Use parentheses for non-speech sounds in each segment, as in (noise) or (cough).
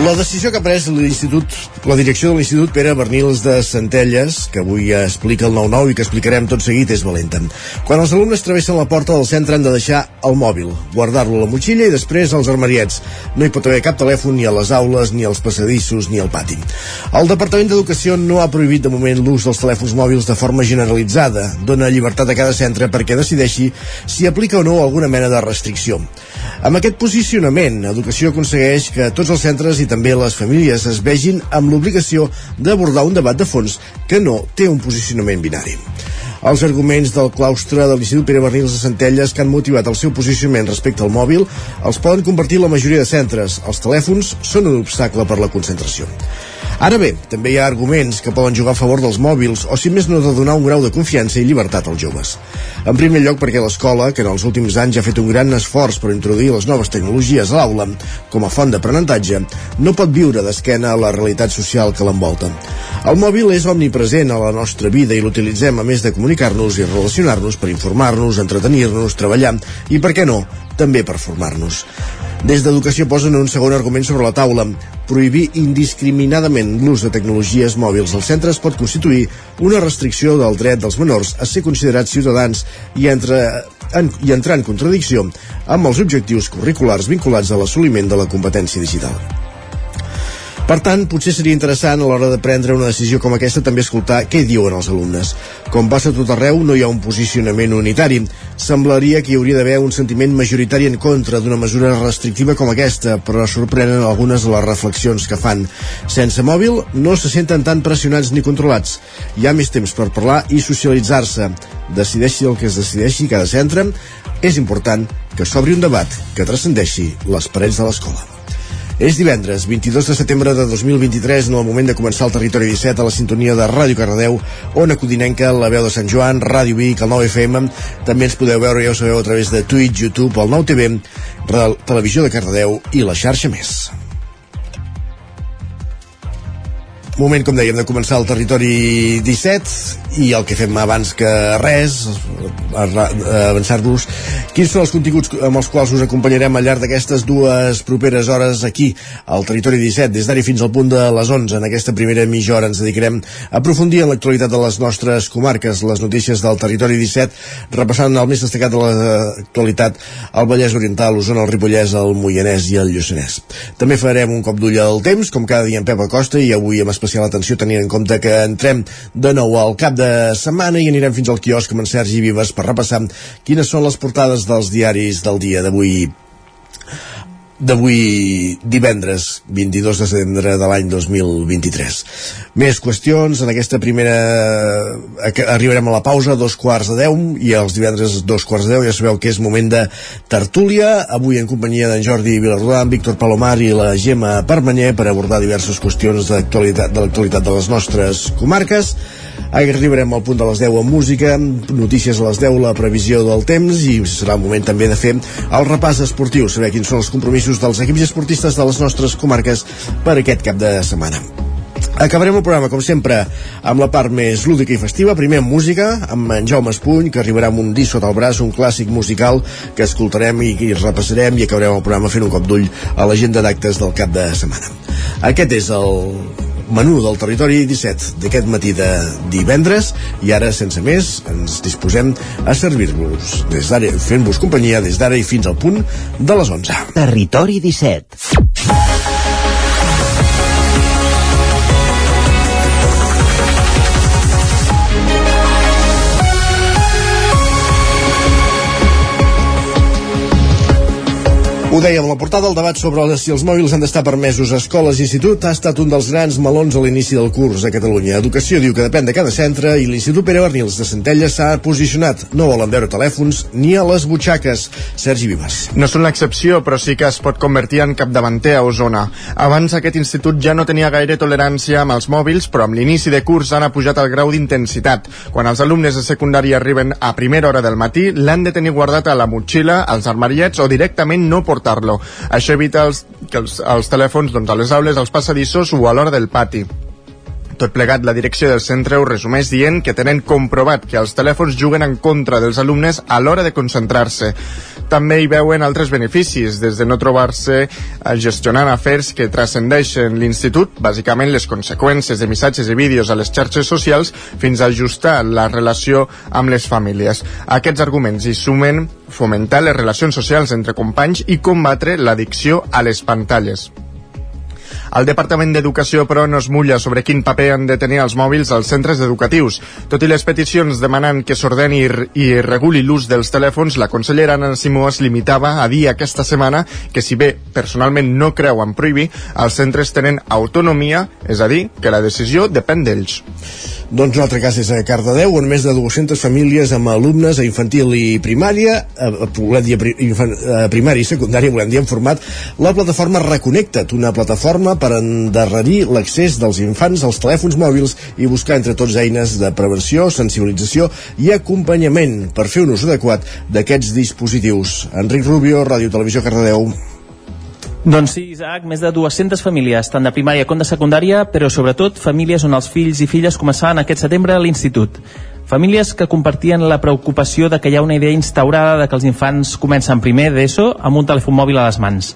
La decisió que ha pres l'Institut, la direcció de l'Institut Pere Bernils de Centelles, que avui ja explica el 9-9 i que explicarem tot seguit, és valenta. Quan els alumnes travessen la porta del centre han de deixar el mòbil, guardar-lo a la motxilla i després als armariets. No hi pot haver cap telèfon ni a les aules, ni als passadissos, ni al pati. El Departament d'Educació no ha prohibit de moment l'ús dels telèfons mòbils de forma generalitzada. Dona llibertat a cada centre perquè decideixi si aplica o no alguna mena de restricció. Amb aquest posicionament, Educació aconsegueix que tots els centres i també les famílies es vegin amb l'obligació d'abordar un debat de fons que no té un posicionament binari. Els arguments del claustre de l'Institut Pere Barrils de Centelles que han motivat el seu posicionament respecte al mòbil els poden compartir la majoria de centres. Els telèfons són un obstacle per la concentració. Ara bé, també hi ha arguments que poden jugar a favor dels mòbils o si més no de donar un grau de confiança i llibertat als joves. En primer lloc perquè l'escola, que en els últims anys ha fet un gran esforç per introduir les noves tecnologies a l'aula com a font d'aprenentatge, no pot viure d'esquena a la realitat social que l'envolta. El mòbil és omnipresent a la nostra vida i l'utilitzem a més de comunicar-nos i relacionar-nos per informar-nos, entretenir-nos, treballar i, per què no, també per formar-nos. Des d'Educació posen un segon argument sobre la taula. Prohibir indiscriminadament l'ús de tecnologies mòbils als centres pot constituir una restricció del dret dels menors a ser considerats ciutadans i, entre, en, i entrar en contradicció amb els objectius curriculars vinculats a l'assoliment de la competència digital. Per tant, potser seria interessant a l'hora de prendre una decisió com aquesta també escoltar què diuen els alumnes. Com passa tot arreu, no hi ha un posicionament unitari. Semblaria que hi hauria d'haver un sentiment majoritari en contra d'una mesura restrictiva com aquesta, però sorprenen algunes de les reflexions que fan. Sense mòbil no se senten tan pressionats ni controlats. Hi ha més temps per parlar i socialitzar-se. Decideixi el que es decideixi cada centre. És important que s'obri un debat que transcendeixi les parets de l'escola. És divendres, 22 de setembre de 2023, en el moment de començar el Territori 17 a la sintonia de Ràdio Cardedeu, Ona Codinenca, la veu de Sant Joan, Ràdio Vic, el 9 FM. També ens podeu veure, ja ho sabeu, a través de Twitch, YouTube, el 9 TV, Televisió de Cardedeu i la xarxa més. Moment, com dèiem, de començar el territori 17 i el que fem abans que res, avançar-vos quins són els continguts amb els quals us acompanyarem al llarg d'aquestes dues properes hores aquí al territori 17, des d'ara fins al punt de les 11. En aquesta primera mitja hora ens dedicarem a aprofundir en l'actualitat de les nostres comarques, les notícies del territori 17, repassant el més destacat de l'actualitat al Vallès Oriental, l'Osona, el Ripollès, el Moianès i el Lluçanès. També farem un cop d'ull al temps, com cada dia en Pep Acosta, i avui amb especial atenció tenint en compte que entrem de nou al cap de setmana i anirem fins al quiosc amb en Sergi Vives per repassar quines són les portades dels diaris del dia d'avui d'avui divendres 22 de setembre de l'any 2023 més qüestions. En aquesta primera arribarem a la pausa dos quarts de deu i els divendres dos quarts de deu ja sabeu que és moment de tertúlia. Avui en companyia d'en Jordi Vilarrodà Víctor Palomar i la Gemma Permanyer per abordar diverses qüestions de l'actualitat de les nostres comarques. Arribarem al punt de les 10 amb música, notícies a les 10, la previsió del temps i serà el moment també de fer el repàs esportiu, saber quins són els compromisos dels equips esportistes de les nostres comarques per aquest cap de setmana. Acabarem el programa, com sempre, amb la part més lúdica i festiva. Primer amb música, amb en Jaume Espuny, que arribarà amb un disc sota el braç, un clàssic musical que escoltarem i, i repassarem i acabarem el programa fent un cop d'ull a l'agenda d'actes del cap de setmana. Aquest és el menú del territori 17 d'aquest matí de divendres i ara, sense més, ens disposem a servir-vos des d'ara, fent-vos companyia des d'ara i fins al punt de les 11. Territori 17 Ho dèiem, la portada del debat sobre si els mòbils han d'estar permesos a escoles i institut ha estat un dels grans melons a l'inici del curs a Catalunya. Educació diu que depèn de cada centre i l'Institut Pere Bernils de Centelles s'ha posicionat. No volen veure telèfons ni a les butxaques. Sergi Vives. No són l'excepció, però sí que es pot convertir en capdavanter a Osona. Abans aquest institut ja no tenia gaire tolerància amb els mòbils, però amb l'inici de curs han pujat el grau d'intensitat. Quan els alumnes de secundària arriben a primera hora del matí, l'han de tenir guardat a la motxilla, als armariets o directament no portar portar-lo. Això evita els, que els, els telèfons doncs, a les aules, als passadissos o a l'hora del pati. Tot plegat, la direcció del centre ho resumeix dient que tenen comprovat que els telèfons juguen en contra dels alumnes a l'hora de concentrar-se. També hi veuen altres beneficis, des de no trobar-se gestionant afers que transcendeixen l'institut, bàsicament les conseqüències de missatges i vídeos a les xarxes socials, fins a ajustar la relació amb les famílies. Aquests arguments hi sumen fomentar les relacions socials entre companys i combatre l'addicció a les pantalles. El Departament d'Educació, però, no es mulla sobre quin paper han de tenir els mòbils als centres educatius. Tot i les peticions demanant que s'ordeni i reguli l'ús dels telèfons, la consellera Anna Simó es limitava a dir aquesta setmana que si bé personalment no creu en prohibir, els centres tenen autonomia, és a dir, que la decisió depèn d'ells. Doncs un altre cas és a Cardedeu, on més de 200 famílies amb alumnes a infantil i primària, a, a, dir, a primària i secundària, volem dir, han format la plataforma Reconnecta't, una plataforma per endarrerir l'accés dels infants als telèfons mòbils i buscar entre tots eines de prevenció, sensibilització i acompanyament per fer un ús adequat d'aquests dispositius. Enric Rubio, Ràdio Televisió Cardedeu. Doncs sí, Isaac, més de 200 famílies, tant de primària com de secundària, però sobretot famílies on els fills i filles començaven aquest setembre a l'institut. Famílies que compartien la preocupació de que hi ha una idea instaurada de que els infants comencen primer d'ESO amb un telèfon mòbil a les mans.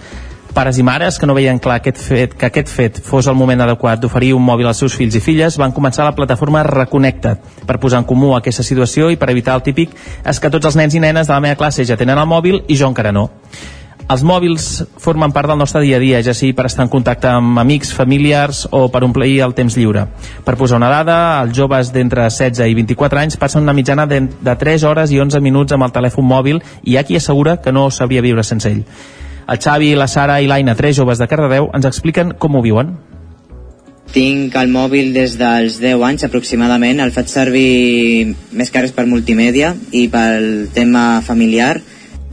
Pares i mares que no veien clar aquest fet, que aquest fet fos el moment adequat d'oferir un mòbil als seus fills i filles van començar la plataforma Reconnecta't per posar en comú aquesta situació i per evitar el típic és que tots els nens i nenes de la meva classe ja tenen el mòbil i jo encara no. Els mòbils formen part del nostre dia a dia, ja sigui per estar en contacte amb amics, familiars o per omplir el temps lliure. Per posar una dada, els joves d'entre 16 i 24 anys passen una mitjana de, de 3 hores i 11 minuts amb el telèfon mòbil i hi ha qui assegura que no sabria viure sense ell. El Xavi, la Sara i l'Aina, tres joves de Cardedeu, ens expliquen com ho viuen. Tinc el mòbil des dels 10 anys aproximadament, el faig servir més cares per multimèdia i pel tema familiar,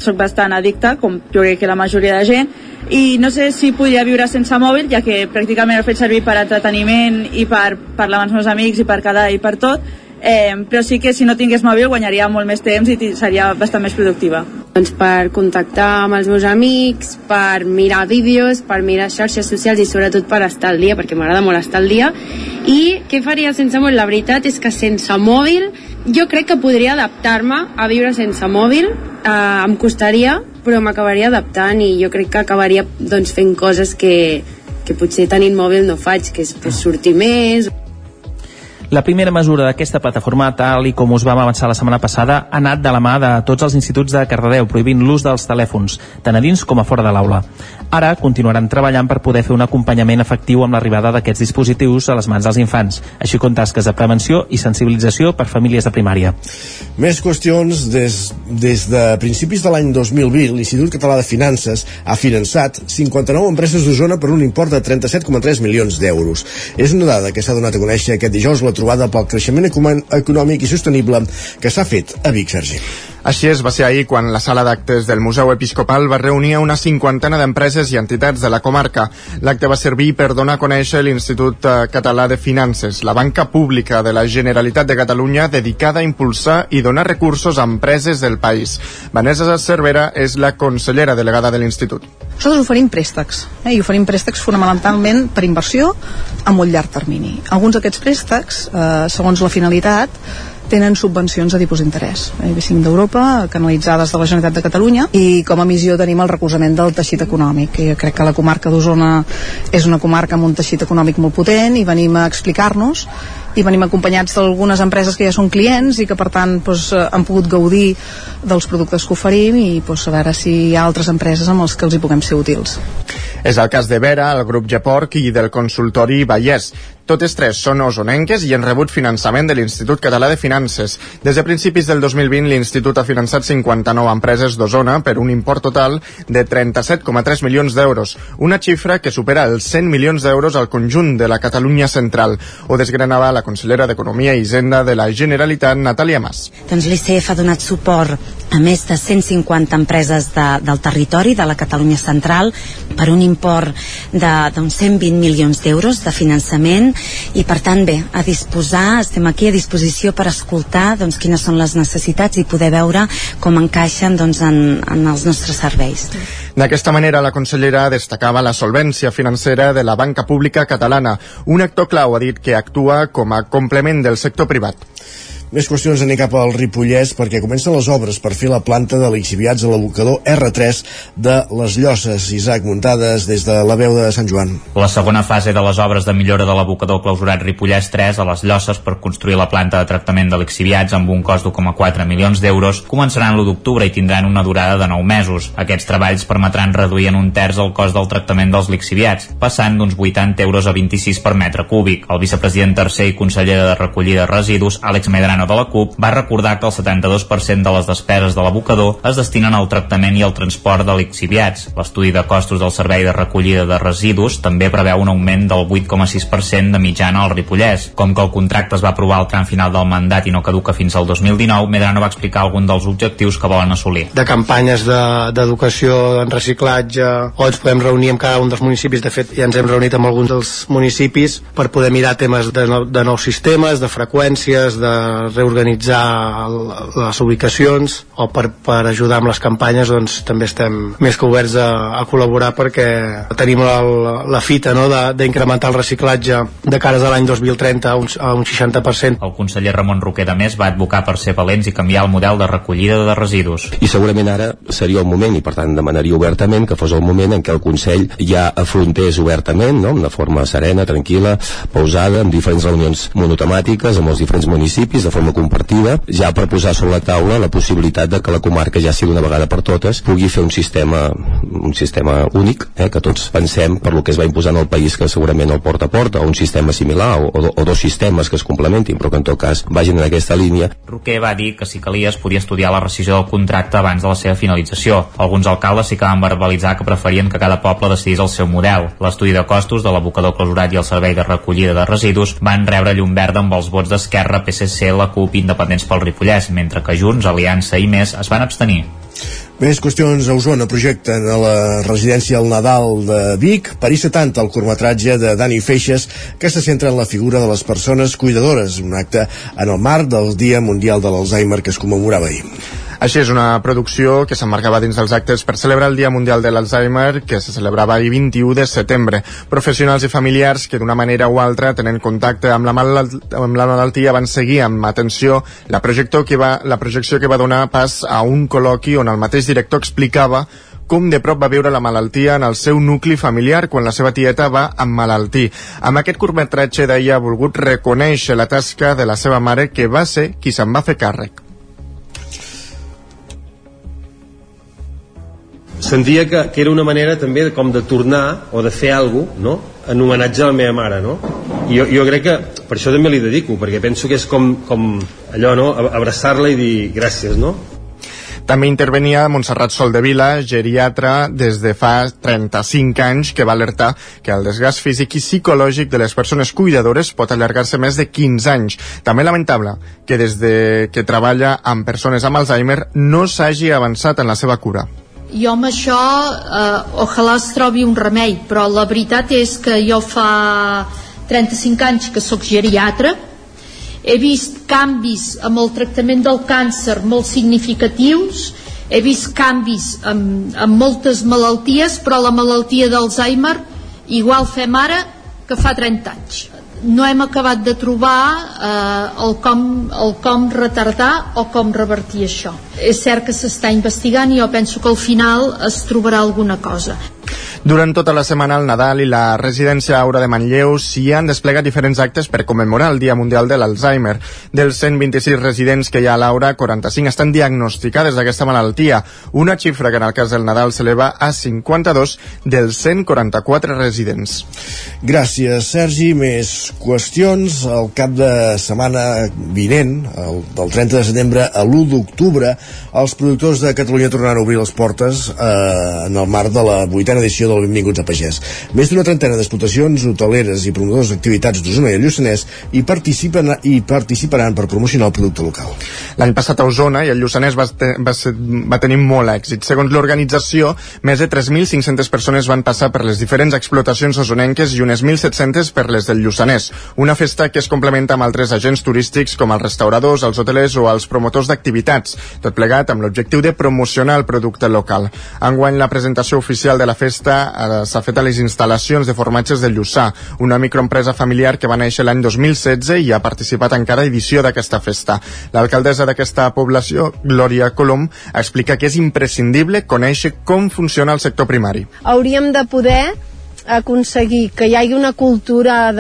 soc bastant addicta, com jo crec que la majoria de gent, i no sé si podria viure sense mòbil, ja que pràcticament el faig servir per entreteniment i per parlar amb els meus amics i per quedar i per tot, eh, però sí que si no tingués mòbil guanyaria molt més temps i seria bastant més productiva. Doncs per contactar amb els meus amics, per mirar vídeos, per mirar xarxes socials i sobretot per estar al dia, perquè m'agrada molt estar al dia. I què faria sense mòbil? La veritat és que sense mòbil jo crec que podria adaptar-me a viure sense mòbil, eh, em costaria, però m'acabaria adaptant i jo crec que acabaria doncs, fent coses que, que potser tenint mòbil no faig, que és pues, sortir més la primera mesura d'aquesta plataforma, tal i com us vam avançar la setmana passada, ha anat de la mà de tots els instituts de Cardedeu, prohibint l'ús dels telèfons, tant a dins com a fora de l'aula. Ara continuaran treballant per poder fer un acompanyament efectiu amb l'arribada d'aquests dispositius a les mans dels infants, així com tasques de prevenció i sensibilització per famílies de primària. Més qüestions. Des, des de principis de l'any 2020, l'Institut Català de Finances ha finançat 59 empreses d'Osona per un import de 37,3 milions d'euros. És una dada que s'ha donat a conèixer aquest dijous la trobada pel creixement econòmic i sostenible que s'ha fet a Vic, Sergi. Així és, va ser ahir quan la sala d'actes del Museu Episcopal va reunir una cinquantena d'empreses i entitats de la comarca. L'acte va servir per donar a conèixer l'Institut eh, Català de Finances, la banca pública de la Generalitat de Catalunya dedicada a impulsar i donar recursos a empreses del país. Vanessa Cervera és la consellera delegada de l'Institut. Nosaltres oferim préstecs, eh, i oferim préstecs fonamentalment per inversió a molt llarg termini. Alguns d'aquests préstecs, eh, segons la finalitat, tenen subvencions a tipus d'interès, eh, d'Europa, canalitzades de la Generalitat de Catalunya, i com a missió tenim el recolzament del teixit econòmic. I jo crec que la comarca d'Osona és una comarca amb un teixit econòmic molt potent i venim a explicar-nos i venim acompanyats d'algunes empreses que ja són clients i que per tant doncs, han pogut gaudir dels productes que oferim i doncs, a veure si hi ha altres empreses amb els que els hi puguem ser útils. És el cas de Vera, el grup Geporc i del consultori Vallès. Totes tres són osonenques i han rebut finançament de l'Institut Català de Finances. Des de principis del 2020, l'Institut ha finançat 59 empreses d'Osona per un import total de 37,3 milions d'euros, una xifra que supera els 100 milions d'euros al conjunt de la Catalunya central. Ho desgranava la consellera d'Economia i Hisenda de la Generalitat, Natàlia Mas. Doncs l'ICF ha donat suport a més de 150 empreses de, del territori de la Catalunya central per un import d'uns 120 milions d'euros de finançament i per tant bé, a disposar, estem aquí a disposició per escoltar doncs, quines són les necessitats i poder veure com encaixen doncs, en, en els nostres serveis. D'aquesta manera, la consellera destacava la solvència financera de la banca pública catalana, un actor clau ha dit que actua com a complement del sector privat. Més qüestions anem cap al Ripollès perquè comencen les obres per fer la planta de lixiviats a l'abocador R3 de les Llosses. Isaac, muntades des de la veu de Sant Joan. La segona fase de les obres de millora de l'abocador clausurat Ripollès 3 a les Llosses per construir la planta de tractament de lixiviats amb un cost d'1,4 milions d'euros començaran l'1 d'octubre i tindran una durada de 9 mesos. Aquests treballs permetran reduir en un terç el cost del tractament dels lixiviats, passant d'uns 80 euros a 26 per metre cúbic. El vicepresident tercer i conseller de recollida de residus, Àlex Medrano Ciutadana de la CUP va recordar que el 72% de les despeses de l'abocador es destinen al tractament i al transport de lixiviats. L'estudi de costos del servei de recollida de residus també preveu un augment del 8,6% de mitjana al Ripollès. Com que el contracte es va aprovar al tram final del mandat i no caduca fins al 2019, Medrano va explicar algun dels objectius que volen assolir. De campanyes d'educació de, en reciclatge, o ens podem reunir amb cada un dels municipis, de fet ja ens hem reunit amb alguns dels municipis per poder mirar temes de, no, de nous sistemes, de freqüències, de reorganitzar les ubicacions o per, per ajudar amb les campanyes doncs també estem més que oberts a, a col·laborar perquè tenim la, la fita no, d'incrementar el reciclatge de cares a l'any 2030 a un, a un 60%. El conseller Ramon Roquer de més va advocar per ser valents i canviar el model de recollida de residus. I segurament ara seria el moment i per tant demanaria obertament que fos el moment en què el Consell ja afrontés obertament, no? de forma serena, tranquil·la, pausada, amb diferents reunions monotemàtiques amb els diferents municipis, de forma forma compartida, ja per posar sobre la taula la possibilitat de que la comarca ja sigui una vegada per totes pugui fer un sistema un sistema únic, eh, que tots pensem per lo que es va imposant al país que segurament el porta a porta, o un sistema similar o, o, o dos sistemes que es complementin, però que en tot cas vagin en aquesta línia. Roquer va dir que si calia es podia estudiar la rescisió del contracte abans de la seva finalització. Alguns alcaldes sí que van verbalitzar que preferien que cada poble decidís el seu model. L'estudi de costos de l'abocador clausurat i el servei de recollida de residus van rebre llum verda amb els vots d'Esquerra, PSC, la CUP Independents pel Ripollès, mentre que Junts, Aliança i Més es van abstenir. Més qüestions a Osona projecten a la residència El Nadal de Vic París 70, el curtmetratge de Dani Feixes que se centra en la figura de les persones cuidadores, un acte en el marc del Dia Mundial de l'Alzheimer que es commemorava ahir. Així és una producció que s'emmarcava dins dels actes per celebrar el Dia Mundial de l'Alzheimer que se celebrava ahir 21 de setembre. Professionals i familiars que d'una manera o altra tenen contacte amb la, malalt amb la malaltia van seguir amb atenció la, que va, la projecció que va donar pas a un col·loqui on el mateix director explicava com de prop va viure la malaltia en el seu nucli familiar quan la seva tieta va emmalaltir. Amb aquest curtmetratge d'ahir ha volgut reconèixer la tasca de la seva mare que va ser qui se'n va fer càrrec. Sentia que, que era una manera també de, com de tornar o de fer alguna cosa, no? en homenatge a la meva mare no? I jo, jo crec que per això també li dedico perquè penso que és com, com allò no? abraçar-la i dir gràcies no? També intervenia Montserrat Soldevila, geriatra, des de fa 35 anys, que va alertar que el desgast físic i psicològic de les persones cuidadores pot allargar-se més de 15 anys. També lamentable que des de que treballa amb persones amb Alzheimer no s'hagi avançat en la seva cura jo amb això eh, ojalà es trobi un remei però la veritat és que jo fa 35 anys que sóc geriatra. He vist canvis amb el tractament del càncer molt significatius. He vist canvis amb, amb moltes malalties però la malaltia d'Alzheimer igual fem ara que fa 30 anys no hem acabat de trobar eh, el, com, el com retardar o com revertir això. És cert que s'està investigant i jo penso que al final es trobarà alguna cosa. Durant tota la setmana el Nadal i la residència Aura de Manlleu s'hi han desplegat diferents actes per commemorar el Dia Mundial de l'Alzheimer. Dels 126 residents que hi ha a l'Aura, 45 estan diagnosticades d'aquesta malaltia, una xifra que en el cas del Nadal s'eleva a 52 dels 144 residents. Gràcies, Sergi. Més qüestions. El cap de setmana vinent, el, del 30 de setembre a l'1 d'octubre, els productors de Catalunya tornaran a obrir les portes eh, en el marc de la vuitena edició del Benvinguts a Pagès. Més d'una trentena d'explotacions hoteleres i promotors d'activitats d'Osona i Lluçanès hi participen i participaran per promocionar el producte local. L'any passat a Osona i el Lluçanès va, te, va, ser, va tenir molt èxit. Segons l'organització, més de 3.500 persones van passar per les diferents explotacions osonenques i unes 1.700 per les del Lluçanès. Una festa que es complementa amb altres agents turístics com els restauradors, els hotelers o els promotors d'activitats, tot plegat amb l'objectiu de promocionar el producte local. Enguany la presentació oficial de la festa eh, s'ha fet a les instal·lacions de formatges de Lluçà, una microempresa familiar que va néixer l'any 2016 i ha participat en cada edició d'aquesta festa. L'alcaldessa d'aquesta població, Glòria Colom, explica que és imprescindible conèixer com funciona el sector primari. Hauríem de poder aconseguir que hi hagi una cultura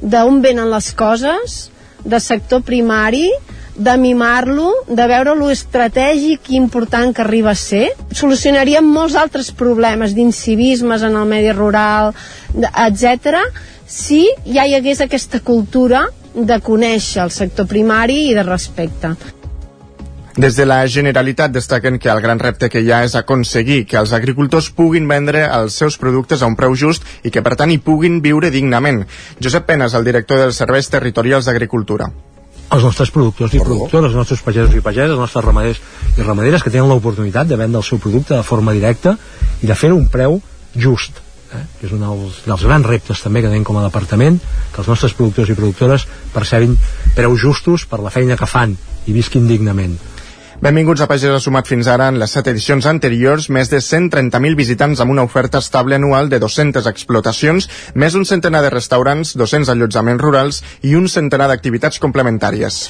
d'on venen les coses, de sector primari, de mimar-lo, de veure lo estratègic i important que arriba a ser. Solucionaríem molts altres problemes d'incivismes en el medi rural, etc. si ja hi hagués aquesta cultura de conèixer el sector primari i de respecte. Des de la Generalitat destaquen que el gran repte que hi ha és aconseguir que els agricultors puguin vendre els seus productes a un preu just i que per tant hi puguin viure dignament. Josep Penes, el director dels Serveis Territorials d'Agricultura els nostres productors i productores, els nostres pagesos i pageses, els nostres ramaders i ramaderes que tenen l'oportunitat de vendre el seu producte de forma directa i de fer-ho un preu just eh? que és un dels, dels grans reptes també que tenim com a departament, que els nostres productors i productores percebin preus justos per la feina que fan i visquin dignament Benvinguts a Pagès ha sumat fins ara en les set edicions anteriors més de 130.000 visitants amb una oferta estable anual de 200 explotacions, més un centenar de restaurants, 200 allotjaments rurals i un centenar d'activitats complementàries.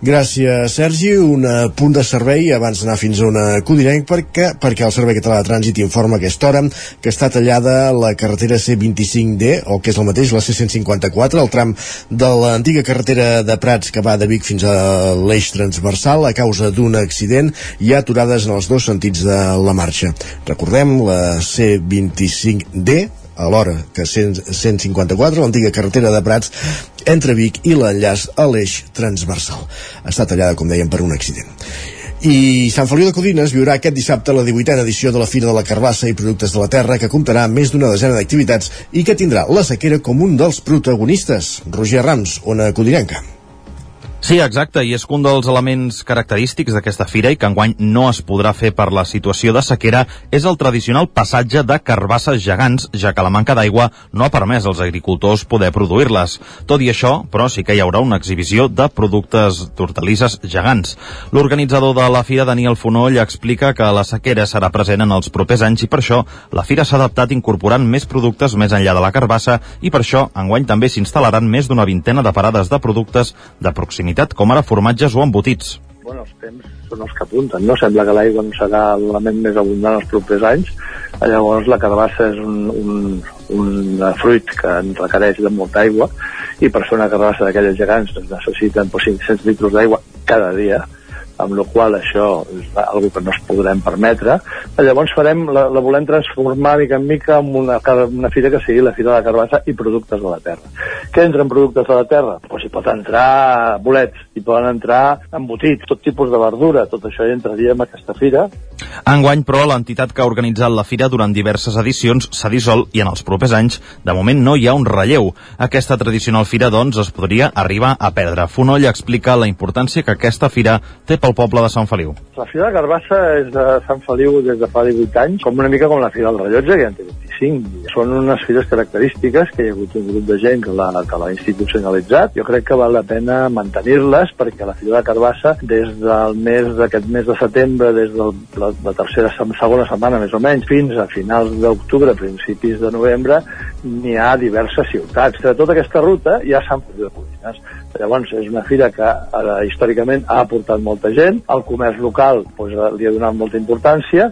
Gràcies, Sergi. Un punt de servei abans d'anar fins a una Codinenc perquè, perquè el Servei Català de Trànsit informa a aquesta hora que està tallada la carretera C25D, o que és el mateix, la C154, el tram de l'antiga carretera de Prats que va de Vic fins a l'eix transversal a causa d'un accident i aturades en els dos sentits de la marxa. Recordem, la C25D alhora que 154, l'antiga carretera de Prats, entre Vic i l'enllaç a l'eix transversal. Està tallada, com dèiem, per un accident. I Sant Feliu de Codines viurà aquest dissabte la 18a edició de la Fira de la Carbassa i Productes de la Terra que comptarà amb més d'una desena d'activitats i que tindrà la sequera com un dels protagonistes. Roger Rams, Ona Codinenca. Sí, exacte, i és un dels elements característics d'aquesta fira i que enguany no es podrà fer per la situació de sequera és el tradicional passatge de carbasses gegants, ja que la manca d'aigua no ha permès als agricultors poder produir-les. Tot i això, però sí que hi haurà una exhibició de productes d'hortalisses gegants. L'organitzador de la fira, Daniel Fonoll, explica que la sequera serà present en els propers anys i per això la fira s'ha adaptat incorporant més productes més enllà de la carbassa i per això enguany també s'instal·laran més d'una vintena de parades de productes de proximitat proximitat, com ara formatges o embotits. Bueno, els temps són els que apunten, no? Sembla que l'aigua no serà l'element més abundant els propers anys, llavors la carbassa és un, un, un fruit que en requereix de molta aigua i per fer una carbassa d'aquelles gegants doncs necessiten doncs, 500 litres d'aigua cada dia, amb la qual això és una que no es podrem permetre. Llavors farem, la, la volem transformar mica en mica en una, una fira que sigui la Fira de la Carbassa i productes de la terra. Què entra en productes de la terra? Pues hi pot entrar bolets, hi poden entrar embotits, tot tipus de verdura, tot això hi entraria en aquesta fira. Enguany, però, l'entitat que ha organitzat la fira durant diverses edicions s'ha dissolt i en els propers anys, de moment, no hi ha un relleu. Aquesta tradicional fira, doncs, es podria arribar a perdre. Fonoll explica la importància que aquesta fira té pel poble de Sant Feliu. La Fira de Carbassa és de Sant Feliu des de fa 18 anys, com una mica com la Fira del Rellotge, que ja en té 25. Són unes fires característiques que hi ha hagut un grup de gent que l'ha institucionalitzat. Jo crec que val la pena mantenir-les perquè la Fira de Carbassa, des del mes d'aquest mes de setembre, des de la, la tercera, segona setmana més o menys, fins a finals d'octubre, principis de novembre, n'hi ha diverses ciutats. De tota aquesta ruta ha Sant Feliu de Codines. Llavors, és una fira que ara, històricament ha aportat molta gent, el comerç local doncs, li ha donat molta importància,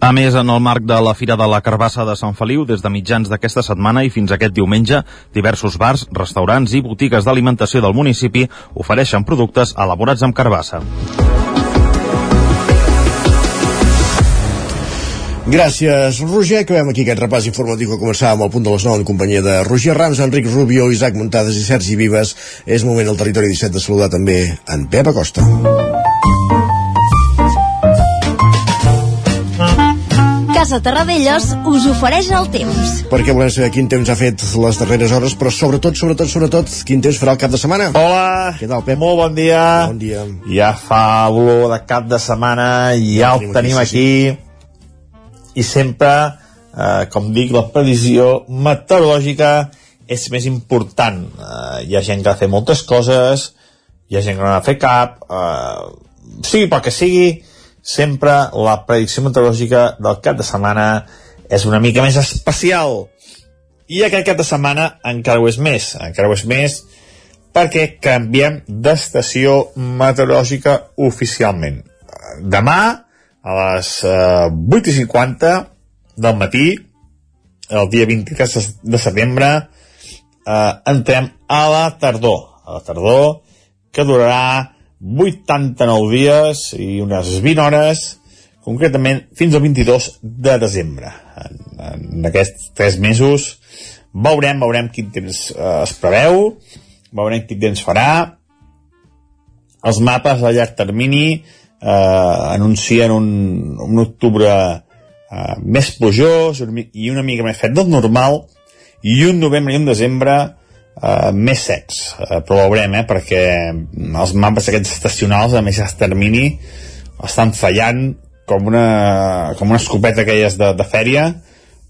A més, en el marc de la Fira de la Carbassa de Sant Feliu, des de mitjans d'aquesta setmana i fins aquest diumenge, diversos bars, restaurants i botigues d'alimentació del municipi ofereixen productes elaborats amb carbassa. Gràcies, Roger. Acabem aquí aquest repàs informatiu que començava amb el punt de les 9 en companyia de Roger Rams, Enric Rubio, Isaac Muntades i Sergi Vives. És moment al territori 17 de saludar també en Pep Acosta. Casa Terradellos us ofereix el temps. Perquè volem saber quin temps ha fet les darreres hores, però sobretot, sobretot, sobretot, quin temps farà el cap de setmana. Hola, Què tal, Pep? molt bon dia. Bon dia. Ja fa olor de cap de setmana, ja el tenim aquí. I sempre, eh, com dic, la previsió meteorològica és més important. Eh, hi ha gent que ha de fer moltes coses, hi ha gent que no ha de fer cap, eh, sigui pel que sigui, sempre la predicció meteorològica del cap de setmana és una mica més especial. I aquest cap de setmana encara ho és més, encara ho és més perquè canviem d'estació meteorològica oficialment. Demà, a les eh, 8 i 50 del matí, el dia 23 de setembre, eh, entrem a la tardor. A la tardor, que durarà 89 dies i unes 20 hores, concretament fins al 22 de desembre. En, en aquests 3 mesos veurem, veurem quin temps eh, es preveu, veurem quin temps farà. Els mapes a llarg termini eh, anuncien un, un octubre eh, més plujós i una mica més fred del normal i un novembre i un desembre eh, més secs eh, però ho veurem eh, perquè els mapes aquests estacionals a més termini estan fallant com una, com una escopeta aquelles de, de fèria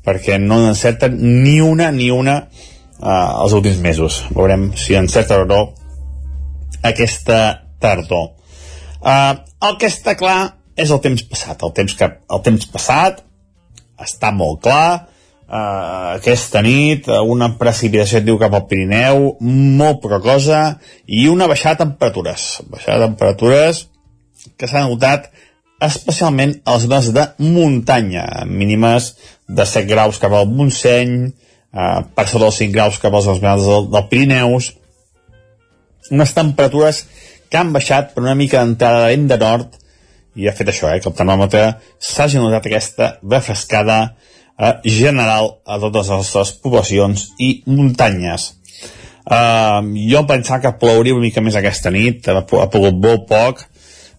perquè no encerten ni una ni una eh, els últims mesos veurem si encerta o no aquesta tardor Uh, el que està clar és el temps passat. El temps, que, el temps passat està molt clar. Uh, aquesta nit una precipitació et diu cap al Pirineu, molt poca cosa, i una baixada de temperatures. Baixada de temperatures que s'han notat especialment a les zones de muntanya, mínimes de 7 graus cap al Montseny, uh, per sota dels 5 graus cap als zones del, del Pirineus, unes temperatures que han baixat per una mica d'entrada de vent de nord i ha fet això, eh, que el termòmetre s'hagi notat aquesta refrescada eh, general a totes les nostres poblacions i muntanyes. Eh, jo pensava que plouria una mica més aquesta nit, ha, ha plogut molt poc,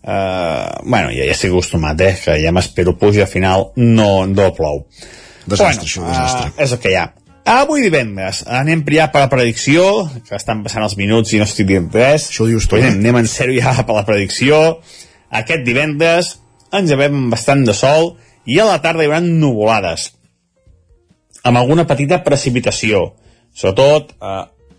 eh, bueno, ja, ja estic acostumat, eh, que ja m'espero pluja i al final no, no plou. Desastre, bueno, això, desastre. Eh, és el que hi ha. Avui divendres anem ja per la predicció, que estan passant els minuts i no estic dient res. Això ho dius tu, pues eh? anem, anem en sèrio ja per la predicció. Aquest divendres ens llevem bastant de sol i a la tarda hi haurà nuvolades amb alguna petita precipitació, sobretot a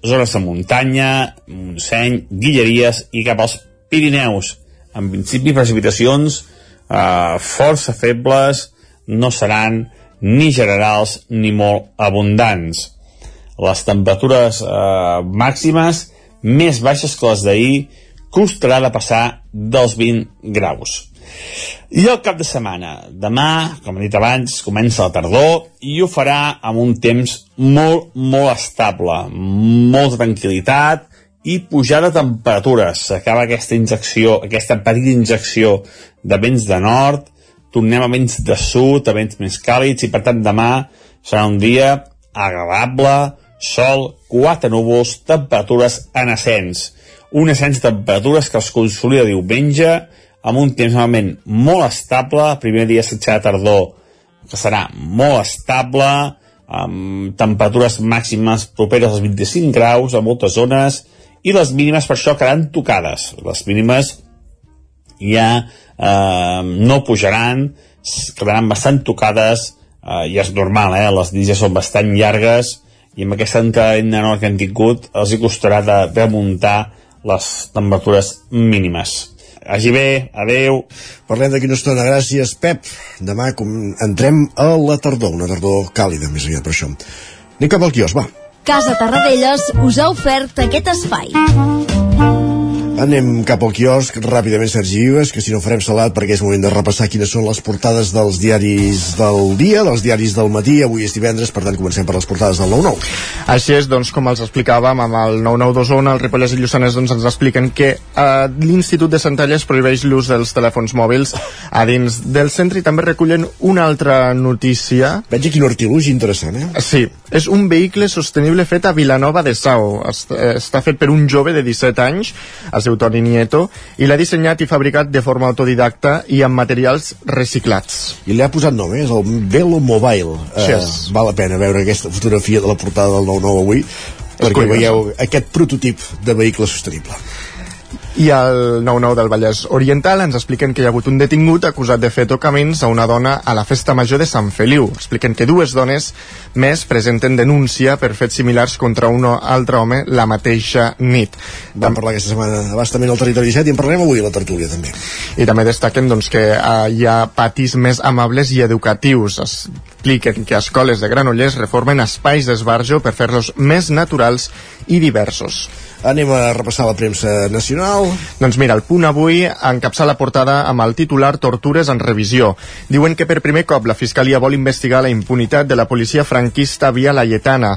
zones de muntanya, Montseny, Guilleries i cap als Pirineus. En principi, precipitacions eh, força febles, no seran ni generals ni molt abundants. Les temperatures eh, màximes més baixes que les d'ahir costarà de passar dels 20 graus. I el cap de setmana, demà, com he dit abans, comença la tardor i ho farà amb un temps molt, molt estable, molta tranquil·litat i pujada de temperatures. S'acaba aquesta injecció, aquesta petita injecció de vents de nord, tornem a vents de sud, a vents més càlids i per tant demà serà un dia agradable, sol, quatre núvols, temperatures en ascens. Un ascens de temperatures que es consolida diumenge amb un temps normalment molt estable, el primer dia setjada de tardor que serà molt estable, amb temperatures màximes properes als 25 graus a moltes zones, i les mínimes per això quedaran tocades. Les mínimes ja eh, no pujaran, quedaran bastant tocades, eh, i és normal, eh? les nits ja són bastant llargues, i amb aquesta entrada nord que han tingut els hi costarà de remuntar les temperatures mínimes. Hagi bé, adeu. Parlem d'aquí una estona, gràcies, Pep. Demà com entrem a la tardor, una tardor càlida, més aviat per això. Anem cap al quios, va. Casa Tarradellas us ha ofert aquest espai. Anem cap al quiosc, ràpidament Sergi Vives, que si no farem salat perquè és moment de repassar quines són les portades dels diaris del dia, dels diaris del matí, avui és divendres, per tant comencem per les portades del 9-9. Així és, doncs, com els explicàvem amb el 9-9 d'Osona, el Ripollès i Lluçanès doncs, ens expliquen que eh, l'Institut de Centelles prohibeix l'ús dels telèfons mòbils a dins del centre i també recullen una altra notícia. Veig quin artilugi interessant, eh? Sí, és un vehicle sostenible fet a Vilanova de Sau. Està fet per un jove de 17 anys, es diu Toni Nieto, i l'ha dissenyat i fabricat de forma autodidacta i amb materials reciclats. I li ha posat nom, eh? és el Velo Mobile. Sí, uh, val la pena veure aquesta fotografia de la portada del 9-9 avui, perquè veieu aquest prototip de vehicle sostenible. I al 9-9 del Vallès Oriental ens expliquen que hi ha hagut un detingut acusat de fer tocaments a una dona a la festa major de Sant Feliu. Expliquen que dues dones més presenten denúncia per fets similars contra un altre home la mateixa nit. Vam parlar aquesta setmana abastament al territori 17 i en parlarem avui a la tertúlia també. I també destaquen doncs, que eh, hi ha patis més amables i educatius. Expliquen que escoles de Granollers reformen espais d'esbarjo per fer-los més naturals i diversos. Anem a repassar la premsa nacional. Doncs mira, el punt avui encapça la portada amb el titular Tortures en revisió. Diuen que per primer cop la Fiscalia vol investigar la impunitat de la policia franquista via Laietana.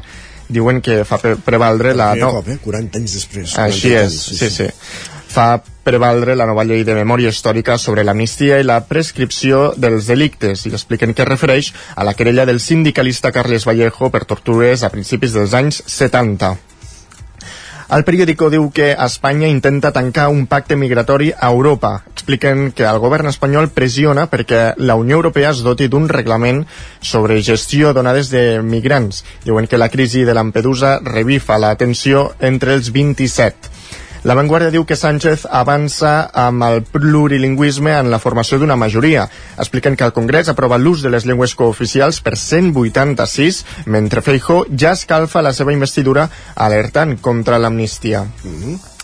Diuen que fa pre prevaldre la... No... Cop, eh? 40 anys després. Així 40 és, anys, sí, sí. Fa prevaldre la nova llei de memòria històrica sobre l'amnistia i la prescripció dels delictes i expliquen que es refereix a la querella del sindicalista Carles Vallejo per tortures a principis dels anys 70. El periòdico diu que Espanya intenta tancar un pacte migratori a Europa. Expliquen que el govern espanyol pressiona perquè la Unió Europea es doti d'un reglament sobre gestió d'onades de migrants. Diuen que la crisi de Lampedusa revifa la tensió entre els 27. La Vanguardia diu que Sánchez avança amb el plurilingüisme en la formació d'una majoria. Expliquen que el Congrés aprova l'ús de les llengües cooficials per 186, mentre Feijó ja escalfa la seva investidura alertant contra l'amnistia. Mm -hmm.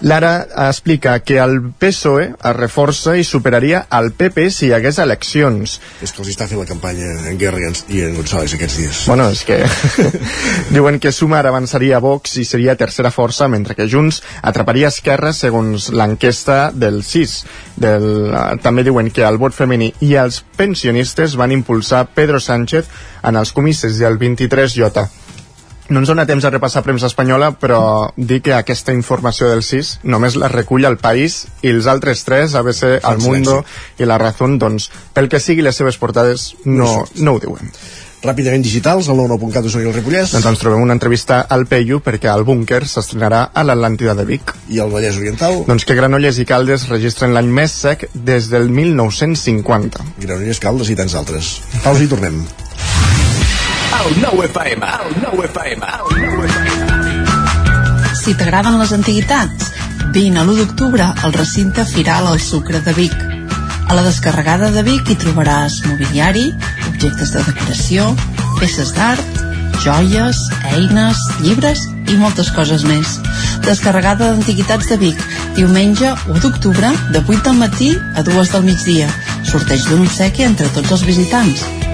Lara explica que el PSOE es reforça i superaria el PP si hi hagués eleccions. És que els està fent la campanya en Guerra i en, González aquests dies. Bueno, és que (laughs) diuen que Sumar avançaria a Vox i seria tercera força, mentre que Junts atraparia Esquerra segons l'enquesta del CIS. Del, uh, també diuen que el vot femení i els pensionistes van impulsar Pedro Sánchez en els comicis del 23J. No ens dona temps a repassar premsa espanyola, però dir que aquesta informació del CIS només la recull el País i els altres tres, ABC, El Mundo i La Razón, doncs, pel que sigui les seves portades, no, no ho diuen. Ràpidament digitals, al 99.cat Osona i el Ripollès. Doncs ens trobem una entrevista al Peyu perquè el búnquer s'estrenarà a l'Atlàntida de Vic. I al Vallès Oriental? Doncs que Granollers i Caldes registren l'any més sec des del 1950. Granollers, Caldes i tants altres. Pausa i tornem. El nou FM, el nou FM. Si t'agraden les antiguitats, vine a l'1 d'octubre al recinte Firal al Sucre de Vic. A la descarregada de Vic hi trobaràs mobiliari, objectes de decoració, peces d'art, joies, eines, llibres i moltes coses més. Descarregada d'Antiguitats de Vic, diumenge 1 d'octubre, de 8 del matí a 2 del migdia. Sorteig d'un obsequi entre tots els visitants.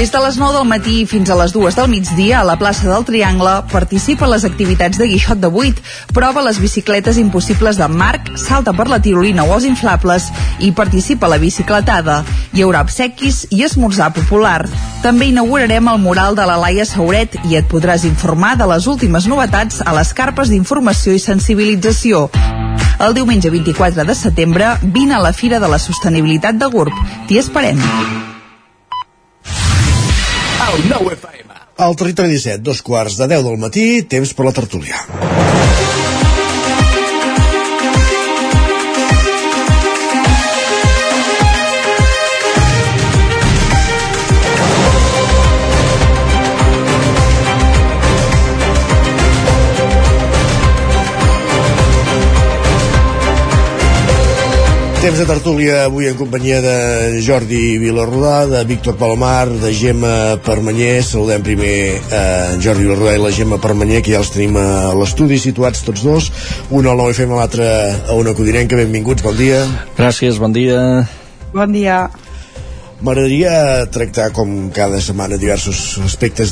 Des de les 9 del matí fins a les 2 del migdia a la plaça del Triangle participa a les activitats de Guixot de 8, prova les bicicletes impossibles de Marc, salta per la tirolina o els inflables i participa a la bicicletada. Hi haurà obsequis i esmorzar popular. També inaugurarem el mural de la Laia Sauret i et podràs informar de les últimes novetats a les carpes d'informació i sensibilització. El diumenge 24 de setembre vine a la Fira de la Sostenibilitat de Gurb. T'hi esperem. El territori 17, dos quarts de 10 del matí, temps per la tertúlia. Temps de tertúlia avui en companyia de Jordi Vilarrodà, de Víctor Palomar, de Gemma Permanyer. Saludem primer eh, en Jordi Vilarrodà i la Gemma Permanyer, que ja els tenim a l'estudi situats tots dos. Un al 9FM, l'altre a una codinenca. Benvinguts, bon dia. Gràcies, bon dia. Bon dia. M'agradaria tractar com cada setmana diversos aspectes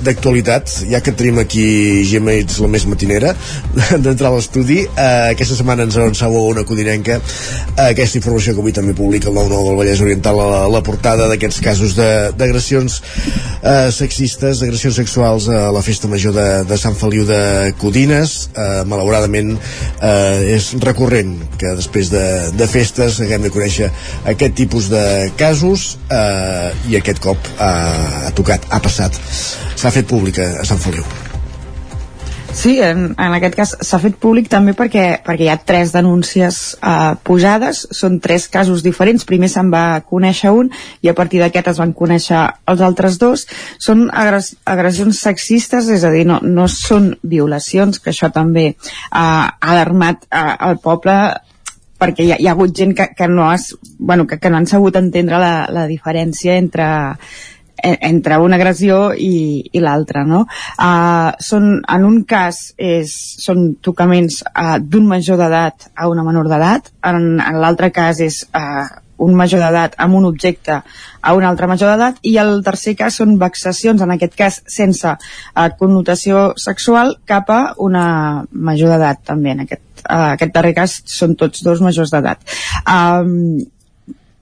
d'actualitat, ja que tenim aquí Gemma, ets la més matinera (laughs) d'entrar a l'estudi. Eh, aquesta setmana ens avançava una codinenca eh, aquesta informació que avui també publica el 9-9 del Vallès Oriental a la, la portada d'aquests casos d'agressions eh, sexistes, agressions sexuals a la festa major de, de Sant Feliu de Codines. Eh, malauradament eh, és recurrent que després de, de festes haguem de conèixer aquest tipus de casos eh, i aquest cop ha, ha tocat, ha passat. S'ha fet pública a Sant Feliu. Sí, en, en aquest cas s'ha fet públic també perquè, perquè hi ha tres denúncies eh, posades, són tres casos diferents, primer se'n va conèixer un i a partir d'aquest es van conèixer els altres dos, són agres, agressions sexistes, és a dir, no, no són violacions, que això també eh, ha alarmat eh, el poble perquè hi ha, hi ha hagut gent que, que, no, has, bueno, que, que no han sabut entendre la, la diferència entre en- entre una agressió i, i l'altra, no? Uh, són, en un cas és, són tocaments uh, d'un major d'edat a una menor d'edat, en, en l'altre cas és uh, un major d'edat amb un objecte a un altre major d'edat i el tercer cas són vexacions, en aquest cas sense uh, connotació sexual cap a una major d'edat també, en aquest, uh, aquest darrer cas són tots dos majors d'edat. Um,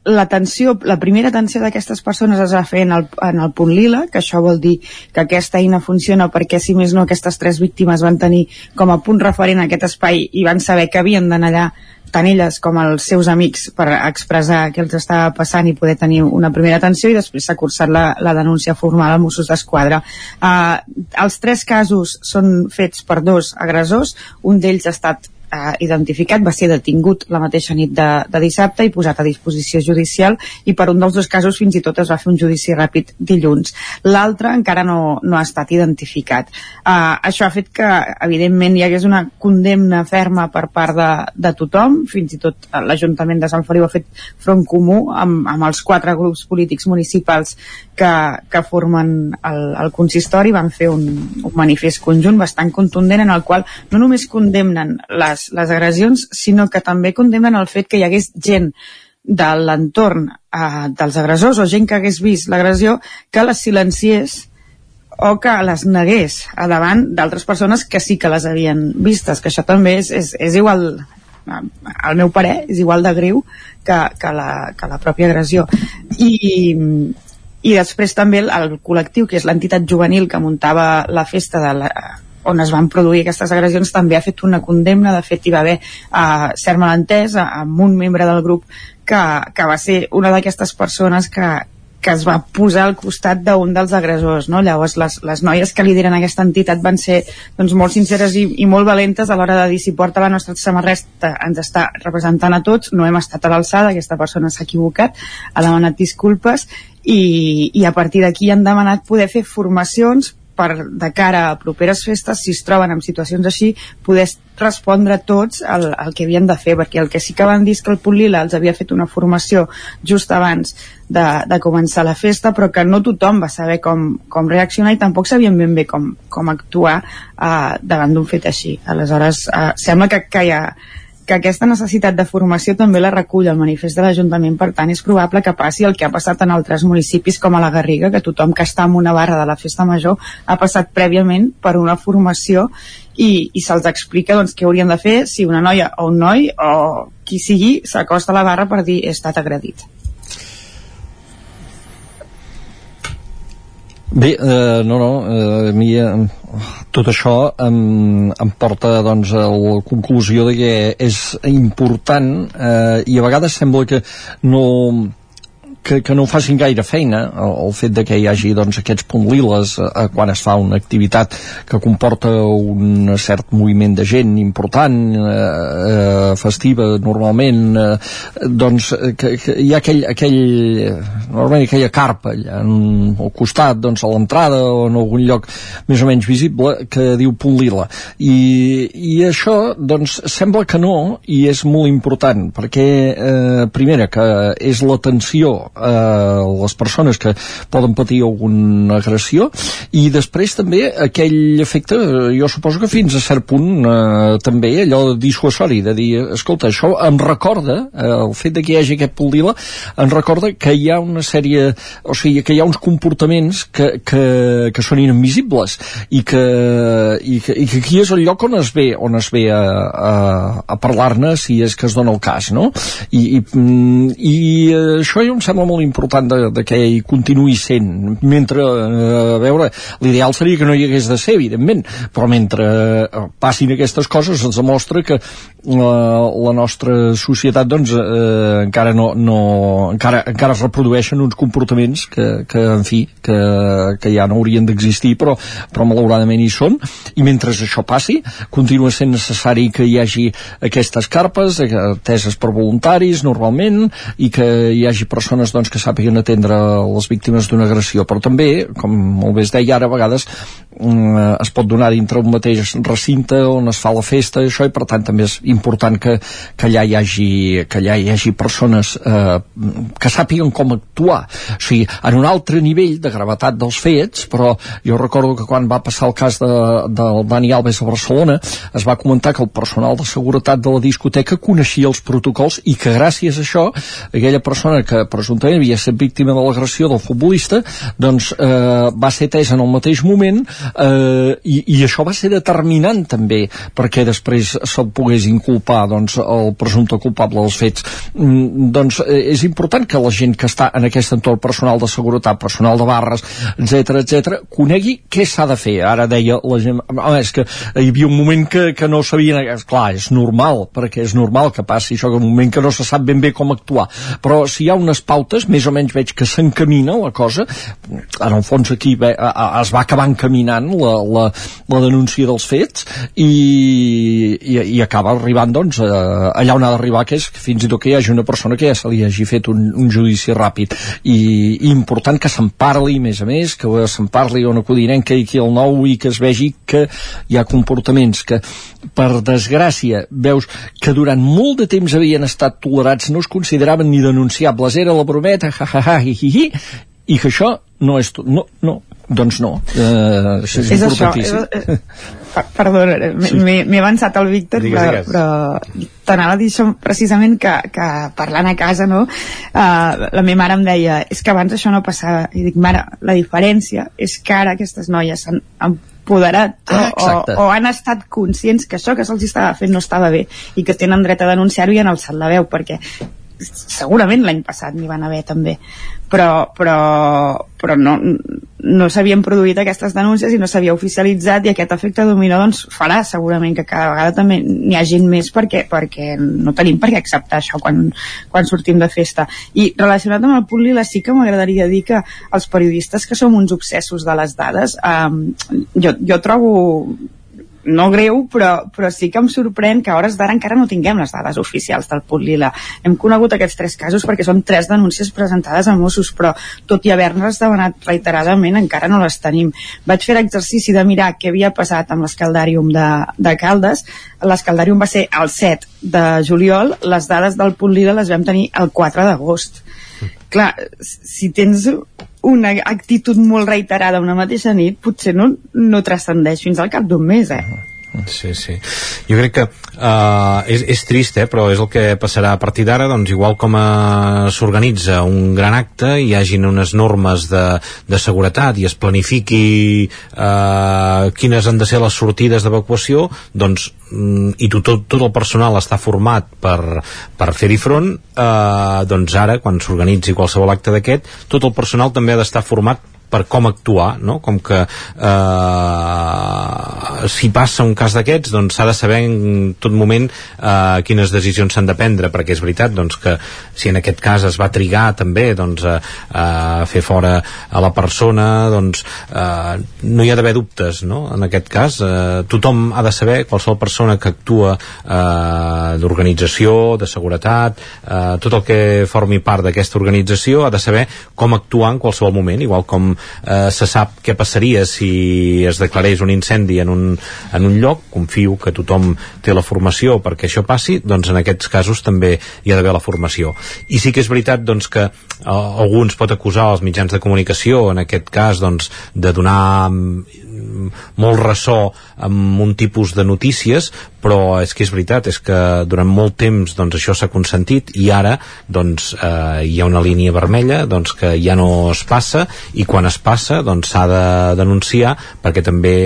l'atenció, la primera atenció d'aquestes persones es va fer en el, en el punt lila, que això vol dir que aquesta eina funciona perquè, si més no, aquestes tres víctimes van tenir com a punt referent aquest espai i van saber que havien d'anar allà tant elles com els seus amics per expressar què els estava passant i poder tenir una primera atenció i després s'ha cursat la, la denúncia formal a Mossos d'Esquadra. Uh, els tres casos són fets per dos agressors, un d'ells ha estat eh, identificat, va ser detingut la mateixa nit de, de dissabte i posat a disposició judicial i per un dels dos casos fins i tot es va fer un judici ràpid dilluns. L'altre encara no, no ha estat identificat. Eh, això ha fet que, evidentment, hi hagués una condemna ferma per part de, de tothom, fins i tot eh, l'Ajuntament de Sant Feliu ha fet front comú amb, amb els quatre grups polítics municipals que, que formen el, el consistori, van fer un, un manifest conjunt bastant contundent en el qual no només condemnen les, les agressions, sinó que també condemnen el fet que hi hagués gent de l'entorn eh, dels agressors o gent que hagués vist l'agressió que les silenciés o que les negués a davant d'altres persones que sí que les havien vistes, que això també és, és, és igual eh, al meu parer, és igual de greu que, que, la, que la pròpia agressió. I, i després també el, el col·lectiu, que és l'entitat juvenil que muntava la festa de la, on es van produir aquestes agressions també ha fet una condemna, de fet hi va haver uh, cert malentès amb un membre del grup que, que va ser una d'aquestes persones que, que es va posar al costat d'un dels agressors, no? Llavors, les, les noies que lideren aquesta entitat van ser doncs, molt sinceres i, i molt valentes a l'hora de dir si porta la nostra samarreta ens està representant a tots, no hem estat a l'alçada, aquesta persona s'ha equivocat, ha demanat disculpes i, i a partir d'aquí han demanat poder fer formacions per, de cara a properes festes, si es troben en situacions així, poder respondre tots al, al que havien de fer, perquè el que sí que van dir que el Punt Lila els havia fet una formació just abans de, de començar la festa, però que no tothom va saber com, com reaccionar i tampoc sabien ben bé com, com actuar uh, davant d'un fet així. Aleshores, uh, sembla que, que hi ha que aquesta necessitat de formació també la recull el manifest de l'Ajuntament, per tant és probable que passi el que ha passat en altres municipis com a la Garriga, que tothom que està en una barra de la festa major ha passat prèviament per una formació i, i se'ls explica doncs, què haurien de fer si una noia o un noi o qui sigui s'acosta a la barra per dir he estat agredit. Bé, eh, no, no, eh, a mi eh, tot això em, em porta doncs, a la conclusió de que és important eh, i a vegades sembla que no que, que no facin gaire feina el, el fet de que hi hagi doncs, aquests punt liles eh, quan es fa una activitat que comporta un cert moviment de gent important eh, eh, festiva normalment eh, doncs que, que hi ha aquell, aquell normalment aquella carpa allà en, al costat doncs a l'entrada o en algun lloc més o menys visible que diu punt lila i, i això doncs sembla que no i és molt important perquè eh, primera que és l'atenció eh, les persones que poden patir alguna agressió i després també aquell efecte, eh, jo suposo que fins a cert punt eh, també allò dissuasori, de dir, escolta, això em recorda, eh, el fet de que hi hagi aquest puldila, em recorda que hi ha una sèrie, o sigui, que hi ha uns comportaments que, que, que són inadmissibles i que, i que, i que aquí és el lloc on es ve, on es ve a, a, a parlar-ne si és que es dona el cas, no? I, i, mm, i això em sembla molt important de, de que hi continuï sent. Mentre, eh, a veure l'ideal seria que no hi hagués de ser evidentment però mentre eh, passin aquestes coses ens demostra que la, la nostra societat doncs eh, encara no, no encara, encara es reprodueixen uns comportaments que, que en fi que, que ja no haurien d'existir però, però malauradament hi són. I mentre això passi continua sent necessari que hi hagi aquestes carpes ateses per voluntaris normalment i que hi hagi persones doncs, que sàpiguen atendre les víctimes d'una agressió, però també, com molt bé es deia ara, a vegades es pot donar dintre un mateix recinte on es fa la festa, això, i per tant també és important que, que allà hi hagi, que allà hi hagi persones eh, que sàpiguen com actuar. O sigui, en un altre nivell de gravetat dels fets, però jo recordo que quan va passar el cas de, del Dani Alves a Barcelona, es va comentar que el personal de seguretat de la discoteca coneixia els protocols i que gràcies a això aquella persona que presumptament havia estat víctima de l'agressió del futbolista doncs eh, va ser atès en el mateix moment eh, i, i això va ser determinant també perquè després se'l pogués inculpar doncs, el presumpte culpable dels fets. Mm, doncs eh, és important que la gent que està en aquest entorn personal de seguretat, personal de barres etc etc conegui què s'ha de fer. Ara deia la gent, home, és que hi havia un moment que, que no sabien clar, és normal, perquè és normal que passi això, que un moment que no se sap ben bé com actuar. Però si hi ha unes pautes més o menys veig que s'encamina la cosa en el fons aquí bé, es va acabar encaminant la, la, la denúncia dels fets i, i, i acaba arribant doncs a, allà on ha d'arribar que és fins i tot que hi hagi una persona que ja se li hagi fet un, un judici ràpid. I, i important que se'n parli més a més, que se'n parli on acudirem que aquí el nou i que es vegi que hi ha comportaments que per desgràcia veus que durant molt de temps havien estat tolerats no es consideraven ni denunciables. Era la brometa, ha, ha, ha, hi, hi, hi, i que això no és... No, no, doncs no. Eh, això és, és importantíssim. Això, és, perdona, m'he avançat al Víctor, digues, però, digues. però t'anava a dir això precisament que, que parlant a casa, no? Uh, la meva mare em deia, és que abans això no passava. I dic, mare, la diferència és que ara aquestes noies s'han empoderat ah, o, o, o han estat conscients que això que se'ls estava fent no estava bé i que tenen dret a denunciar-ho i han alçat la veu perquè segurament l'any passat n'hi van haver també. Però, però, però no, no s'havien produït aquestes denúncies i no s'havia oficialitzat i aquest efecte dominó doncs, farà segurament que cada vegada també n'hi hagin més perquè, perquè no tenim per què acceptar això quan, quan sortim de festa. I relacionat amb el punt lila sí que m'agradaria dir que els periodistes que som uns obsessos de les dades eh, jo, jo trobo no greu, però, però sí que em sorprèn que a hores d'ara encara no tinguem les dades oficials del punt lila. Hem conegut aquests tres casos perquè són tres denúncies presentades a Mossos, però tot i haver-nos demanat reiteradament encara no les tenim. Vaig fer l'exercici de mirar què havia passat amb l'escaldàrium de, de Caldes. L'escaldàrium va ser el 7 de juliol, les dades del punt lila les vam tenir el 4 d'agost. Clar, si tens una actitud molt reiterada una mateixa nit, potser no, no transcendeix fins al cap d'un mes, eh? Sí, sí. Jo crec que uh, és, és trist, eh, però és el que passarà a partir d'ara, doncs igual com uh, s'organitza un gran acte, hi hagin unes normes de, de seguretat i es planifiqui uh, quines han de ser les sortides d'evacuació, doncs mm, i tot, tot, tot el personal està format per, per fer-hi front, eh, doncs ara, quan s'organitzi qualsevol acte d'aquest, tot el personal també ha d'estar format per com actuar, no? com que eh, si passa un cas d'aquests doncs s'ha de saber en tot moment eh, quines decisions s'han de prendre perquè és veritat doncs, que si en aquest cas es va trigar també doncs, a, a fer fora a la persona doncs eh, no hi ha d'haver dubtes no? en aquest cas eh, tothom ha de saber, qualsevol persona que actua eh, d'organització de seguretat eh, tot el que formi part d'aquesta organització ha de saber com actuar en qualsevol moment igual com eh, se sap què passaria si es declarés un incendi en un, en un lloc, confio que tothom té la formació perquè això passi, doncs en aquests casos també hi ha d'haver la formació. I sí que és veritat doncs, que eh, algú ens pot acusar als mitjans de comunicació, en aquest cas, doncs, de donar mm, molt ressò amb un tipus de notícies, però és que és veritat, és que durant molt temps doncs, això s'ha consentit i ara doncs, eh, hi ha una línia vermella doncs, que ja no es passa i quan es passa doncs, s'ha de denunciar perquè també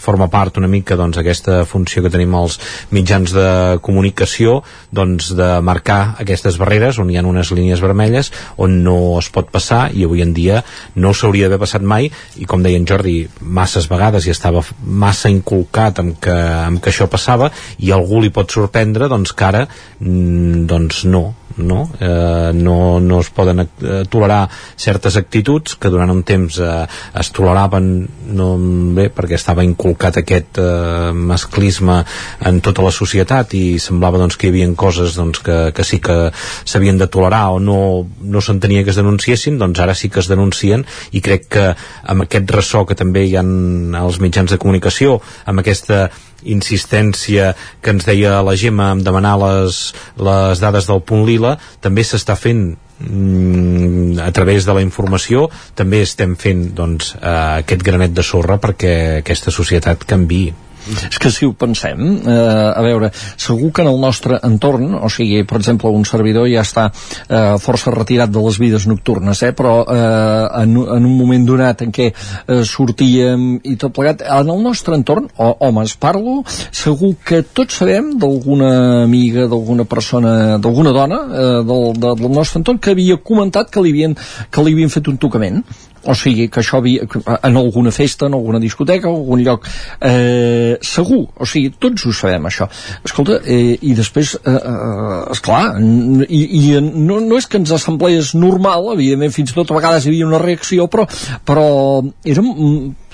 forma part una mica doncs, aquesta funció que tenim als mitjans de comunicació doncs, de marcar aquestes barreres on hi ha unes línies vermelles on no es pot passar i avui en dia no s'hauria d'haver passat mai i com deia en Jordi, masses vegades i estava massa inculcat amb que, amb que això passava i algú li pot sorprendre doncs que ara mm, doncs no no? Eh, no, no es poden eh, tolerar certes actituds que durant un temps eh, es toleraven no, bé, perquè estava inculcat aquest eh, masclisme en tota la societat i semblava doncs, que hi havia coses doncs, que, que sí que s'havien de tolerar o no, no s'entenia que es denunciessin doncs ara sí que es denuncien i crec que amb aquest ressò que també hi ha als mitjans de comunicació amb aquesta insistència que ens deia la Gemma en demanar les, les dades del punt lila també s'està fent mm, a través de la informació també estem fent doncs, eh, aquest granet de sorra perquè aquesta societat canvi és que si ho pensem, eh, a veure, segur que en el nostre entorn, o sigui, per exemple, un servidor ja està eh, força retirat de les vides nocturnes, eh, però eh, en, en un moment donat en què eh, sortíem i tot plegat, en el nostre entorn, o, homes, parlo, segur que tots sabem d'alguna amiga, d'alguna persona, d'alguna dona eh, del, del nostre entorn que havia comentat que li havien, que li havien fet un tocament o sigui que això havia, en alguna festa, en alguna discoteca, en algun lloc. Eh, segur, o sigui, tots ho sabem això. Escolta, eh, i després eh, eh, esclar i, i no, no és que ens assemblés normal evidentment fins i tot a vegades hi havia una reacció però, però era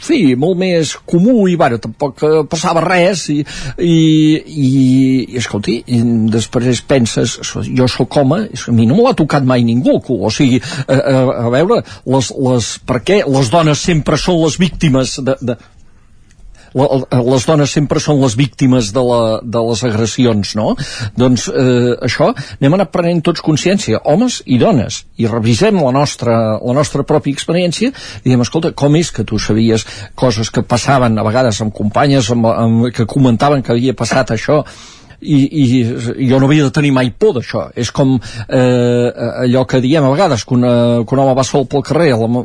sí, molt més comú i bueno, tampoc eh, passava res i, i, i, i escolti i després penses jo sóc home, a mi no me l'ha tocat mai ningú o sigui, a, a, a veure les, les, per què les dones sempre són les víctimes de, de, les dones sempre són les víctimes de, la, de les agressions, no? Doncs eh, això, anem anar prenent tots consciència, homes i dones, i revisem la nostra, la nostra pròpia experiència i diem, escolta, com és que tu sabies coses que passaven a vegades amb companyes amb, amb, que comentaven que havia passat això i, i jo no havia de tenir mai por d'això. És com eh, allò que diem a vegades que, una, que un home va sol pel carrer en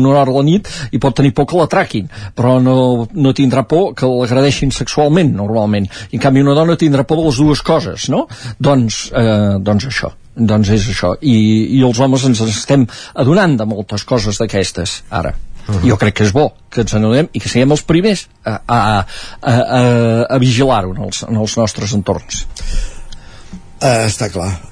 una hora de la nit i pot tenir por que l'atraquin però no, no tindrà por que l'agradeixin sexualment normalment. I en canvi una dona tindrà por de les dues coses no? doncs, eh, doncs això. Doncs és això. I, i els homes ens estem adonant de moltes coses d'aquestes ara Uh -huh. jo crec que és bo que ens n'adonem i que siguem els primers a, a, a, a, a vigilar-ho en, els, en els nostres entorns uh, està clar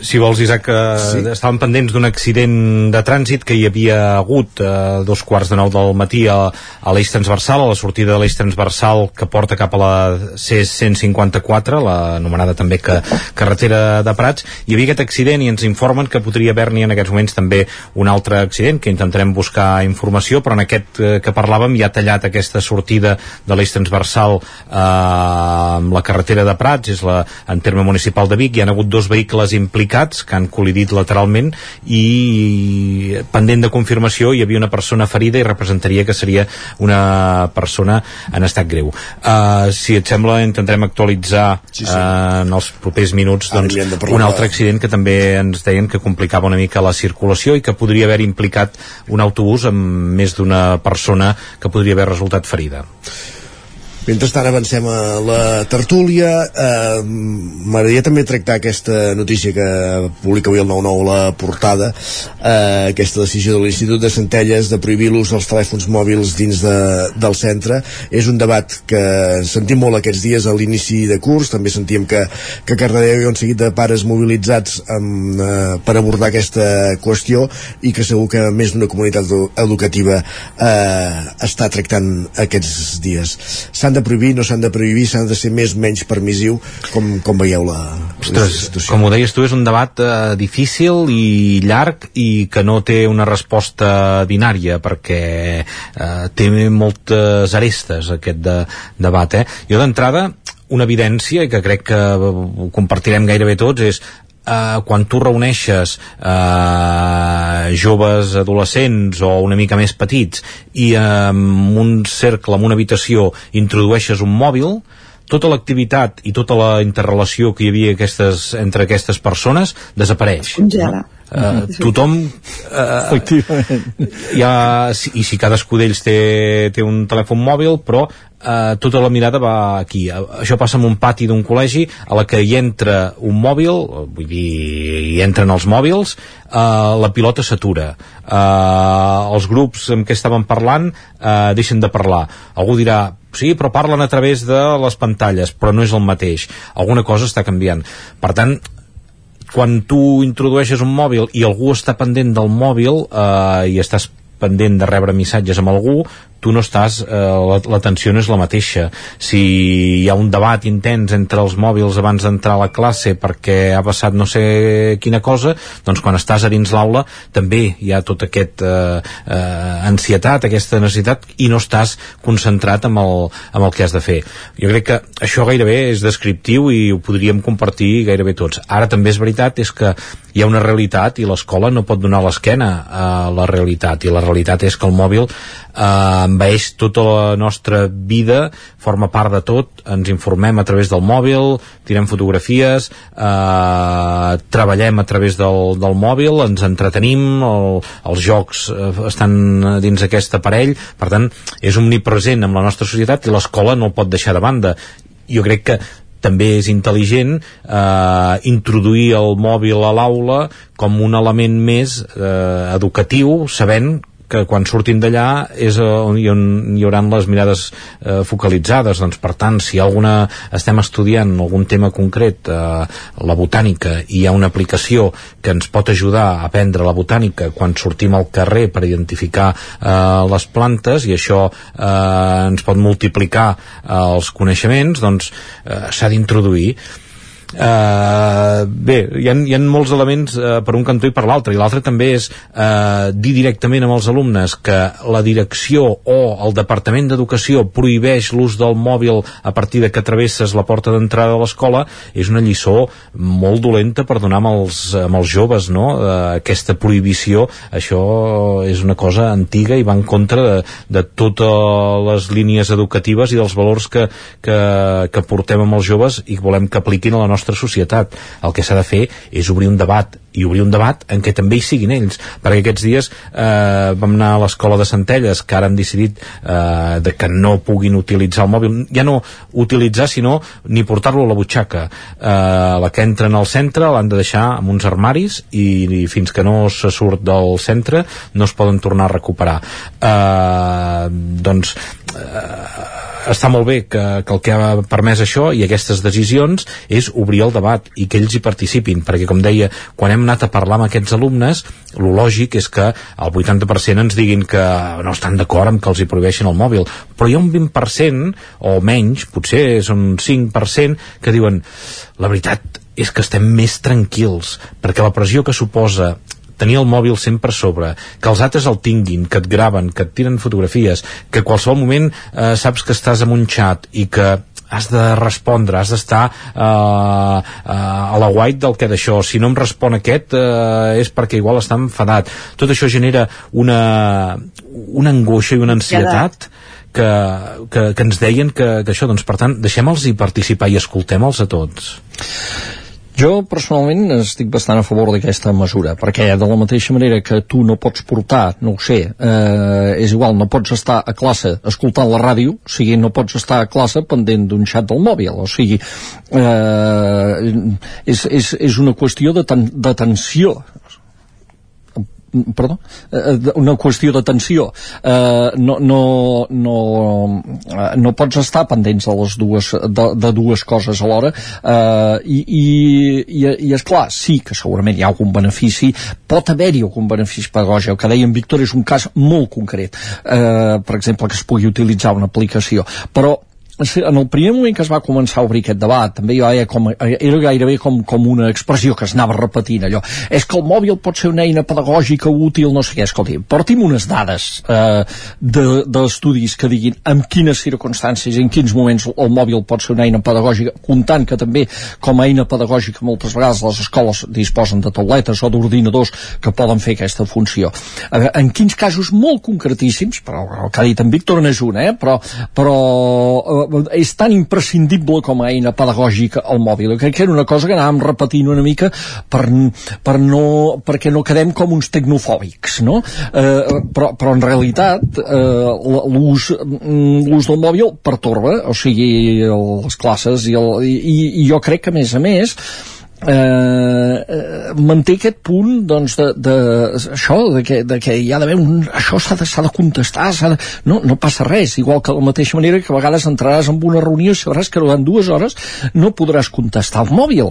si vols, Isaac, eh, sí. estàvem pendents d'un accident de trànsit que hi havia hagut a eh, dos quarts de nou del matí a, a l'eix transversal, a la sortida de l'eix transversal que porta cap a la C-154, l'anomenada també que, carretera de Prats. Hi havia aquest accident i ens informen que podria haver-n'hi en aquests moments també un altre accident, que intentarem buscar informació, però en aquest eh, que parlàvem ja ha tallat aquesta sortida de l'eix transversal eh, amb la carretera de Prats, és la, en terme municipal de Vic, hi ha hagut dos vehicles implicats implicats que han col·lidit lateralment i pendent de confirmació hi havia una persona ferida i representaria que seria una persona en estat greu. Uh, si et sembla intentarem actualitzar sí, sí. Uh, en els propers minuts doncs, un altre accident que també ens deien que complicava una mica la circulació i que podria haver implicat un autobús amb més d'una persona que podria haver resultat ferida. Mentrestant avancem a la tertúlia. Eh, M'agradaria també tractar aquesta notícia que publica avui el 9-9 la portada, eh, aquesta decisió de l'Institut de Centelles de prohibir l'ús dels telèfons mòbils dins de, del centre. És un debat que sentim molt aquests dies a l'inici de curs, també sentíem que, que a Cardedeu hi ha un seguit de pares mobilitzats amb, eh, per abordar aquesta qüestió i que segur que més d'una comunitat educativa eh, està tractant aquests dies. S'han s'han de prohibir, no s'han de prohibir, s'han de ser més menys permissiu, com, com veieu la, Ostres, la situació? Com ho deies tu, és un debat eh, difícil i llarg i que no té una resposta binària perquè eh, té moltes arestes aquest de, debat. Eh? Jo d'entrada una evidència, i que crec que compartirem gairebé tots, és eh, quan tu reuneixes eh, joves adolescents o una mica més petits i en un cercle, en una habitació introdueixes un mòbil tota l'activitat i tota la interrelació que hi havia aquestes, entre aquestes persones desapareix. Congela. No? Uh, tothom uh, ja, si, i si cadascú d'ells té, té un telèfon mòbil però uh, tota la mirada va aquí. Això passa en un pati d'un col·legi a la que hi entra un mòbil vull dir, hi entren els mòbils uh, la pilota s'atura. Uh, els grups amb què estaven parlant uh, deixen de parlar. Algú dirà sí, però parlen a través de les pantalles, però no és el mateix. Alguna cosa està canviant. Per tant, quan tu introdueixes un mòbil i algú està pendent del mòbil eh, i estàs pendent de rebre missatges amb algú, tu no estàs, eh, l'atenció no és la mateixa. Si hi ha un debat intens entre els mòbils abans d'entrar a la classe perquè ha passat no sé quina cosa, doncs quan estàs a dins l'aula també hi ha tot aquest eh, eh, ansietat, aquesta necessitat i no estàs concentrat amb el, amb el que has de fer. Jo crec que això gairebé és descriptiu i ho podríem compartir gairebé tots. Ara també és veritat és que hi ha una realitat i l'escola no pot donar l'esquena a la realitat i la realitat és que el mòbil eh, envaeix tota la nostra vida, forma part de tot, ens informem a través del mòbil, tirem fotografies, eh, treballem a través del, del mòbil, ens entretenim, el, els jocs eh, estan dins aquest aparell, per tant, és omnipresent amb la nostra societat i l'escola no el pot deixar de banda. Jo crec que també és intel·ligent eh, introduir el mòbil a l'aula com un element més eh, educatiu, sabent que quan surtin d'allà és on hi, on hi haurà les mirades eh, focalitzades. Doncs per tant si alguna estem estudiant algun tema concret eh, la botànica i hi ha una aplicació que ens pot ajudar a aprendre la botànica quan sortim al carrer per identificar eh, les plantes i això eh, ens pot multiplicar eh, els coneixements doncs eh, s'ha d'introduir Uh, bé, hi ha, hi ha molts elements uh, per un cantó i per l'altre i l'altre també és uh, dir directament amb els alumnes que la direcció o el Departament d'Educació prohibeix l'ús del mòbil a partir de que travesses la porta d'entrada de l'escola és una lliçó molt dolenta per donar amb els, amb els joves no? uh, aquesta prohibició això és una cosa antiga i va en contra de, de totes les línies educatives i dels valors que, que, que portem amb els joves i volem que apliquin a la nostra nostra societat. El que s'ha de fer és obrir un debat i obrir un debat en què també hi siguin ells. Perquè aquests dies eh, vam anar a l'escola de Centelles que ara han decidit eh, de que no puguin utilitzar el mòbil. Ja no utilitzar sinó ni portar-lo a la butxaca. Eh, la que entra en el centre l'han de deixar en uns armaris i, i fins que no se surt del centre no es poden tornar a recuperar. Eh, doncs eh, està molt bé que, que el que ha permès això i aquestes decisions és obrir el debat i que ells hi participin, perquè com deia, quan hem anat a parlar amb aquests alumnes, lo lògic és que el 80% ens diguin que no estan d'acord amb que els hi prohibeixin el mòbil, però hi ha un 20% o menys, potser són un 5% que diuen la veritat és que estem més tranquils perquè la pressió que suposa tenir el mòbil sempre a sobre, que els altres el tinguin, que et graven, que et tiren fotografies, que a qualsevol moment eh, saps que estàs en un xat i que has de respondre, has d'estar eh, eh, a la white del que d'això, si no em respon aquest eh, és perquè igual està enfadat. Tot això genera una una angoixa i una ansietat que, que, que ens deien que, que això, doncs per tant, deixem-los hi participar i escoltem-los a tots jo personalment estic bastant a favor d'aquesta mesura, perquè de la mateixa manera que tu no pots portar, no ho sé, eh, és igual, no pots estar a classe escoltant la ràdio, o sigui, no pots estar a classe pendent d'un xat del mòbil, o sigui, eh, és, és, és una qüestió de d'atenció, perdó, eh, una qüestió d'atenció. Eh, no, no, no, eh, no pots estar pendents de les dues de, de dues coses alhora. Eh, i, i, i és clar, sí que segurament hi ha algun benefici. Pot haver-hi algun benefici pedagògic. El que deia en Víctor és un cas molt concret. Eh, per exemple que es pugui utilitzar una aplicació. Però en el primer moment que es va començar a obrir aquest debat també jo era, com, era gairebé com, com una expressió que es anava repetint allò. És que el mòbil pot ser una eina pedagògica útil, no sé què, escolti, porti'm unes dades eh, d'estudis de, que diguin en quines circumstàncies en quins moments el mòbil pot ser una eina pedagògica comptant que també com a eina pedagògica moltes vegades les escoles disposen de tauletes o d'ordinadors que poden fer aquesta funció. Eh, en quins casos molt concretíssims però el que ha dit en Víctor n'és un eh, però, però eh, és tan imprescindible com a eina pedagògica el mòbil. Crec que era una cosa que anàvem repetint una mica per, per no, perquè no quedem com uns tecnofòbics, no? Eh, però, però en realitat eh, l'ús del mòbil pertorba, o sigui, les classes i, el, i, i jo crec que a més a més eh, eh, manté aquest punt doncs de, de això de que, de que hi ha d'haver un això s'ha de, de contestar de, no, no passa res, igual que de la mateixa manera que a vegades entraràs en una reunió i sabràs que durant dues hores no podràs contestar el mòbil.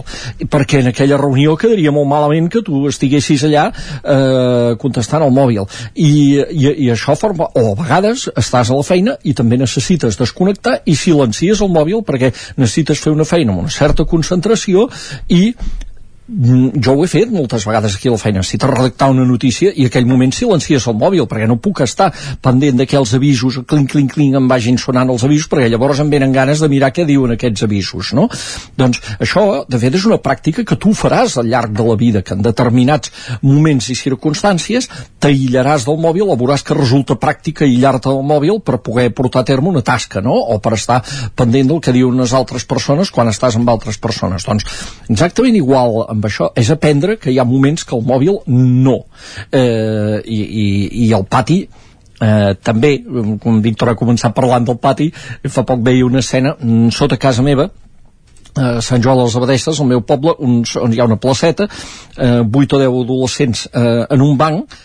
Perquè en aquella reunió quedaria molt malament que tu estiguessis allà eh, contestant el mòbil. I, i, i això forma, o a vegades estàs a la feina i també necessites desconnectar i silencies el mòbil perquè necessites fer una feina amb una certa concentració i jo ho he fet moltes vegades aquí a la feina si t'has redactar una notícia i aquell moment silencies el mòbil perquè no puc estar pendent d'aquells avisos, clinc, clinc, clinc em vagin sonant els avisos perquè llavors em venen ganes de mirar què diuen aquests avisos no? doncs això de fet és una pràctica que tu faràs al llarg de la vida que en determinats moments i circumstàncies t'aïllaràs del mòbil o veuràs que resulta pràctica aïllar-te del mòbil per poder portar a terme una tasca no? o per estar pendent del que diuen les altres persones quan estàs amb altres persones doncs exactament igual amb amb això és aprendre que hi ha moments que el mòbil no eh, i, i, i el pati Eh, també, com Víctor ha començat parlant del pati, fa poc veia una escena mm, sota casa meva eh, Sant Joan de les Abadestes, al meu poble, on, on hi ha una placeta, eh, 8 o 10 adolescents eh, en un banc,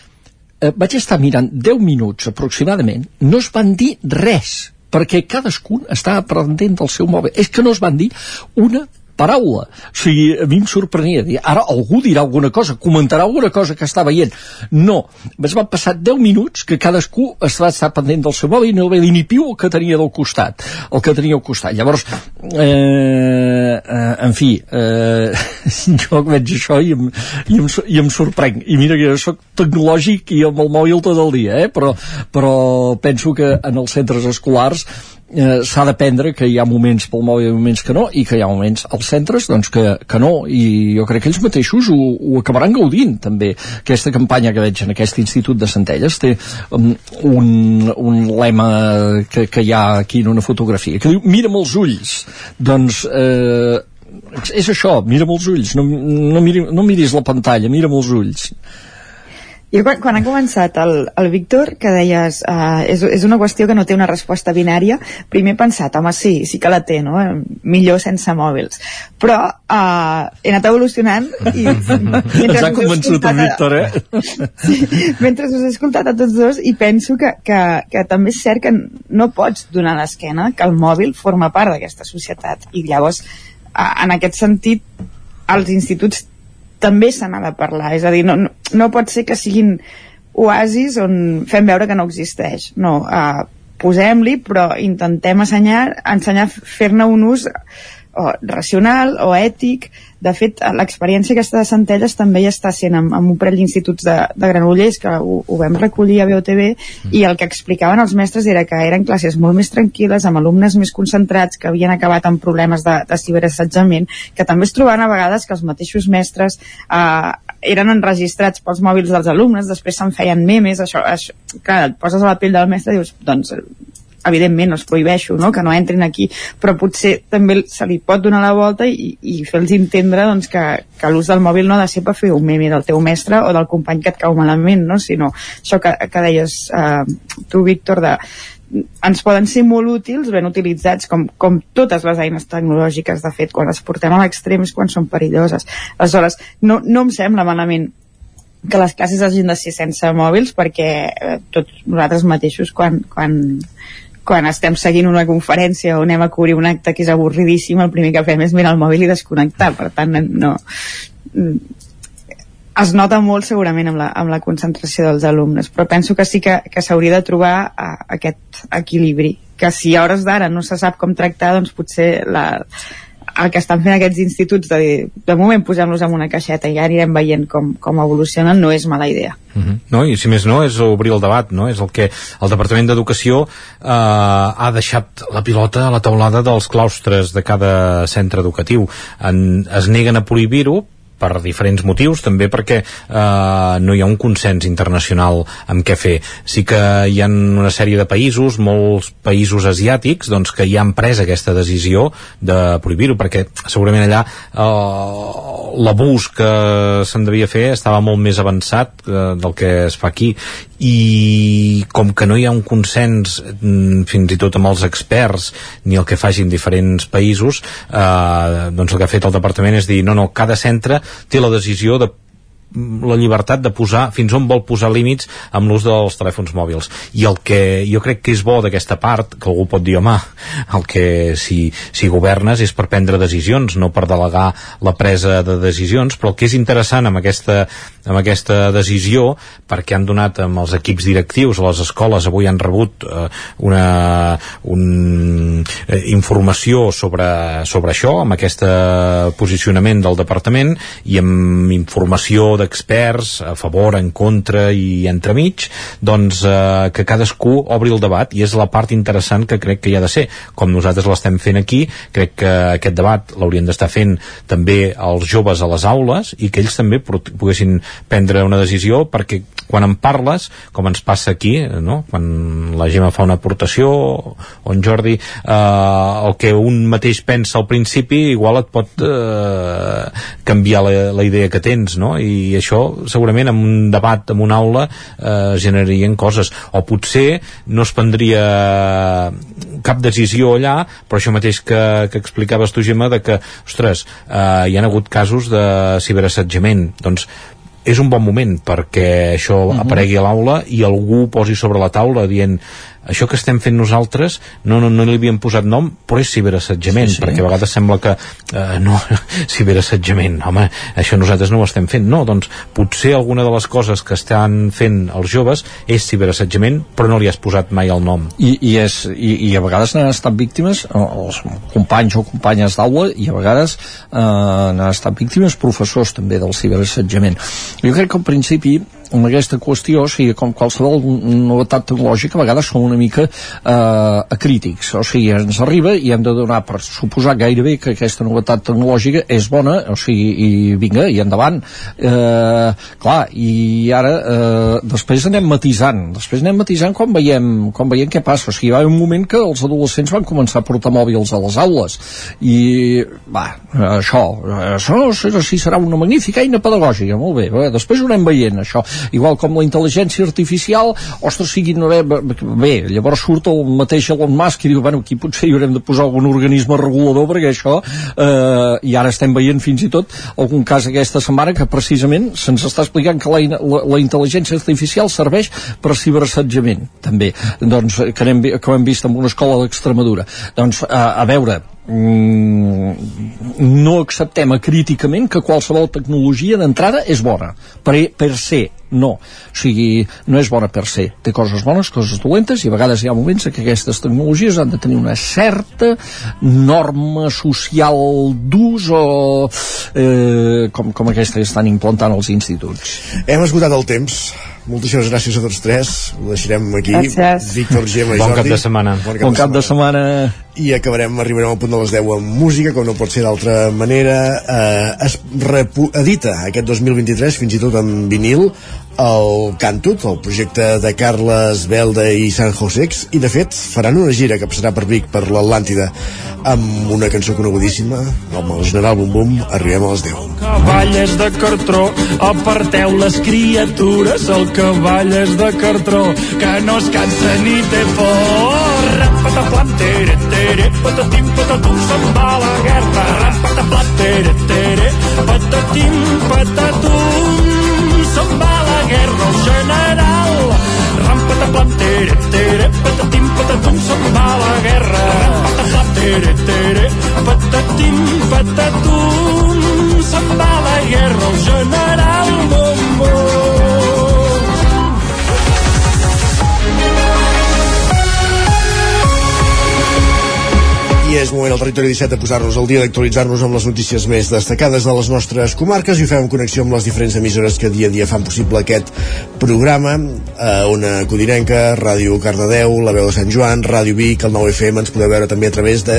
eh, vaig estar mirant 10 minuts aproximadament, no es van dir res, perquè cadascun estava pendent del seu mòbil. És que no es van dir una paraula. O sigui, a mi em sorprenia. Dir, ara algú dirà alguna cosa, comentarà alguna cosa que està veient. No. Es van passar 10 minuts que cadascú estava estar pendent del seu mòbil i no va dir ni piu el que tenia del costat. El que tenia al costat. Llavors, eh, eh, en fi, eh, (laughs) jo veig això i em, i, em, i em sorprenc. I mira que jo soc tecnològic i amb el mòbil tot el dia, eh? però, però penso que en els centres escolars eh, s'ha d'aprendre que hi ha moments pel mòbil i moments que no, i que hi ha moments als centres doncs, que, que no, i jo crec que ells mateixos ho, ho acabaran gaudint també. Aquesta campanya que veig en aquest Institut de Centelles té um, un, un lema que, que hi ha aquí en una fotografia, que diu mira'm els ulls. Doncs eh, és això, mira'm els ulls, no, no, miri, no miris la pantalla, mira'm els ulls. Jo quan, quan ha començat el, el Víctor, que deies uh, és, és una qüestió que no té una resposta binària, primer he pensat, home, sí, sí que la té, no? Millor sense mòbils. Però uh, he anat evolucionant i... (laughs) Ens ha convençut el Víctor, eh? (laughs) sí, mentre us he escoltat a tots dos i penso que, que, que també és cert que no pots donar l'esquena, que el mòbil forma part d'aquesta societat. I llavors, uh, en aquest sentit, els instituts també se n'ha de parlar, és a dir, no, no, pot ser que siguin oasis on fem veure que no existeix, no, uh, posem-li però intentem ensenyar, ensenyar fer-ne un ús o racional o ètic de fet, l'experiència aquesta de Centelles també ja està sent amb, amb un parell d'instituts de, de Granollers que ho, ho vam recollir a BOTV mm. i el que explicaven els mestres era que eren classes molt més tranquil·les, amb alumnes més concentrats, que havien acabat amb problemes de, de ciberassetjament, que també es trobaven a vegades que els mateixos mestres eh, eren enregistrats pels mòbils dels alumnes, després se'n feien memes, això, això, clar, et poses a la pell del mestre i dius, doncs evidentment els prohibeixo no? que no entrin aquí, però potser també se li pot donar la volta i, i fer-los entendre doncs, que, que l'ús del mòbil no ha de ser per fer un meme del teu mestre o del company que et cau malament, no? sinó això que, que deies eh, tu, Víctor, de, ens poden ser molt útils ben utilitzats com, com totes les eines tecnològiques de fet, quan les portem a l'extrem és quan són perilloses aleshores no, no em sembla malament que les classes hagin de ser sense mòbils perquè eh, tots nosaltres mateixos quan, quan quan estem seguint una conferència o anem a cobrir un acte que és avorridíssim, el primer que fem és mirar el mòbil i desconnectar, per tant no. Es nota molt segurament amb la, amb la concentració dels alumnes, però penso que sí que, que s'hauria de trobar a, aquest equilibri, que si a hores d'ara no se sap com tractar, doncs potser la, el que estan fent aquests instituts de, de moment posem-los en una caixeta i ja anirem veient com, com evolucionen no és mala idea uh -huh. no, i si més no és obrir el debat no? és el que el Departament d'Educació eh, ha deixat la pilota a la taulada dels claustres de cada centre educatiu en, es neguen a prohibir-ho per diferents motius, també perquè eh, no hi ha un consens internacional amb què fer. Sí que hi ha una sèrie de països, molts països asiàtics, doncs que ja han pres aquesta decisió de prohibir-ho, perquè segurament allà eh, l'abús que se'n devia fer estava molt més avançat eh, del que es fa aquí i com que no hi ha un consens mm, fins i tot amb els experts ni el que facin diferents països eh, doncs el que ha fet el departament és dir no, no, cada centre té la decisió de la llibertat de posar fins on vol posar límits amb l'ús dels telèfons mòbils. I el que jo crec que és bo d'aquesta part que algú pot dir, home, el que si, si governes és per prendre decisions no per delegar la presa de decisions però el que és interessant amb aquesta, amb aquesta decisió perquè han donat amb els equips directius a les escoles avui han rebut eh, una un, eh, informació sobre, sobre això amb aquest posicionament del departament i amb informació d'experts a favor, en contra i entremig, doncs eh, que cadascú obri el debat i és la part interessant que crec que hi ha de ser. Com nosaltres l'estem fent aquí, crec que aquest debat l'haurien d'estar fent també els joves a les aules i que ells també poguessin prendre una decisió perquè quan en parles, com ens passa aquí, no? quan la Gemma fa una aportació o en Jordi, eh, el que un mateix pensa al principi igual et pot eh, canviar la, la idea que tens, no? I això segurament en un debat en una aula eh, generarien coses o potser no es prendria cap decisió allà però això mateix que, que explicaves tu Gemma de que, ostres, eh, hi han hagut casos de ciberassetjament doncs és un bon moment perquè això mhm. aparegui a l'aula i algú posi sobre la taula dient això que estem fent nosaltres no, no, no li havíem posat nom però és ciberassetjament sí, sí. perquè a vegades sembla que eh, no, (laughs) ciberassetjament home, això nosaltres no ho estem fent. No, doncs potser alguna de les coses que estan fent els joves és ciberassetjament però no li has posat mai el nom. I, i, és, i, i a vegades n'han estat víctimes els companys o companyes d'aula i a vegades eh, n'han estat víctimes professors també del ciberassetjament. Jo crec que al principi amb aquesta qüestió, o sigui, com qualsevol novetat tecnològica, a vegades som una mica eh, acrítics, o sigui, ens arriba i hem de donar per suposar gairebé que aquesta novetat tecnològica és bona, o sigui, i vinga, i endavant. Eh, clar, i ara eh, després anem matisant, després anem matisant quan veiem, quan veiem què passa, o sigui, hi va un moment que els adolescents van començar a portar mòbils a les aules, i va, això, això sé si serà una magnífica eina pedagògica, molt bé, bé després ho anem veient, això, igual com la intel·ligència artificial, ostres, siguin, bé, bé llavors surt el mateix Elon Musk i diu, bueno, aquí potser hi haurem de posar algun organisme regulador perquè això, eh, i ara estem veient fins i tot algun cas aquesta setmana que precisament se'ns està explicant que la, la, la intel·ligència artificial serveix per ciberassetjament, també, doncs, que, hem, que ho hem vist en una escola d'Extremadura. Doncs, a, a veure, no acceptem acríticament que qualsevol tecnologia d'entrada és bona. Per, per ser, no. O sigui, no és bona per ser té coses bones, coses dolentes i a vegades hi ha moments que aquestes tecnologies han de tenir una certa norma social d'ús o eh, com, com aquesta que estan implantant els instituts. Hem esgotat el temps moltíssimes gràcies a tots tres. Ho deixarem aquí. Gràcies. Víctor, Gemma i bon Jordi. cap de setmana. Bon bon cap de setmana. i acabarem, arribarem al punt de les 10 amb música, com no pot ser d'altra manera. Eh, es edita aquest 2023 fins i tot en vinil el Cantut, el projecte de Carles Belda i San Josex i de fet faran una gira que passarà per Vic per l'Atlàntida amb una cançó conegudíssima amb el General Bum Bum arribem a les 10 cavall és de cartró aparteu les criatures el cavall és de cartró que no es cansa ni té por. Rapataplam tere tere patatim patatum se'n va la guerra. Rapataplam tere tere patatim patatum se'n va la guerra el general. Rampataplam tere tere patatim patatum se'n va la guerra. Rampataplam tere tere patatim patatum se'n va la guerra el general és moment al territori 17 de posar-nos al dia d'actualitzar-nos amb les notícies més destacades de les nostres comarques i ho fem connexió amb les diferents emissores que dia a dia fan possible aquest programa a Ona Codinenca, Ràdio Cardedeu, La Veu de Sant Joan, Ràdio Vic, el 9FM, ens podeu veure també a través de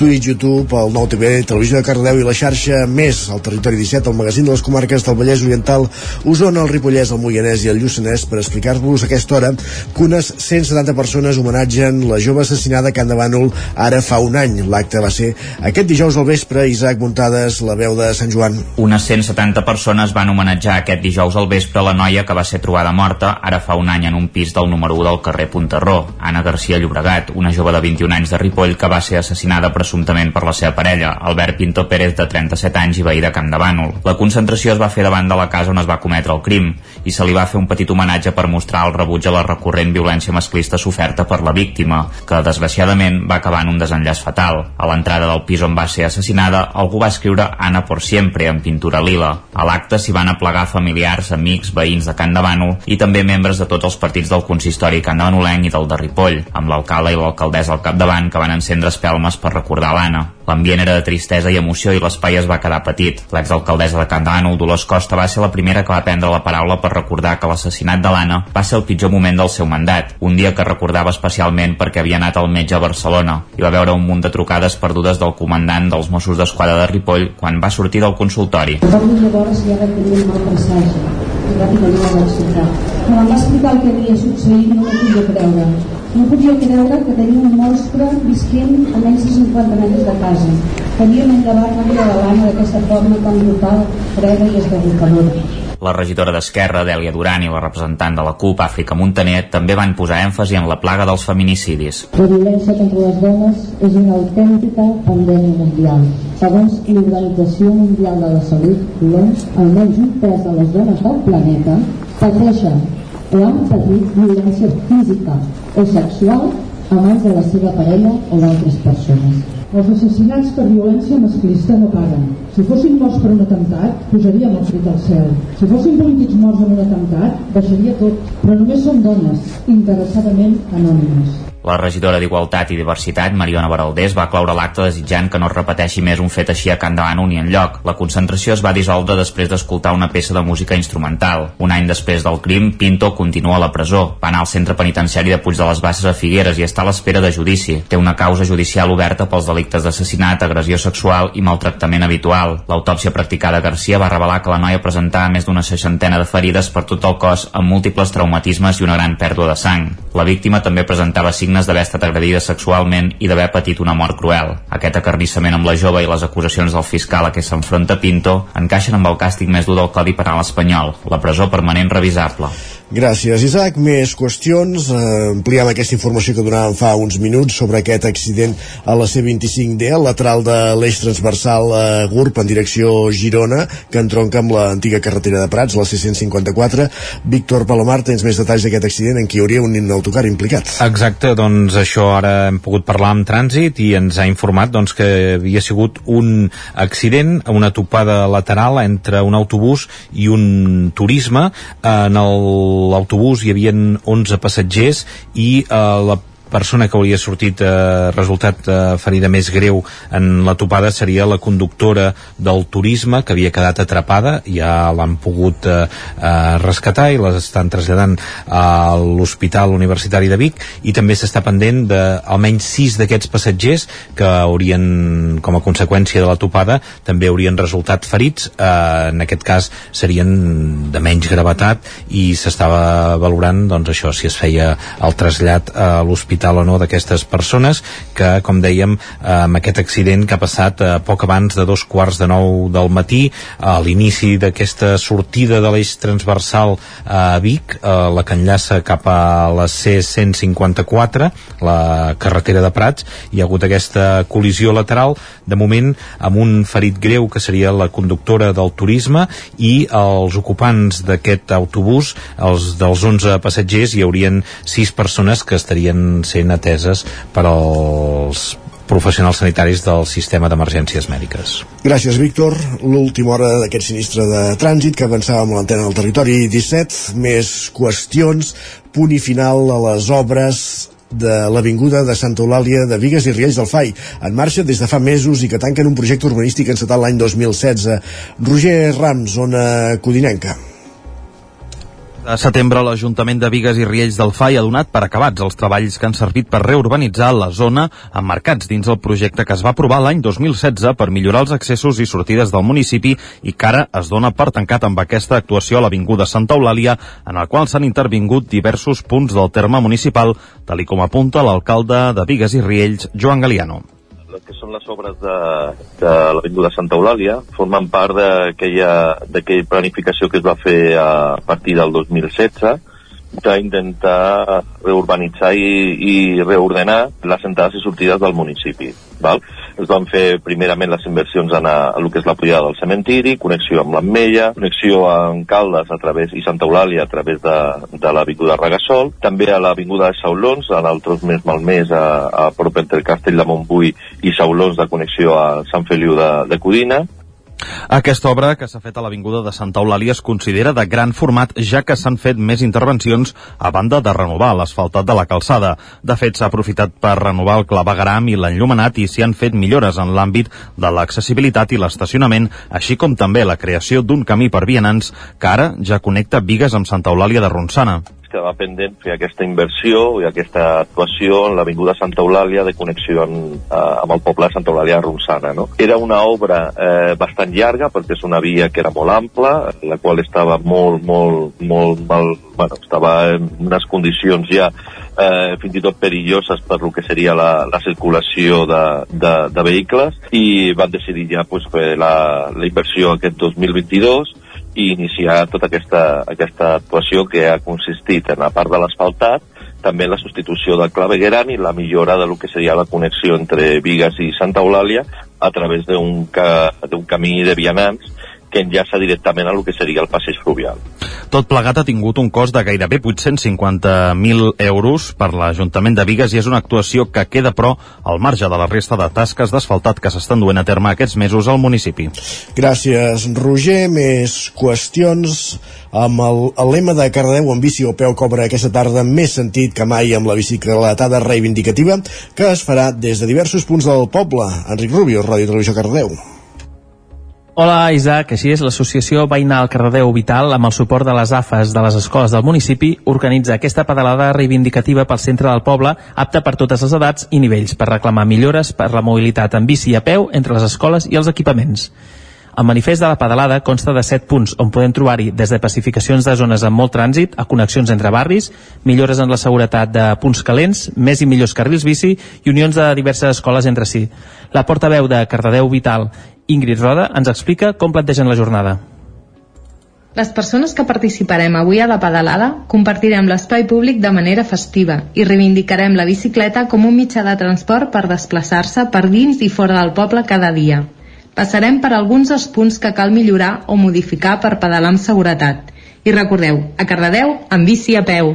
Twitch, YouTube, el 9TV, Televisió de Cardedeu i la xarxa més al territori 17, el magazín de les comarques del Vallès Oriental, Osona, el Ripollès, el Moianès i el Lluçanès per explicar-vos aquesta hora que unes 170 persones homenatgen la jove assassinada a Can de Bànol ara fa un any. L'acte va ser aquest dijous al vespre, Isaac Muntades, la veu de Sant Joan. Unes 170 persones van homenatjar aquest dijous al vespre la noia que va ser trobada morta ara fa un any en un pis del número 1 del carrer Puntarró, Anna García Llobregat, una jove de 21 anys de Ripoll que va ser assassinada presumptament per la seva parella, Albert Pinto Pérez, de 37 anys i veí de Camp de Bànol. La concentració es va fer davant de la casa on es va cometre el crim i se li va fer un petit homenatge per mostrar el rebuig a la recurrent violència masclista soferta per la víctima, que desgraciadament va acabar en un desenllaç fatal. A l'entrada del pis on va ser assassinada, algú va escriure Anna por siempre en pintura lila. A l'acte s'hi van aplegar familiars, amics, veïns de Can Bànol i també membres de tots els partits del consistori Can de Banolenc i del de Ripoll, amb l'alcalde i l'alcaldessa al capdavant que van encendre espelmes per recordar l'Anna. L'ambient era de tristesa i emoció i l'espai es va quedar petit. L'exalcaldessa de Can Bànol, Dolors Costa, va ser la primera que va prendre la paraula per recordar que l'assassinat de l'Anna va ser el pitjor moment del seu mandat, un dia que recordava especialment perquè havia anat al metge a Barcelona i va veure un munt de trucades perdudes del comandant dels Mossos d'Esquadra de Ripoll quan va sortir del consultori. Recordo llavors ja vaig tenir un mal presagi i ràpidament el vaig citar. Quan em va explicar el que havia succeït no m'ho podia creure. No podia creure que tenia un monstre visquent a menys de 50 metres de casa. Teníem endavant la vida de l'Anna d'aquesta forma tan brutal, freda i esgarrifadora. La regidora d'Esquerra, Dèlia Duran, i la representant de la CUP, Àfrica Montaner, també van posar èmfasi en la plaga dels feminicidis. La violència contra les dones és una autèntica pandèmia mundial. Segons l'Organització Mundial de la Salut, l'OMS, almenys un terç de les dones del planeta pateixen o han patit violència física o sexual a mans de la seva parella o d'altres persones. Els assassinats per violència masclista no paren. Si fossin morts per un atemptat, posaríem el crit al cel. Si fossin polítics morts en un atemptat, baixaria tot. Però només són dones, interessadament anònimes. La regidora d'Igualtat i Diversitat, Mariona Baraldés, va cloure l'acte desitjant que no es repeteixi més un fet així a Can Davant ni enlloc. La concentració es va dissoldre després d'escoltar una peça de música instrumental. Un any després del crim, Pinto continua a la presó. Va anar al centre penitenciari de Puig de les Basses a Figueres i està a l'espera de judici. Té una causa judicial oberta pels delictes d'assassinat, agressió sexual i maltractament habitual. L'autòpsia practicada a Garcia va revelar que la noia presentava més d'una seixantena de ferides per tot el cos amb múltiples traumatismes i una gran pèrdua de sang. La víctima també presentava signes d'haver estat agredida sexualment i d'haver patit una mort cruel. Aquest acarnissament amb la jove i les acusacions del fiscal a què s'enfronta Pinto encaixen amb el càstig més dur del Codi Penal espanyol, la presó permanent revisable. Gràcies, Isaac. Més qüestions. Eh, ampliem aquesta informació que donàvem fa uns minuts sobre aquest accident a la C25D, al lateral de l'eix transversal a GURB en direcció Girona, que entronca amb l'antiga carretera de Prats, la C154. Víctor Palomar, tens més detalls d'aquest accident en què hi hauria un autocar implicat. Exacte, doncs això ara hem pogut parlar amb Trànsit i ens ha informat doncs, que havia sigut un accident, una topada lateral entre un autobús i un turisme. En l'autobús hi havia 11 passatgers i eh, la persona que hauria sortit eh, resultat eh, ferida més greu en la topada seria la conductora del turisme que havia quedat atrapada ja l'han pogut eh, eh, rescatar i les estan traslladant a l'Hospital Universitari de Vic i també s'està pendent de almenys sis d'aquests passatgers que haurien com a conseqüència de la topada també haurien resultat ferits. Eh, en aquest cas serien de menys gravetat i s'estava valorant doncs això si es feia el trasllat a l'Hospital hospital o no d'aquestes persones que, com dèiem, eh, amb aquest accident que ha passat eh, poc abans de dos quarts de nou del matí, a l'inici d'aquesta sortida de l'eix transversal a Vic, eh, la que enllaça cap a la C-154, la carretera de Prats, hi ha hagut aquesta col·lisió lateral, de moment amb un ferit greu que seria la conductora del turisme i els ocupants d'aquest autobús, els dels 11 passatgers, hi haurien 6 persones que estarien sent ateses per als professionals sanitaris del sistema d'emergències mèdiques. Gràcies, Víctor. L'última hora d'aquest sinistre de trànsit que avançava amb l'antena del territori 17. Més qüestions. Punt i final a les obres de l'Avinguda de Santa Eulàlia de Vigues i Riells del Fai, en marxa des de fa mesos i que tanquen un projecte urbanístic encetat l'any 2016. Roger Rams, zona codinenca. A setembre, l'Ajuntament de Vigues i Riells del FAI ha donat per acabats els treballs que han servit per reurbanitzar la zona emmarcats dins el projecte que es va aprovar l'any 2016 per millorar els accessos i sortides del municipi i que ara es dona per tancat amb aquesta actuació a l'Avinguda Santa Eulàlia, en el qual s'han intervingut diversos punts del terme municipal, tal com apunta l'alcalde de Vigues i Riells, Joan Galiano que són les obres de, de l'Avinguda Santa Eulàlia formen part d'aquella planificació que es va fer a partir del 2016 d'intentar reurbanitzar i, i reordenar les entrades i sortides del municipi. Val? Es van fer primerament les inversions en, a, a el que és la pujada del cementiri, connexió amb l'Ametlla, connexió amb Caldes a través, i Santa Eulàlia a través de, de l'Avinguda Regasol, també a l'Avinguda de Saulons, a l'altres més malmès, a, a prop entre Castell de Montbui i Saulons de connexió a Sant Feliu de, de Codina, aquesta obra, que s'ha fet a l'Avinguda de Santa Eulàlia, es considera de gran format, ja que s'han fet més intervencions a banda de renovar l'asfaltat de la calçada. De fet, s'ha aprofitat per renovar el clavegaram i l'enllumenat i s'hi han fet millores en l'àmbit de l'accessibilitat i l'estacionament, així com també la creació d'un camí per vianants que ara ja connecta Vigues amb Santa Eulàlia de Ronçana quedava pendent fer aquesta inversió i aquesta actuació en l'Avinguda Santa Eulàlia de connexió en, eh, amb el poble de Santa Eulàlia de Ronçana. No? Era una obra eh, bastant llarga perquè és una via que era molt ampla, la qual estava molt, molt, molt mal, bueno, estava en unes condicions ja eh, fins i tot perilloses per lo que seria la, la circulació de, de, de vehicles i van decidir ja pues, fer la, la inversió aquest 2022 i iniciar tota aquesta, aquesta actuació que ha consistit en la part de l'asfaltat, també la substitució del clavegueran i la millora de lo que seria la connexió entre Vigues i Santa Eulàlia a través d'un ca, camí de vianants que enllaça directament a lo que seria el passeig fluvial. Tot plegat ha tingut un cost de gairebé 850.000 euros per l'Ajuntament de Vigues i és una actuació que queda, però, al marge de la resta de tasques d'asfaltat que s'estan duent a terme aquests mesos al municipi. Gràcies, Roger. Més qüestions amb el, el lema de Cardedeu en bici o peu cobra aquesta tarda més sentit que mai amb la bicicletada reivindicativa que es farà des de diversos punts del poble. Enric Rubio, Ràdio Televisió Cardedeu. Hola Isaac, així és, l'associació Veïnal Cardedeu Vital, amb el suport de les AFAs de les escoles del municipi, organitza aquesta pedalada reivindicativa pel centre del poble, apta per totes les edats i nivells, per reclamar millores per la mobilitat en bici a peu entre les escoles i els equipaments. El manifest de la pedalada consta de 7 punts on podem trobar-hi des de pacificacions de zones amb molt trànsit a connexions entre barris, millores en la seguretat de punts calents, més i millors carrils bici i unions de diverses escoles entre si. La portaveu de Cardedeu Vital Ingrid Roda ens explica com plantegen la jornada. Les persones que participarem avui a la pedalada compartirem l'espai públic de manera festiva i reivindicarem la bicicleta com un mitjà de transport per desplaçar-se per dins i fora del poble cada dia. Passarem per alguns dels punts que cal millorar o modificar per pedalar amb seguretat. I recordeu, a Cardedeu, amb bici a peu.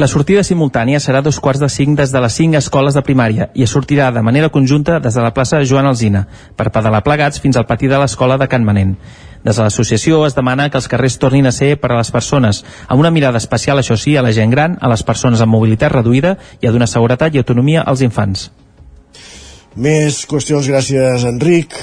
La sortida simultània serà dos quarts de cinc des de les cinc escoles de primària i es sortirà de manera conjunta des de la plaça Joan Alzina, per pedalar plegats fins al pati de l'escola de Can Manent. Des de l'associació es demana que els carrers tornin a ser per a les persones, amb una mirada especial, això sí, a la gent gran, a les persones amb mobilitat reduïda i a donar seguretat i autonomia als infants. Més qüestions, gràcies, Enric.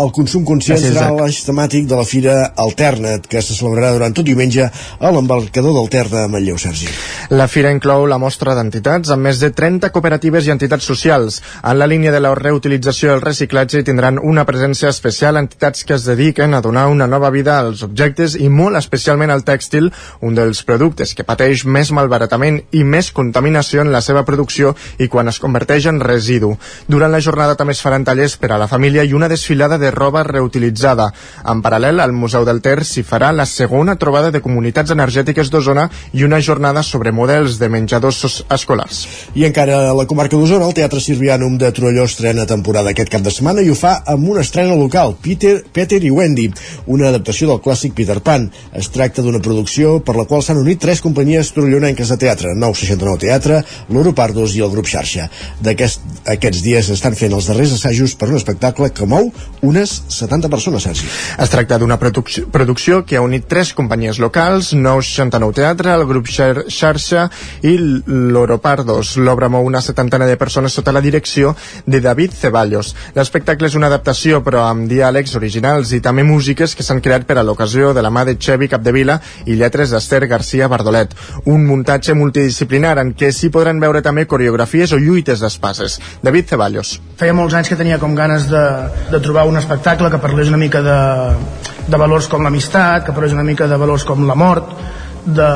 El consum conscient Gràcies, serà l'eix temàtic de la Fira Alternat, que se celebrarà durant tot diumenge a l'embarcador del Ter de Manlleu, Sergi. La fira inclou la mostra d'entitats amb més de 30 cooperatives i entitats socials. En la línia de la reutilització i el reciclatge tindran una presència especial entitats que es dediquen a donar una nova vida als objectes i molt especialment al tèxtil, un dels productes que pateix més malbaratament i més contaminació en la seva producció i quan es converteix en residu. Durant la jornada també es faran tallers per a la família i una desfilada de roba reutilitzada. En paral·lel, al Museu del Ter s'hi farà la segona trobada de comunitats energètiques d'Osona i una jornada sobre models de menjadors escolars. I encara a la comarca d'Osona, el Teatre Sirvianum de Torelló estrena temporada aquest cap de setmana i ho fa amb una estrena local, Peter, Peter i Wendy, una adaptació del clàssic Peter Pan. Es tracta d'una producció per la qual s'han unit tres companyies torellonenques de teatre, 969 Teatre, l'Oro Pardos i el Grup Xarxa. D'aquest, aquests dies estan fent els darrers assajos per un espectacle que mou unes 70 persones, Sergi. Es tracta d'una produc- producció que ha unit tres companyies locals, 969 Teatre, el grup Xar Xarxa i l'Oropardos. L'obra mou una setantena de persones sota la direcció de David Ceballos. L'espectacle és una adaptació però amb diàlegs originals i també músiques que s'han creat per a l'ocasió de la mà de Xevi Capdevila i lletres d'Ester García Bardolet. Un muntatge multidisciplinar en què s'hi podran veure també coreografies o lluites d'espases. David Ceballos. feia molts anys que tenia com ganes de, de trobar un espectacle que parlés una mica de, de valors com l'amistat, que parlés una mica de valors com la mort, de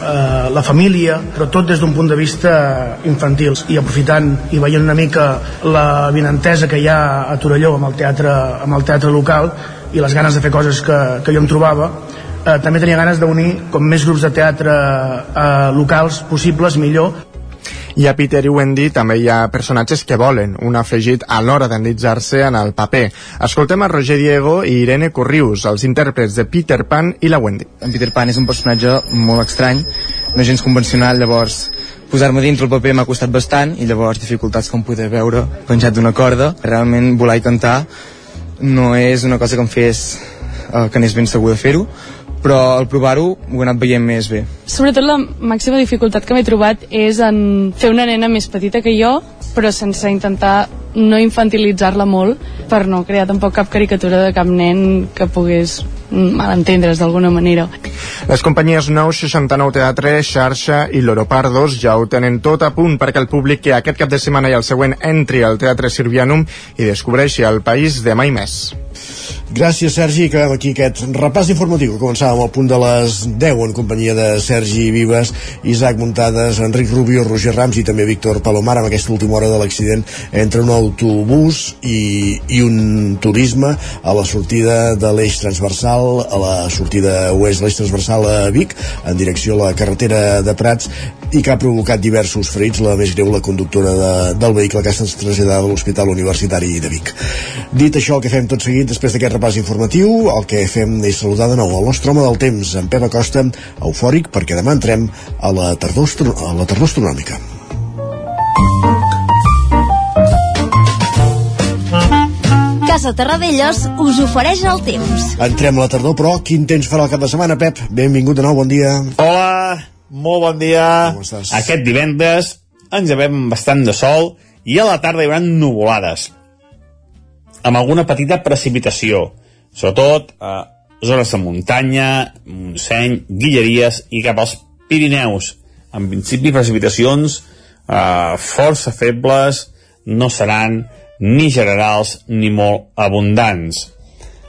eh, la família, però tot des d'un punt de vista infantil. I aprofitant i veient una mica la vinentesa que hi ha a Torelló amb el teatre, amb el teatre local i les ganes de fer coses que, que jo em trobava, eh, també tenia ganes d'unir com més grups de teatre eh, locals possibles, millor, I a Peter i Wendy també hi ha personatges que volen un afegit a l'hora d'endinsar-se en el paper. Escoltem a Roger Diego i Irene Corrius, els intèrprets de Peter Pan i la Wendy. En Peter Pan és un personatge molt estrany, no gens convencional, llavors posar-me dintre el paper m'ha costat bastant i llavors dificultats com poder veure penjat d'una corda. Realment volar i cantar no és una cosa que em fes eh, que anés ben segur de fer-ho, però al provar-ho ho he anat veient més bé. Sobretot la màxima dificultat que m'he trobat és en fer una nena més petita que jo, però sense intentar no infantilitzar-la molt per no crear tampoc cap caricatura de cap nen que pogués malentendre's d'alguna manera. Les companyies 969 Teatre, Xarxa i l'Oropardos ja ho tenen tot a punt perquè el públic que aquest cap de setmana i el següent entri al Teatre Sirvianum i descobreixi el país de mai més. Gràcies, Sergi. Acabem aquí aquest repàs informatiu començàvem al punt de les 10 en companyia de Sergi Vives, Isaac Muntades, Enric Rubio, Roger Rams i també Víctor Palomar amb aquesta última hora de l'accident entre un autobús i, i un turisme a la sortida de l'eix transversal, a la sortida oest de l'eix transversal a Vic, en direcció a la carretera de Prats i que ha provocat diversos ferits, la més greu la conductora de, del vehicle que ha estat traslladada a l'Hospital Universitari de Vic. Dit això, el que fem tot seguit després d'aquest repàs informatiu, el que fem és saludar de nou el nostre home del temps, en Pep Acosta, eufòric perquè demà entrem a la tardor, a la tardor astronòmica. Casa Terradellos us ofereix el temps. Entrem a la tardor, però quin temps farà el cap de setmana, Pep? Benvingut de nou, bon dia. Hola, molt bon dia. Aquest divendres ens llevem bastant de sol i a la tarda hi haurà nuvolades amb alguna petita precipitació, sobretot a zones de muntanya, Montseny, Guilleries i cap als Pirineus. En principi, precipitacions eh, força febles, no seran ni generals ni molt abundants.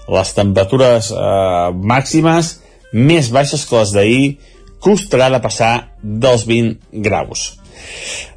Les temperatures eh, màximes més baixes que les d'ahir costarà de passar dels 20 graus.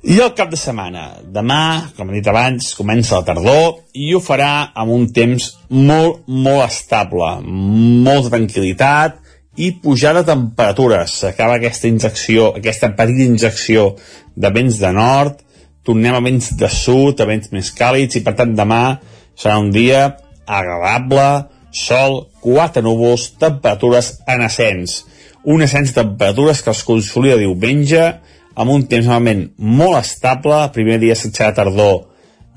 I el cap de setmana, demà, com he dit abans, comença la tardor i ho farà amb un temps molt, molt estable, molta tranquil·litat i pujada de temperatures. S'acaba aquesta injecció, aquesta petita injecció de vents de nord, tornem a vents de sud, a vents més càlids, i per tant demà serà un dia agradable, sol, quatre núvols, temperatures en ascens. Un ascens de temperatures que es consolida diumenge, amb un temps normalment molt estable, el primer dia de tardor,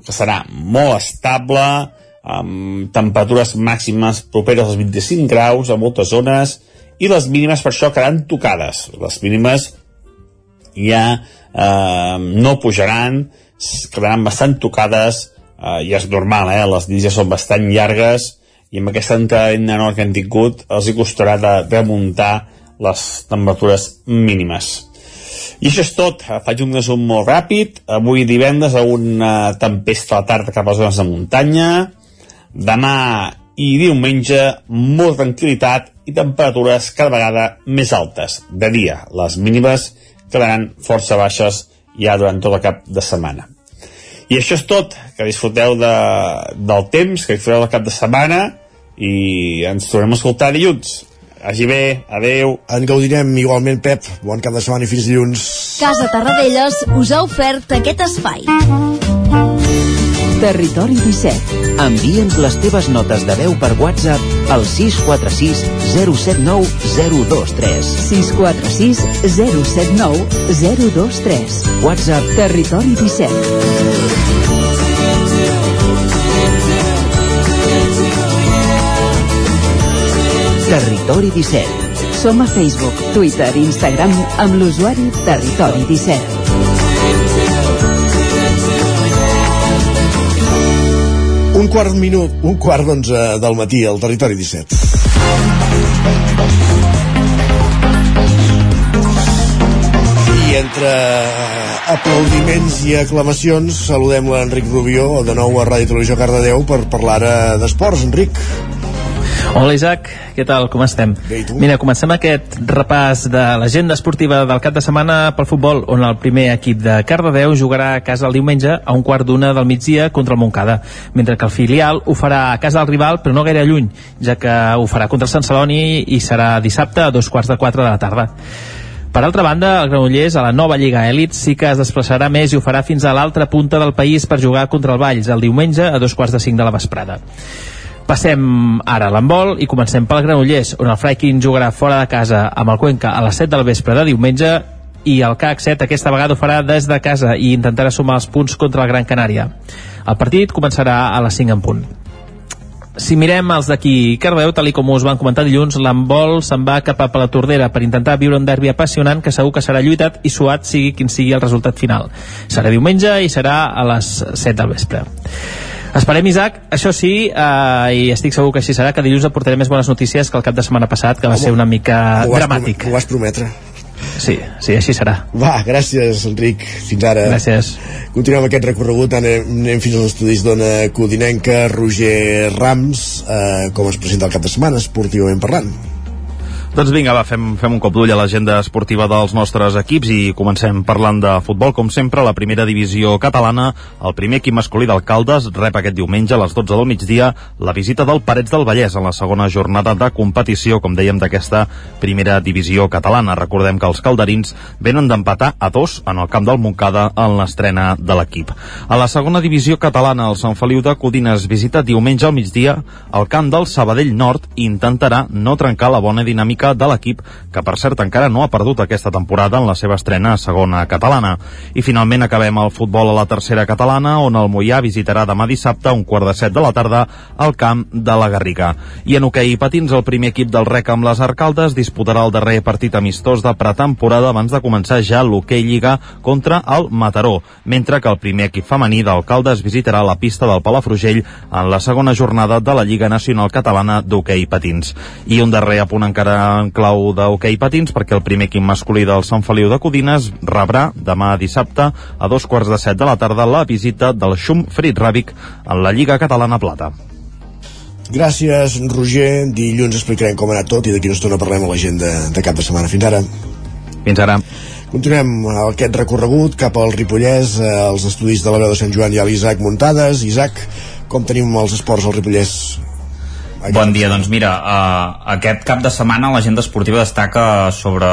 que serà molt estable, amb temperatures màximes properes als 25 graus a moltes zones, i les mínimes per això quedaran tocades. Les mínimes ja eh, no pujaran, quedaran bastant tocades, eh, ja és normal, eh? les nits ja són bastant llargues, i amb aquesta entrada nord que han tingut els hi costarà de remuntar les temperatures mínimes. I això és tot. Faig un resum molt ràpid. Avui divendres a una tempesta a la tarda cap a les zones de muntanya. Demà i diumenge molta tranquil·litat i temperatures cada vegada més altes. De dia, les mínimes quedaran força baixes ja durant tot el cap de setmana. I això és tot. Que disfruteu de, del temps, que disfruteu del cap de setmana i ens tornem a escoltar dilluns. Hagi bé, adeu. En gaudirem igualment, Pep. Bon cap de setmana i fins dilluns. Casa Terradellos us ha ofert aquest espai. Territori 17. Envia'ns les teves notes de veu per WhatsApp al 646 079 023. 646 079 023. WhatsApp Territori 17. Territori 17. Som a Facebook, Twitter i Instagram amb l'usuari Territori 17. Un quart minut, un quart d'onze del matí al territori 17. I entre aplaudiments i aclamacions saludem l'Enric Rubió de nou a Ràdio Televisió Cardedeu per parlar d'esports, Enric. Hola Isaac, què tal, com estem? Mira, comencem aquest repàs de l'agenda esportiva del cap de setmana pel futbol, on el primer equip de Cardedeu jugarà a casa el diumenge a un quart d'una del migdia contra el Montcada, mentre que el filial ho farà a casa del rival, però no gaire lluny, ja que ho farà contra el Sant Celoni i serà dissabte a dos quarts de quatre de la tarda. Per altra banda, el Granollers a la nova Lliga Elit sí que es desplaçarà més i ho farà fins a l'altra punta del país per jugar contra el Valls el diumenge a dos quarts de cinc de la vesprada. Passem ara a l'handbol i comencem pel Granollers, on el Freikin jugarà fora de casa amb el Cuenca a les 7 del vespre de diumenge i el CAC 7 aquesta vegada ho farà des de casa i intentarà sumar els punts contra el Gran Canària. El partit començarà a les 5 en punt. Si mirem els d'aquí Cardeu, tal com us van comentar dilluns, l'handbol se'n va cap a la Tordera per intentar viure un derbi apassionant que segur que serà lluitat i suat sigui quin sigui el resultat final. Serà diumenge i serà a les 7 del vespre. Esperem, Isaac, això sí, eh, i estic segur que així serà, que dilluns aportaré més bones notícies que el cap de setmana passat, que va Home, ser una mica Ho dramàtic. Ho vas prometre. Sí, sí, així serà. Va, gràcies, Enric. Fins ara. Gràcies. Continuem aquest recorregut, anem, anem fins als estudis d'Ona Codinenca, Roger Rams, eh, com es presenta el cap de setmana, esportivament parlant. Doncs vinga, va, fem, fem un cop d'ull a l'agenda esportiva dels nostres equips i comencem parlant de futbol. Com sempre, la primera divisió catalana, el primer equip masculí d'Alcaldes rep aquest diumenge a les 12 del migdia la visita del Parets del Vallès en la segona jornada de competició, com dèiem, d'aquesta primera divisió catalana. Recordem que els calderins venen d'empatar a dos en el camp del Montcada en l'estrena de l'equip. A la segona divisió catalana, el Sant Feliu de Codines visita diumenge al migdia el camp del Sabadell Nord i intentarà no trencar la bona dinàmica dinàmica de l'equip, que per cert encara no ha perdut aquesta temporada en la seva estrena a segona catalana. I finalment acabem el futbol a la tercera catalana, on el Mollà visitarà demà dissabte a un quart de set de la tarda al camp de la Garriga. I en hoquei patins, el primer equip del REC amb les Arcaldes disputarà el darrer partit amistós de pretemporada abans de començar ja l'hoquei Lliga contra el Mataró, mentre que el primer equip femení d'Alcaldes visitarà la pista del Palafrugell en la segona jornada de la Lliga Nacional Catalana d'Hoquei Patins. I un darrer apunt encara en clau d'hoquei patins perquè el primer equip masculí del Sant Feliu de Codines rebrà demà dissabte a dos quarts de set de la tarda la visita del Xum Frit Ràbic en la Lliga Catalana Plata. Gràcies, Roger. Dilluns explicarem com ha anat tot i d'aquí una estona parlem a l'agenda de cap de setmana. Fins ara. Fins ara. Continuem aquest recorregut cap al Ripollès, eh, als estudis de la veu de Sant Joan i a l'Isaac Muntades. Isaac, com tenim els esports al Ripollès Bon dia, doncs mira, uh, aquest cap de setmana l'agenda esportiva destaca sobre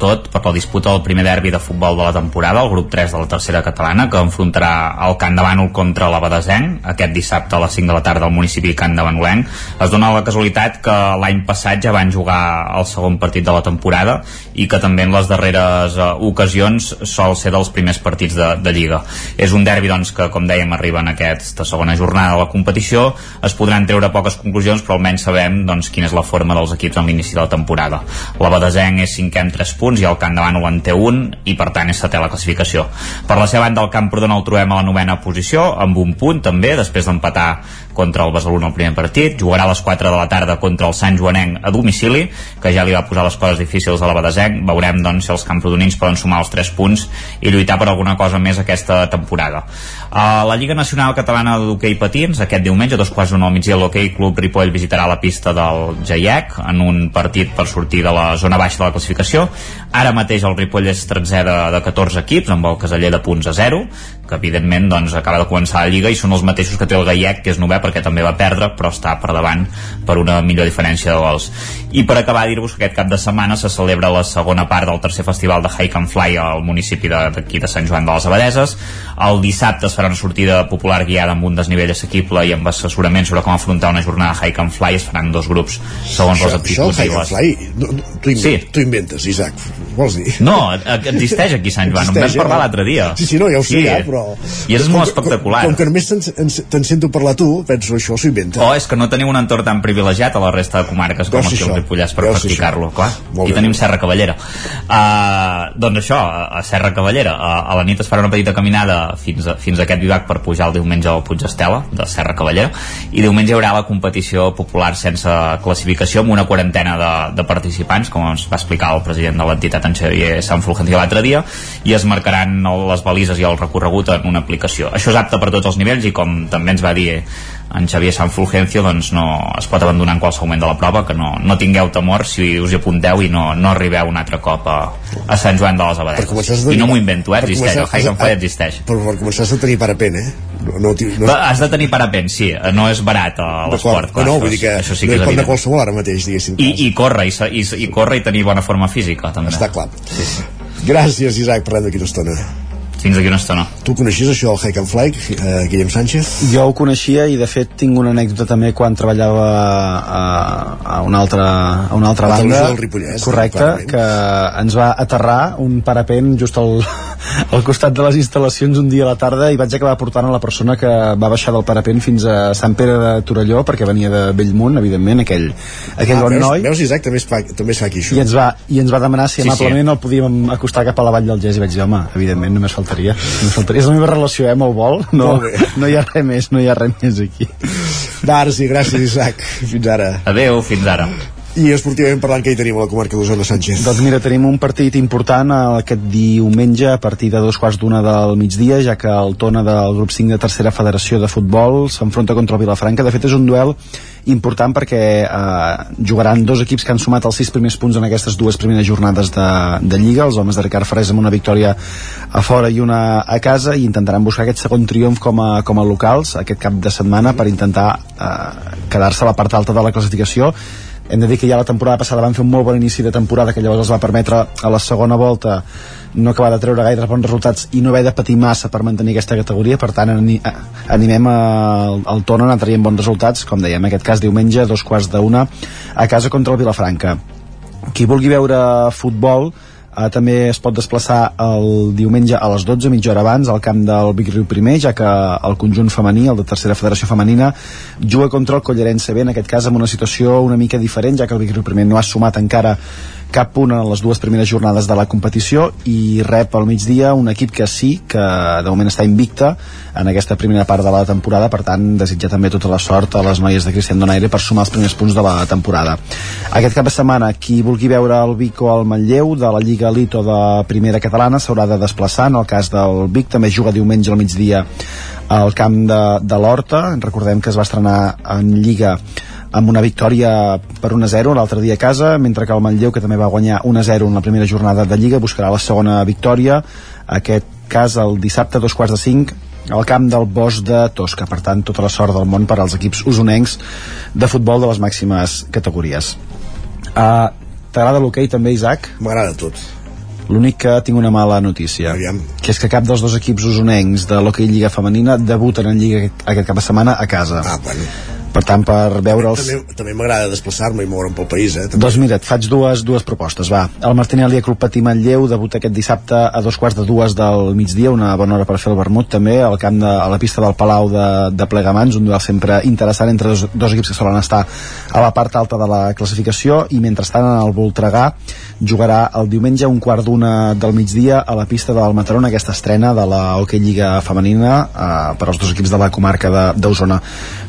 tot per la disputa del primer derbi de futbol de la temporada, el grup 3 de la tercera catalana, que enfrontarà el Camp de Bànol contra la Badesenc, aquest dissabte a les 5 de la tarda al municipi Camp de Banolenc. Es dona la casualitat que l'any passat ja van jugar el segon partit de la temporada i que també en les darreres uh, ocasions sol ser dels primers partits de, de Lliga. És un derbi doncs, que, com dèiem, arriba en aquesta segona jornada de la competició. Es podran treure poques conclusions conclusions, però almenys sabem doncs, quina és la forma dels equips en l'inici de la temporada. La Badesenc és cinquè amb 3 punts i el Camp de Bànol en té un i per tant és setè la classificació. Per la seva banda el Camp Prodona el trobem a la novena posició amb un punt també, després d'empatar contra el Besalú en el primer partit, jugarà a les 4 de la tarda contra el Sant Joanenc a domicili, que ja li va posar les coses difícils a la Badesenc, veurem doncs si els camprodonins poden sumar els 3 punts i lluitar per alguna cosa més aquesta temporada. A la Lliga Nacional Catalana d'Hockey Patins, aquest diumenge, dos quarts d'una al migdia, l'Hockey Club Ripoll visitarà la pista del Jaiec en un partit per sortir de la zona baixa de la classificació. Ara mateix el Ripoll és 13 de, de 14 equips, amb el Caseller de punts a 0, que evidentment doncs, acaba de començar la Lliga i són els mateixos que té el Gaiec, que és novè perquè també va perdre, però està per davant per una millor diferència de gols. I per acabar, dir-vos que aquest cap de setmana se celebra la segona part del tercer festival de Hike and Fly al municipi d'aquí de, de Sant Joan de les Abadeses. El dissabte es farà una sortida popular guiada amb un desnivell assequible i amb assessorament sobre com afrontar una jornada de Hike and Fly. Es faran dos grups segons això, les aptituds. Això, Hike and Fly, no, no, tu, inventes, sí. tu inventes, Isaac, vols dir? No, existeix aquí Sant Joan, en vam parlar eh? l'altre dia. Sí, sí, no, ja ho sé, sí. ja, però... I és molt espectacular. Com que només te'n sento parlar tu, penso això s'ho inventa. Oh, és que no tenim un entorn tan privilegiat a la resta de comarques com aquí al Ripollès per practicar-lo, clar. Molt I bé. tenim Serra Cavallera. Uh, doncs això, a Serra Cavallera, a, a la nit es farà una petita caminada fins a, fins a aquest vivac per pujar el diumenge al Puig Estela, de Serra Cavallera, i diumenge hi haurà la competició popular sense classificació amb una quarantena de, de participants, com ens va explicar el president de l'entitat en Xavier Sant Fulgencio l'altre dia, i es marcaran les balises i el recorregut en una aplicació. Això és apte per tots els nivells i com també ens va dir en Xavier Sant Fulgencio doncs no es pot abandonar en qualsevol moment de la prova que no, no tingueu temor si us hi apunteu i no, no arribeu un altre cop a, a Sant Joan de les Abadeses i no m'ho invento, eh? existeix, el Hike and Fly existeix però per començar has de tenir parapent, eh? No, no, no, no... Has de tenir parapent, sí, no és barat a l'esport. No, no, vull dir que això sí no que és és com de qualsevol ara mateix, diguéssim. I, i córrer, i, i, i córrer i tenir bona forma física, també. Està clar. Sí, sí. Gràcies, Isaac, parlem d'aquí una estona. Fins d'aquí una estona. Tu coneixies això, el Hike and Fly, eh, Guillem Sánchez? Jo ho coneixia i de fet tinc una anècdota també quan treballava a, a una altra, a una altra A banda del Ripollès, correcte, clarament. que ens va aterrar un parapent just al, (laughs) al costat de les instal·lacions un dia a la tarda i vaig acabar portant a la persona que va baixar del parapent fins a Sant Pere de Torelló perquè venia de Bellmunt, evidentment aquell, aquell ah, bon veus, noi Veus, Isaac, també es fa, també es fa aquí, això. i ens, va, i ens va demanar si Sí, sí. amablement el podíem acostar cap a la vall del Gès i vaig dir, home, evidentment només faltaria, només faltaria. és la meva relació eh, amb el vol no, no hi ha res més no hi ha res més aquí Darcy, gràcies, Isaac. Fins ara. Adeu, fins ara. I esportivament parlant, què hi tenim a la comarca d'Osona, Sánchez? Doncs mira, tenim un partit important aquest diumenge a partir de dos quarts d'una del migdia, ja que el Tona del grup 5 de tercera federació de futbol s'enfronta contra el Vilafranca. De fet, és un duel important perquè eh, jugaran dos equips que han sumat els sis primers punts en aquestes dues primeres jornades de, de Lliga, els homes de Ricard Ferrés amb una victòria a fora i una a casa i intentaran buscar aquest segon triomf com a, com a locals aquest cap de setmana per intentar eh, quedar-se a la part alta de la classificació hem de dir que ja la temporada passada van fer un molt bon inici de temporada que llavors els va permetre a la segona volta no acabar de treure gaire bons resultats i no haver de patir massa per mantenir aquesta categoria. Per tant ani animem el, el Tona a anar traient bons resultats com dèiem, en aquest cas diumenge, dos quarts d'una a casa contra el Vilafranca. Qui vulgui veure futbol Uh, també es pot desplaçar el diumenge a les 12, mitja hora abans, al camp del Vic Riu Primer, ja que el conjunt femení, el de tercera federació femenina, juga contra el Collarense B, en aquest cas amb una situació una mica diferent, ja que el Vic Riu Primer no ha sumat encara cap punt en les dues primeres jornades de la competició i rep al migdia un equip que sí, que de moment està invicta en aquesta primera part de la temporada. Per tant desitjar també tota la sort a les noies de Cristian Donaire per sumar els primers punts de la temporada. Aquest cap de setmana qui vulgui veure el Vic o el Manlleu de la Lliga Elite o de Primera Catalana s'haurà de desplaçar. En el cas del Vic també juga diumenge al migdia al camp de, de l'Horta. Recordem que es va estrenar en Lliga amb una victòria per 1-0 l'altre dia a casa, mentre que el Manlleu, que també va guanyar 1-0 en la primera jornada de Lliga, buscarà la segona victòria, aquest cas el dissabte a dos quarts de cinc al camp del Bosch de Tosca. Per tant, tota la sort del món per als equips usonencs de futbol de les màximes categories. Uh, T'agrada l'hoquei també, Isaac? M'agrada tot. L'únic que tinc una mala notícia, Aviam. que és que cap dels dos equips usonencs de l'hoquei Lliga Femenina debuten en Lliga aquest, aquest cap de setmana a casa. Ah, bueno per tant per veure'ls també, també m'agrada desplaçar-me i moure'm pel país eh, també. doncs mira, et faig dues, dues propostes va. el Martinelli Club Patí Manlleu debuta aquest dissabte a dos quarts de dues del migdia una bona hora per fer el vermut també al camp de, a la pista del Palau de, de Plegamans un duel sempre interessant entre dos, dos equips que solen estar a la part alta de la classificació i mentrestant en el Voltregà jugarà el diumenge un quart d'una del migdia a la pista del Mataró aquesta estrena de la Hockey Lliga Femenina eh, per als dos equips de la comarca d'Osona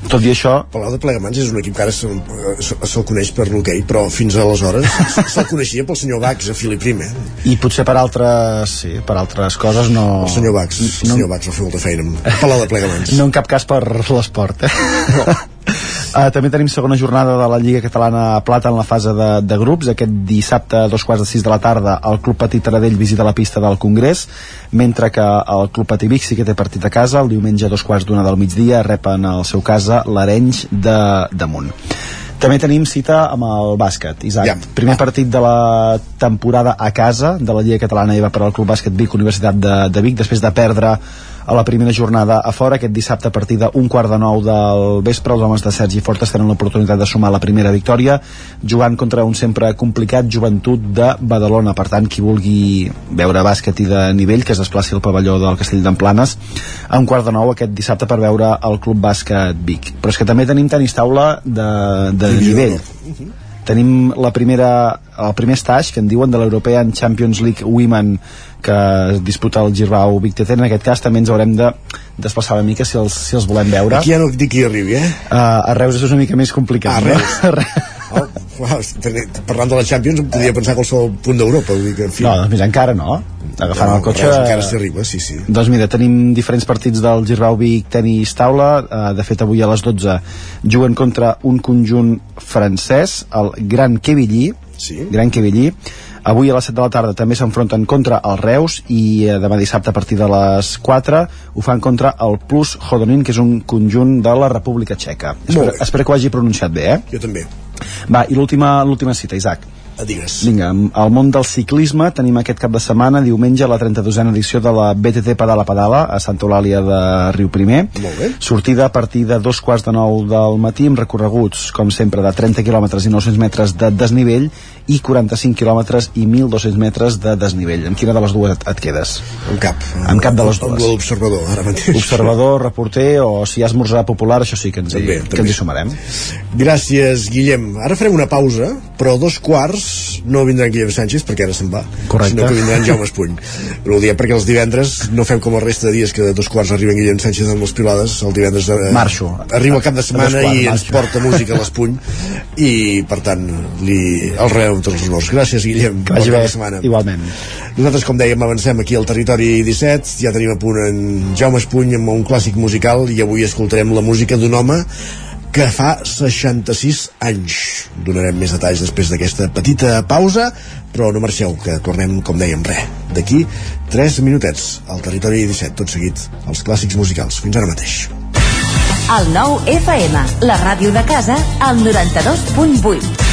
tot i això Palau de Plegamans és un equip que ara se'l se, se coneix per l'hoquei però fins aleshores (laughs) se'l coneixia pel senyor Bax a Fili Prime i potser per altres sí, per altres coses no el senyor Bax, el no, senyor Bax va fer molta feina amb Palau de Plegamans no en cap cas per l'esport eh? no. Uh, també tenim segona jornada de la Lliga Catalana Plata en la fase de, de grups. Aquest dissabte a dos quarts de sis de la tarda el Club Patí Taradell visita la pista del Congrés, mentre que el Club Patí Vic sí que té partit a casa. El diumenge a dos quarts d'una del migdia repen al seu casa l'Arenys de damunt. També tenim cita amb el bàsquet, Isaac. Ja. Primer partit de la temporada a casa de la Lliga Catalana i va per al Club Bàsquet Vic, Universitat de, de Vic, després de perdre a la primera jornada a fora, aquest dissabte a partir d'un quart de nou del vespre, els homes de Sergi Fortes tenen l'oportunitat de sumar la primera victòria, jugant contra un sempre complicat joventut de Badalona. Per tant, qui vulgui veure bàsquet i de nivell, que es desplaci al pavelló del Castell d'Emplanes, a un quart de nou aquest dissabte per veure el Club Bàsquet Vic. Però és que també tenim tenis taula de, de nivell. Tenim la primera, el primer stage que en diuen de l'European Champions League Women que disputa el Girbau Vic TT en aquest cas també ens haurem de desplaçar una mica si els, si els volem veure. Aquí ja no dic qui arribi eh? Uh, a Reus és una mica més complicat a Reus. (laughs) No? Wow, parlant de la Champions em podria pensar qualsevol punt d'Europa vull dir que, en fi... no, doncs mira, encara no agafant no, el cotxe Reus encara arriba, sí, sí doncs mira, tenim diferents partits del Girbau Vic tenis taula, uh, de fet avui a les 12 juguen contra un conjunt francès, el Gran Quevillí sí. Gran Quevillí Avui a les 7 de la tarda també s'enfronten contra el Reus i eh, demà dissabte a partir de les 4 ho fan contra el Plus Hodonin, que és un conjunt de la República Txeca. Espero, espero que ho hagi pronunciat bé, eh? Jo també. Va, i l'última cita, Isaac. Digues. Vinga, al món del ciclisme tenim aquest cap de setmana, diumenge, la 32a edició de la BTT Pedala Pedala a Santa Eulàlia de Riu Primer. Molt bé. Sortida a partir de dos quarts de nou del matí amb recorreguts, com sempre, de 30 quilòmetres i 900 metres de desnivell i 45 quilòmetres i 1.200 metres de desnivell. En quina de les dues et, et quedes? En cap. En cap de les dues. L'observador, ara mateix. Observador, reporter o si hi ha esmorzar popular, això sí que ens, També, hi, també. que ens hi sumarem. Gràcies, Guillem. Ara farem una pausa, però dos quarts no vindrà en Guillem Sánchez, perquè ara se'n va, Correcte. sinó que vindrà en Jaume Espuny. Però ho diem perquè els divendres no fem com el resta de dies que a dos quarts arriba en Guillem Sánchez amb les pilades, el divendres eh, Marxo. arriba cap de setmana quarts, i ens marxo. porta música a l'Espuny i per tant li, el reu amb tots els honors. Gràcies, Guillem. Que vagi bé, setmana. igualment. Nosaltres, com dèiem, avancem aquí al territori 17, ja tenim a punt en Jaume Espuny amb un clàssic musical i avui escoltarem la música d'un home que fa 66 anys. Donarem més detalls després d'aquesta petita pausa, però no marxeu, que tornem, com dèiem, res. D'aquí 3 minutets al territori 17, tot seguit, els clàssics musicals. Fins ara mateix. El nou FM, la ràdio de casa, al 92.8.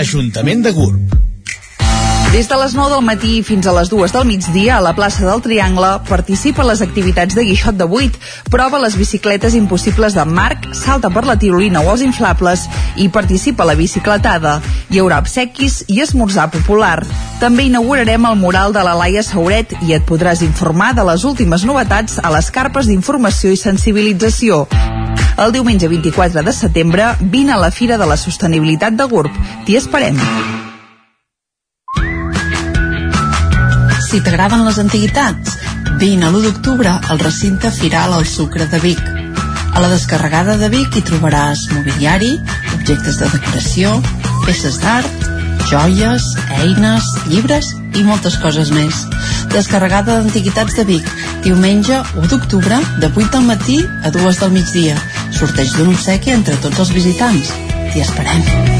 Ajuntament de Gurb. Des de les 9 del matí fins a les 2 del migdia a la plaça del Triangle participa en les activitats de Guixot de 8, prova les bicicletes impossibles de Marc, salta per la tirolina o els inflables i participa a la bicicletada. Hi haurà obsequis i esmorzar popular. També inaugurarem el mural de la Laia Sauret i et podràs informar de les últimes novetats a les carpes d'informació i sensibilització. El diumenge 24 de setembre vine a la Fira de la Sostenibilitat de Gurb. T'hi esperem. Si t'agraden les antiguitats, vine a l'1 d'octubre al recinte Firal al Sucre de Vic. A la descarregada de Vic hi trobaràs mobiliari, objectes de decoració, peces d'art, joies, eines, llibres i moltes coses més. Descarregada d'Antiguitats de Vic, diumenge 1 d'octubre, de 8 del matí a 2 del migdia. Sorteig d'un obsequi entre tots els visitants. T'hi esperem.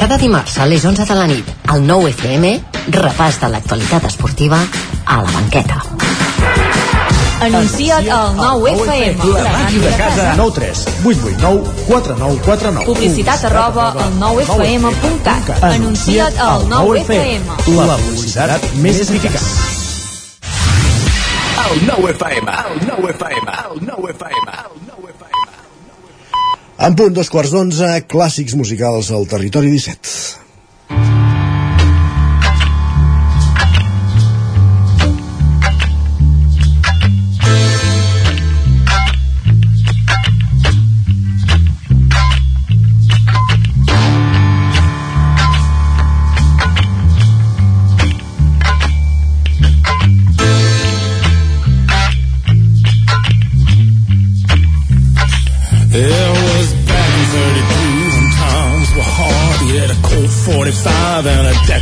Cada dimarts a les 11 de la nit, al 9 FM, repàs de l'actualitat esportiva a la banqueta. Anuncia't al 9FM. La màquina de casa. 9 3 8 8 9 4 9 4 9. Publicitat arroba al 9FM.cat. Anuncia't al 9FM. La publicitat més eficaç. El 9 FM, el 9 FM, el 9 FM. En punt, dos quarts d'onze, clàssics musicals al territori 17.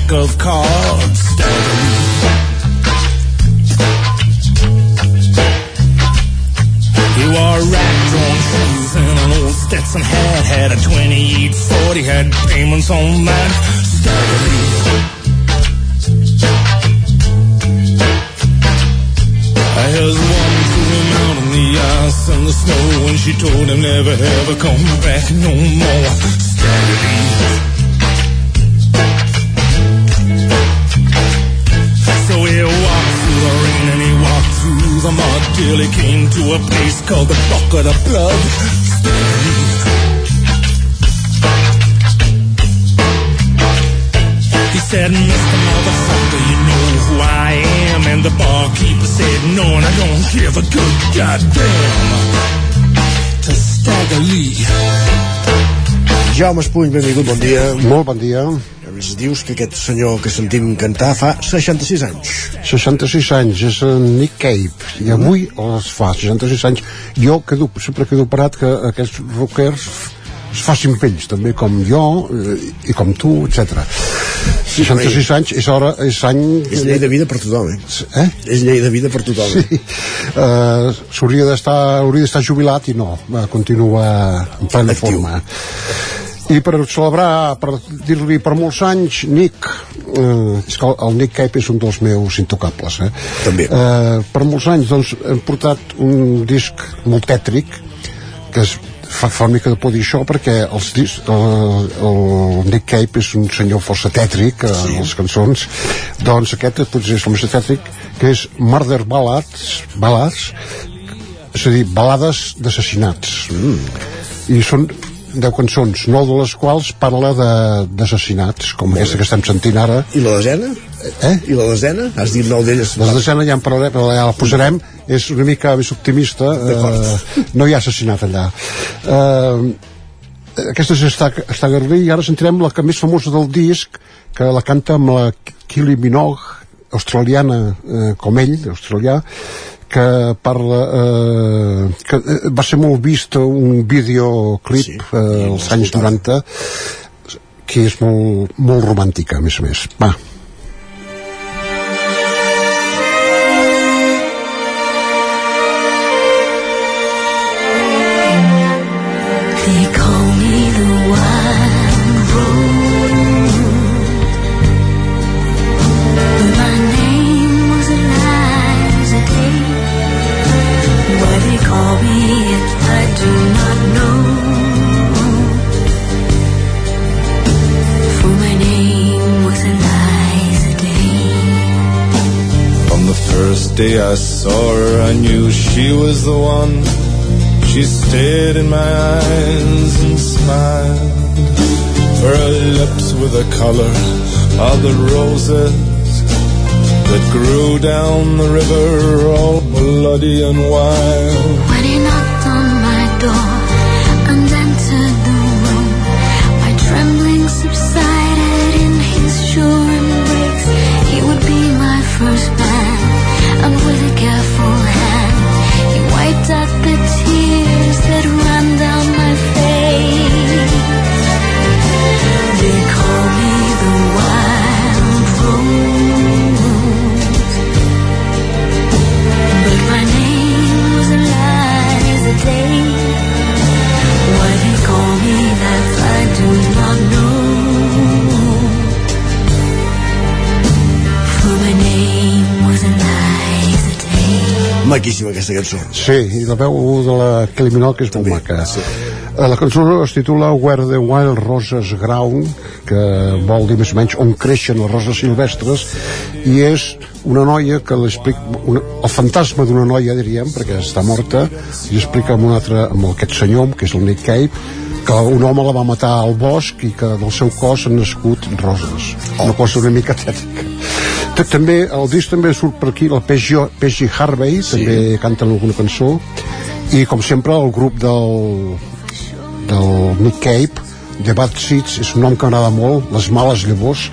Deck of cards. Staggering. He wore rat-drawn shoes and an old Stetson hat. Had a 2840, had payments on that. Staggering. His woman threw him out on the ice and the snow and she told him never ever come back no more. Staggering. From dearly came to a place called the Bucket of Blood. He said, Mr. Motherfucker, you know who I am. And the barkeeper said, No, and I don't give a good goddamn. To Stagger Lee. Jaume Espuny, benvingut, bon dia. Molt bon dia. A més, dius que aquest senyor que sentim cantar fa 66 anys. 66 anys, és en Nick Cave, i avui els fa 66 anys. Jo quedo, sempre quedo parat que aquests rockers es facin pells, també com jo eh, i com tu, etc. 66 anys és hora, és any... És llei de vida per tothom, eh? eh? És llei de vida per tothom. Sí. Uh, S'hauria d'estar hauria d'estar jubilat i no, va, continua en plena Actiu. forma. I per celebrar, per dir-li per molts anys, Nick, eh, és que el, Nick Cave és un dels meus intocables, eh? També. Eh, per molts anys, doncs, hem portat un disc molt tètric, que es fa, fa una mica de por dir això perquè els dis, el, el Nick Cave és un senyor força tètric a sí. les cançons doncs aquest potser és el més tètric que és Murder Ballads Ballads és a dir, balades d'assassinats mm. i són 10 cançons, 9 de les quals parla d'assassinats, com aquesta que estem sentint ara. I la desena? Eh? I la desena? Has dit 9 d'elles? La desena ja en parlarem, però ja la posarem, és una mica més optimista, eh, no hi ha assassinat allà. Eh, aquesta és Lee, i ara sentirem la que més famosa del disc, que la canta amb la Kylie Minogue, australiana eh, com ell, australià, que parla eh, que eh, va ser molt vist un videoclip sí, eh, als anys 90 que és molt, molt romàntica a més a més. Va day I saw her, I knew she was the one. She stared in my eyes and smiled. Her lips were the color of the roses that grew down the river, all bloody and wild. When he knocked on my door and with a careful Maquíssima aquesta cançó. Sí, i la veu de la Kelly Minogue és molt maca. Sí. La cançó es titula Where the Wild Roses Ground, que vol dir més o menys on creixen les roses silvestres, i és una noia que l'explica, el fantasma d'una noia, diríem, perquè està morta, i explica amb un altre, amb aquest senyor, que és el Nick Cave, que un home la va matar al bosc i que del seu cos han nascut roses. Una cosa una mica tècnica. També, el disc també surt per aquí la Peggy, Peggy Harvey, sí. també canta alguna cançó, i com sempre el grup del, del Nick Cave, The Bad Seeds, és un nom que m'agrada molt, Les males llavors.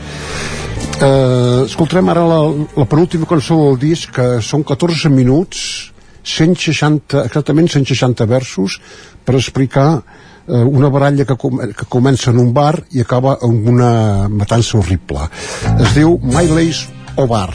Eh, escoltarem ara la, la penúltima cançó del disc, que són 14 minuts, 160, exactament 160 versos, per explicar eh, una baralla que, com, que comença en un bar i acaba amb una matança horrible. Es diu My Lace o Bar.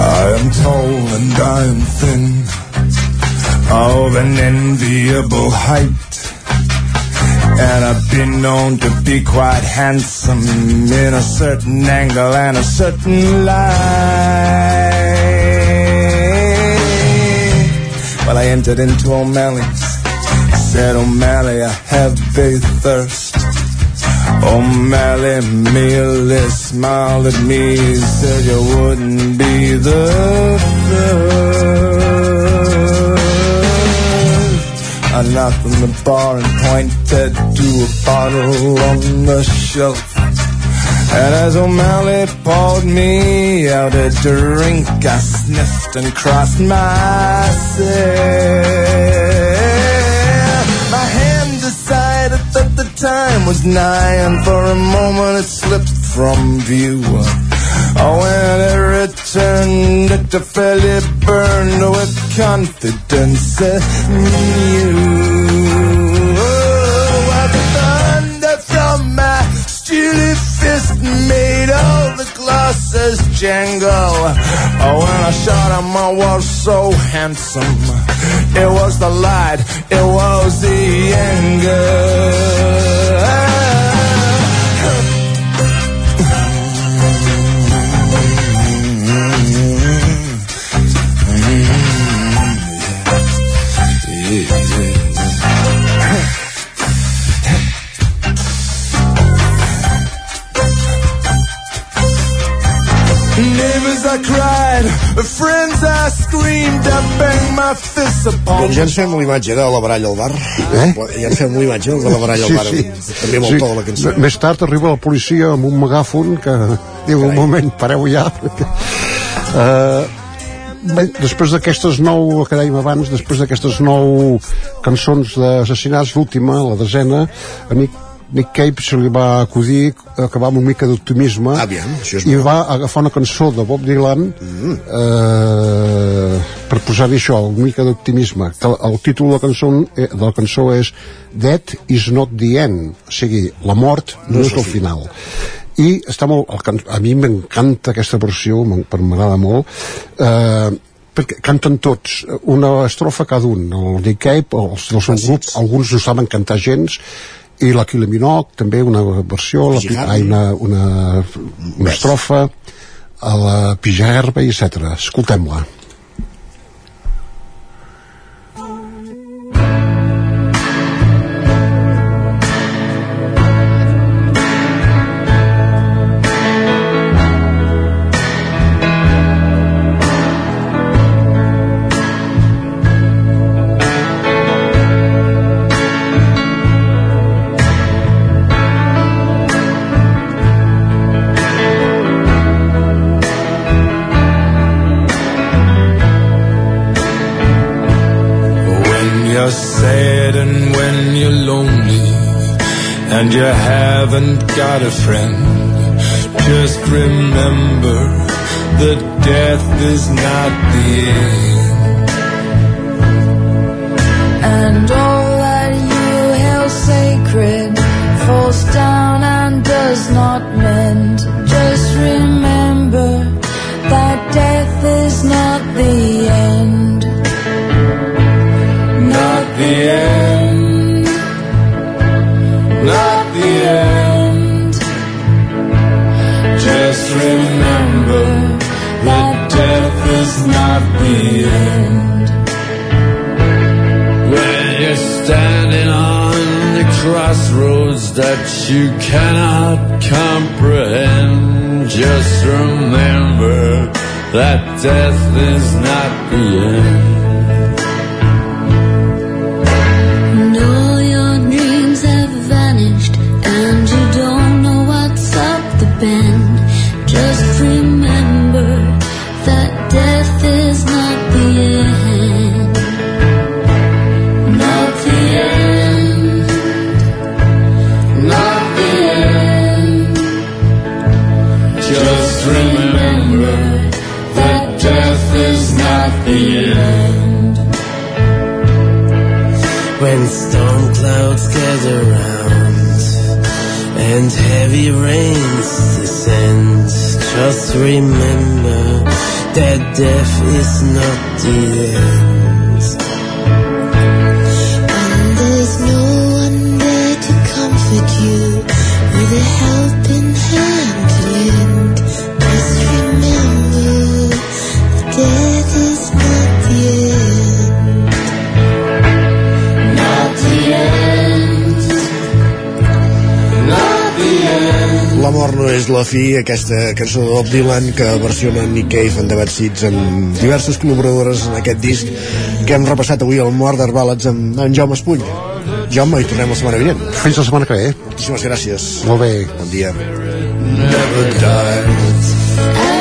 I am tall and I'm thin, of an enviable height. And I've been known to be quite handsome in a certain angle and a certain light. Well, I entered into O'Malley's. Said, O'Malley, I have big thirst. O'Malley merely smiled at me, said you wouldn't be the first. I knocked on the bar and pointed to a bottle on the shelf. And as O'Malley poured me out a drink, I sniffed and crossed myself. My hand decided that the time was nigh, and for a moment it slipped from view. Oh, when it returned, it fairly burned with confidence uh, anew. Oh, what the thunder from my steely fist made all the glasses jangle. Oh, when I shot him, I was so handsome. It was the light, it was the anger. I cried, friends I screamed, I banged my fists upon Doncs ja ens fem l'imatge de la baralla al bar. Eh? Ja ens fem l'imatge de la baralla al bar. També molt to de la cançó. M- Més tard arriba la policia amb un megàfon que diu un moment, pareu ja. uh, bé, després d'aquestes nou, que dèiem abans, després d'aquestes nou cançons d'assassinats, l'última, la desena, a mi Nick Cave se li va acudir acabar amb una mica d'optimisme i va agafar una cançó de Bob Dylan mm. eh, per posar-hi això, una mica d'optimisme que el, el títol de la cançó, eh, de la cançó és Death is not the end o sigui, la mort no, No és és el el final. I està molt, el, a mi m'encanta aquesta versió m'agrada molt eh, perquè canten tots una estrofa cada un el Nick Cave, els del seu grup alguns no saben cantar gens i la Minogue també una versió la, ai, una, una, una estrofa a la Pija Herba etc. escoltem-la got a friend, just remember that death is not the end. And all that you held sacred falls down and does not mend. Just remember that death is not the end. Crossroads that you cannot comprehend, just remember that death is not the end. Death is not the end. Fi, aquesta cançó de Bob Dylan que versiona Nick Cave en The Bad Seeds amb diverses col·laboradores en aquest disc que hem repassat avui al Murder Ballads amb en Jaume Espuny. Jaume, i tornem la setmana vinent. Fins la setmana que ve. Moltíssimes gràcies. Molt bé. Bon dia. never dies.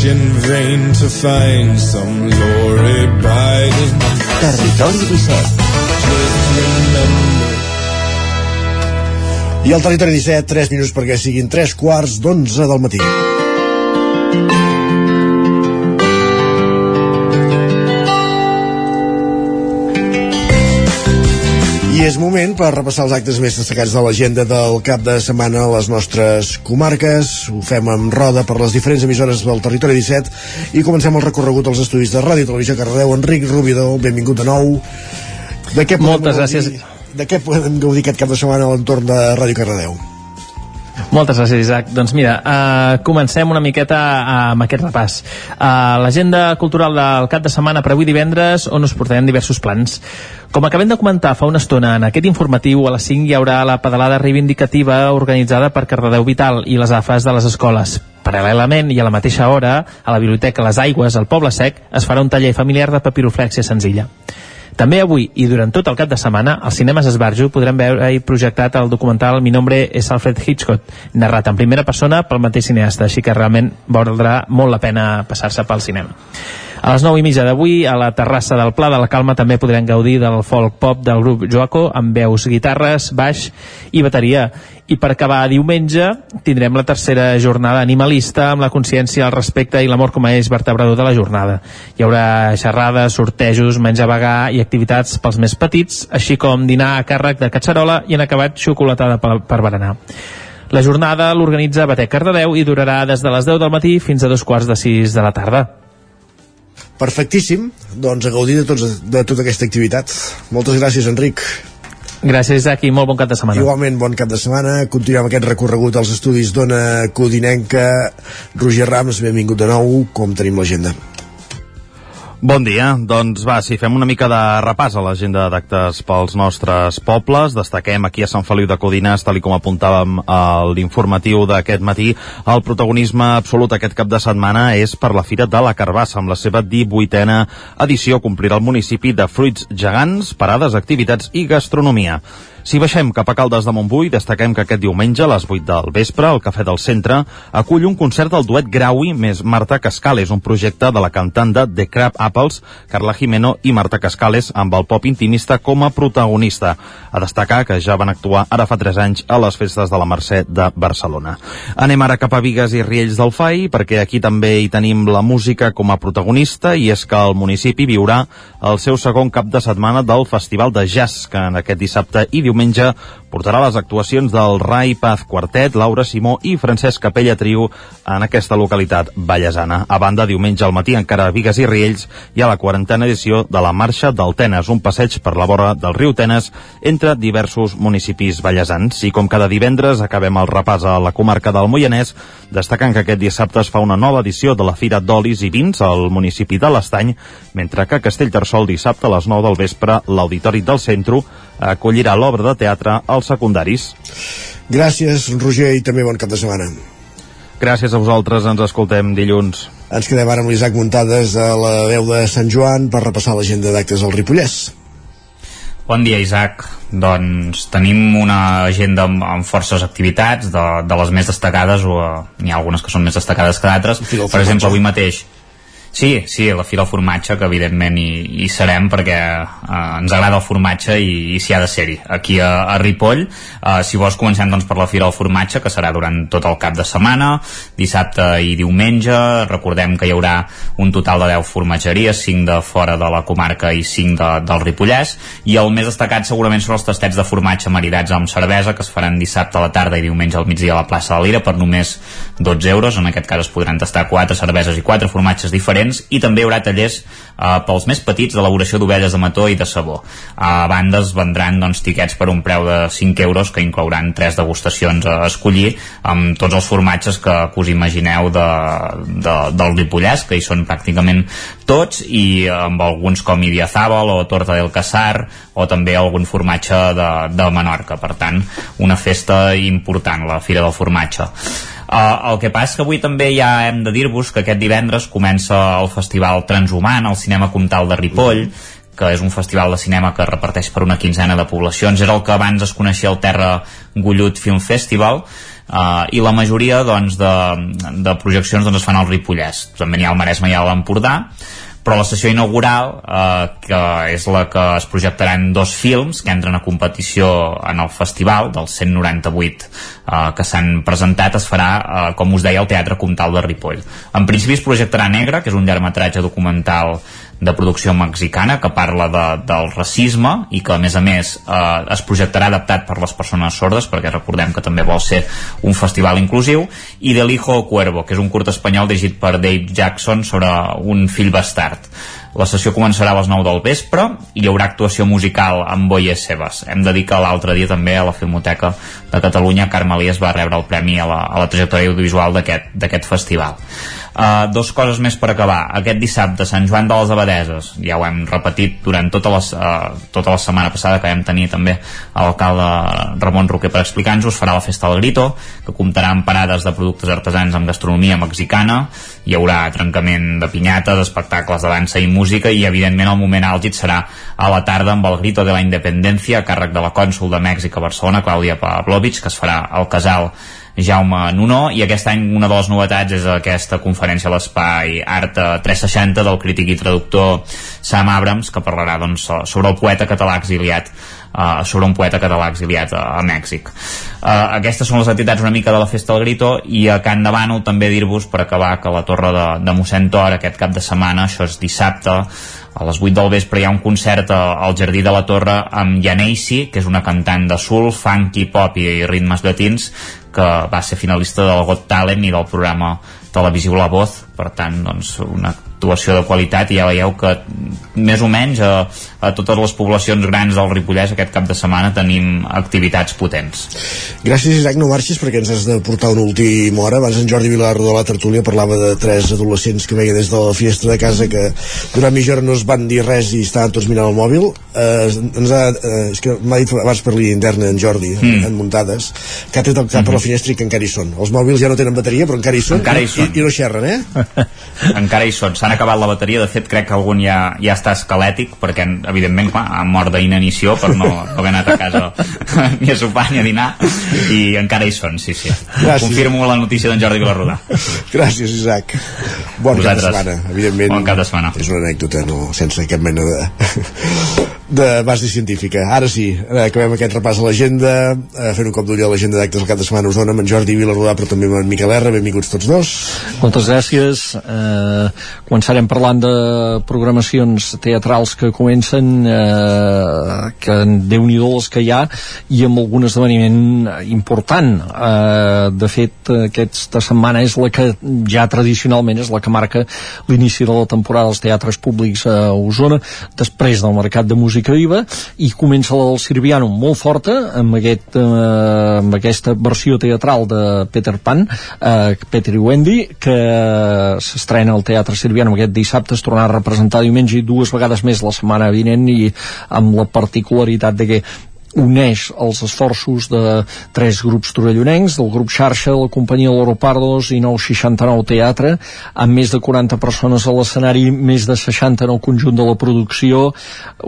Search in vain to find some glory biding, Territori 17. just remember. I al territori 17, 3 minuts perquè siguin 3 quarts d'11 del matí. I és moment per repassar els actes més destacats de l'agenda del cap de setmana a les nostres comarques. Ho fem amb roda per les diferents emissores del territori 17 i comencem el recorregut als estudis de Ràdio i Televisió Cardeu. Enric Rubidó, benvingut de nou. De què Moltes gaudir- gràcies. De què podem gaudir aquest cap de setmana a l'entorn de Ràdio Cardedeu? Moltes gràcies, Isaac. Doncs mira, uh, comencem una miqueta uh, amb aquest repàs. Uh, L'agenda cultural del cap de setmana per avui divendres, on us portarem diversos plans. Com acabem de comentar fa una estona, en aquest informatiu a les 5 hi haurà la pedalada reivindicativa organitzada per Cardedeu Vital i les AFAS de les escoles. Paral·lelament i a la mateixa hora, a la Biblioteca Les Aigües, al Poble Sec, es farà un taller familiar de papiroflèxia senzilla. També avui i durant tot el cap de setmana, als cinemes Esbarjo podrem veure i projectat el documental Mi nombre és Alfred Hitchcock, narrat en primera persona pel mateix cineasta, així que realment valdrà molt la pena passar-se pel cinema. A les 9 i mitja d'avui, a la terrassa del Pla de la Calma també podrem gaudir del folk pop del grup Joaco amb veus, guitarres, baix i bateria. I per acabar diumenge tindrem la tercera jornada animalista amb la consciència, el respecte i l'amor com a eix vertebrador de la jornada. Hi haurà xerrades, sortejos, menjar vegà i activitats pels més petits, així com dinar a càrrec de catxarola i en acabat xocolatada per, per berenar. La jornada l'organitza Batec Cardedeu i durarà des de les 10 del matí fins a dos quarts de 6 de la tarda. Perfectíssim, doncs a gaudir de, tots, de tota aquesta activitat. Moltes gràcies, Enric. Gràcies, i molt bon cap de setmana. Igualment, bon cap de setmana. Continuem aquest recorregut als estudis d'Ona Codinenca. Roger Rams, benvingut de nou. Com tenim l'agenda? Bon dia, doncs va, si fem una mica de repàs a l'agenda d'actes pels nostres pobles, destaquem aquí a Sant Feliu de Codines, tal com apuntàvem a l'informatiu d'aquest matí, el protagonisme absolut aquest cap de setmana és per la Fira de la Carbassa, amb la seva 18a edició complirà el municipi de fruits gegants, parades, activitats i gastronomia. Si baixem cap a Caldes de Montbui, destaquem que aquest diumenge a les 8 del vespre, el Cafè del Centre acull un concert del duet Graui més Marta Cascales, un projecte de la cantant de The Crab Apples, Carla Jimeno i Marta Cascales, amb el pop intimista com a protagonista. A destacar que ja van actuar ara fa 3 anys a les festes de la Mercè de Barcelona. Anem ara cap a Vigues i Riells del Fai, perquè aquí també hi tenim la música com a protagonista, i és que el municipi viurà el seu segon cap de setmana del Festival de Jazz, que en aquest dissabte i diumenge diumenge portarà les actuacions del Rai Paz Quartet, Laura Simó i Francesc Capella Trio en aquesta localitat ballesana. A banda, diumenge al matí encara a Vigues i Riells hi ha la quarantena edició de la Marxa del Tenes, un passeig per la vora del riu Tenes entre diversos municipis ballesans. I com cada divendres acabem el repàs a la comarca del Moianès, destacant que aquest dissabte es fa una nova edició de la Fira d'Olis i Vins al municipi de l'Estany, mentre que a Castellterçol dissabte a les 9 del vespre l'Auditori del Centre acollirà l'obra de teatre als secundaris. Gràcies, Roger, i també bon cap de setmana. Gràcies a vosaltres, ens escoltem dilluns. Ens quedem ara amb l'Isaac Muntades a la veu de Sant Joan per repassar l'agenda d'actes al Ripollès. Bon dia, Isaac. Doncs tenim una agenda amb, amb forces activitats, de, de les més destacades, o eh, n'hi ha algunes que són més destacades que d'altres. Per exemple, avui mateix Sí, sí, la Fira del Formatge, que evidentment hi, hi serem perquè eh, ens agrada el formatge i, i s'hi ha de ser-hi. Aquí a, a Ripoll, eh, si vols comencem doncs, per la Fira del Formatge, que serà durant tot el cap de setmana, dissabte i diumenge. Recordem que hi haurà un total de 10 formatgeries, 5 de fora de la comarca i 5 de, del Ripollès, i el més destacat segurament són els tastets de formatge maridats amb cervesa, que es faran dissabte a la tarda i diumenge al migdia a la plaça de Lira per només 12 euros. En aquest cas es podran tastar 4 cerveses i 4 formatges diferents diferents i també hi haurà tallers eh, pels més petits d'elaboració d'ovelles de mató i de sabó. A banda es vendran doncs, tiquets per un preu de 5 euros que inclouran tres degustacions a escollir amb tots els formatges que, que us imagineu de, de, del Ripollès, que hi són pràcticament tots i amb alguns com Idiazábal o Torta del Casar o també algun formatge de, de Menorca. Per tant, una festa important, la Fira del Formatge. Uh, el que passa que avui també ja hem de dir-vos que aquest divendres comença el Festival Transhumant al Cinema Comtal de Ripoll, que és un festival de cinema que reparteix per una quinzena de poblacions. Era el que abans es coneixia el Terra Gullut Film Festival, Uh, i la majoria doncs, de, de projeccions doncs, es fan al Ripollès també n'hi ha al Maresme i a l'Empordà però la sessió inaugural, eh, que és la que es projectaran dos films que entren a competició en el festival, dels 198 eh, que s'han presentat, es farà, eh, com us deia, al Teatre Comtal de Ripoll. En principi es projectarà Negre, que és un llargmetratge documental de producció mexicana que parla de, del racisme i que a més a més eh, es projectarà adaptat per les persones sordes perquè recordem que també vol ser un festival inclusiu i de l'Hijo Cuervo que és un curt espanyol dirigit per Dave Jackson sobre un fill bastard la sessió començarà a les 9 del vespre i hi haurà actuació musical amb Boies Seves. Hem de dir que l'altre dia també a la Filmoteca de Catalunya Carme Elias va rebre el premi a la, a la trajectòria audiovisual d'aquest festival. Uh, dos coses més per acabar. Aquest dissabte, Sant Joan de les Abadeses, ja ho hem repetit durant tota, les, uh, tota la setmana passada que vam tenir també l'alcalde Ramon Roquer per explicar-nos, farà la Festa del Grito, que comptarà amb parades de productes artesans amb gastronomia mexicana, hi haurà trencament de pinyates, espectacles de dansa i música i evidentment el moment àlgid serà a la tarda amb el Grito de la Independència a càrrec de la cònsul de Mèxic a Barcelona, Clàudia Pavlovich, que es farà al casal Jaume Nuno i aquest any una de les novetats és aquesta conferència a l'Espai Art 360 del crític i traductor Sam Abrams que parlarà doncs, sobre el poeta català exiliat Uh, sobre un poeta català exiliat a, a Mèxic. Uh, aquestes són les activitats una mica de la Festa del Grito i a Can Bànol també dir-vos per acabar que la torre de, de mossèn Tor aquest cap de setmana, això és dissabte a les 8 del vespre hi ha un concert al Jardí de la Torre amb Yanesi, que és una cantant de soul, funky, pop i ritmes llatins que va ser finalista del Got Talent i del programa televisiu La Voz, per tant, doncs, una actuació de qualitat i ja veieu que més o menys a, a totes les poblacions grans del Ripollès aquest cap de setmana tenim activitats potents. Gràcies Isaac, no marxis perquè ens has de portar una última hora. Abans en Jordi Vilarro de la tertúlia parlava de tres adolescents que veia des de la finestra de casa que durant mitja hora no es van dir res i estaven tots mirant el mòbil. Eh, ens ha, eh, és que m'ha dit abans per línia interna en Jordi, mm. en muntades, que ha tret el cap mm -hmm. per la finestra i que encara hi són. Els mòbils ja no tenen bateria, però encara hi són, encara hi, són. i, i no xerren, eh? (laughs) (laughs) encara hi són. S'han acabat la bateria, de fet crec que algun ja, ja està esquelètic, perquè evidentment clar, ha mort d'inanició per no, no (laughs) haver anat a casa ni a sopar ni a dinar, i encara hi són, sí, sí. Gràcies. Confirmo la notícia d'en Jordi Vilarrodà. Gràcies, Isaac. Bon Vosaltres. cap de setmana, evidentment. Bon cap de setmana. És una anècdota, no, sense cap mena de de base científica. Ara sí, ara acabem aquest repàs a l'agenda, eh, fent un cop d'ull a l'agenda d'actes del cap de setmana us dona amb en Jordi Vilarrodà, però també amb en Miquel R. Benvinguts tots dos. Moltes gràcies. Eh, començarem parlant de programacions teatrals que comencen, eh, que déu nhi les que hi ha, i amb algun esdeveniment important. Eh, de fet, aquesta setmana és la que ja tradicionalment és la que marca l'inici de la temporada dels teatres públics a Osona, després del mercat de música música viva i comença la del Sirviano molt forta amb, aquest, eh, amb aquesta versió teatral de Peter Pan eh, Peter i Wendy que s'estrena al Teatre Sirviano aquest dissabte es tornarà a representar diumenge i dues vegades més la setmana vinent i amb la particularitat de que uneix els esforços de tres grups torellonencs, del grup xarxa, la companyia Loropardos i 969 Teatre, amb més de 40 persones a l'escenari, més de 60 en el conjunt de la producció,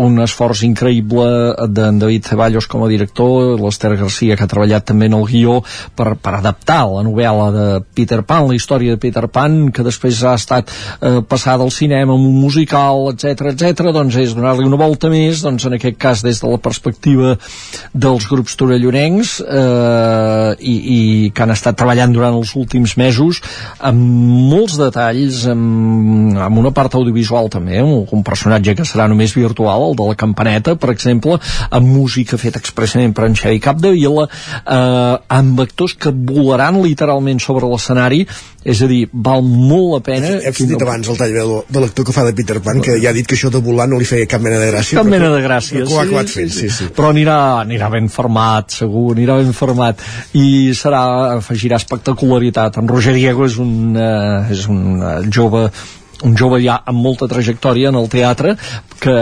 un esforç increïble d'en David Ceballos com a director, l'Ester Garcia que ha treballat també en el guió per, per adaptar la novel·la de Peter Pan, la història de Peter Pan, que després ha estat eh, passada al cinema amb un musical, etc etc. doncs és donar-li una volta més, doncs en aquest cas des de la perspectiva dels grups torellonencs eh, i, i que han estat treballant durant els últims mesos amb molts detalls amb, amb una part audiovisual també amb un personatge que serà només virtual el de la campaneta, per exemple amb música feta expressament per en Xavi Capdevila eh, amb actors que volaran literalment sobre l'escenari és a dir, val molt la pena Hem sentit no... abans el tall de, de l'actor que fa de Peter Pan que ja ha dit que això de volar no li feia cap mena de gràcia cap mena de gràcia sí, sí, sí, sí. però anirà, anirà ben format segur, anirà ben format i serà, afegirà espectacularitat. En Roger Diego és un, eh, és un eh, jove un jove ja amb molta trajectòria en el teatre que,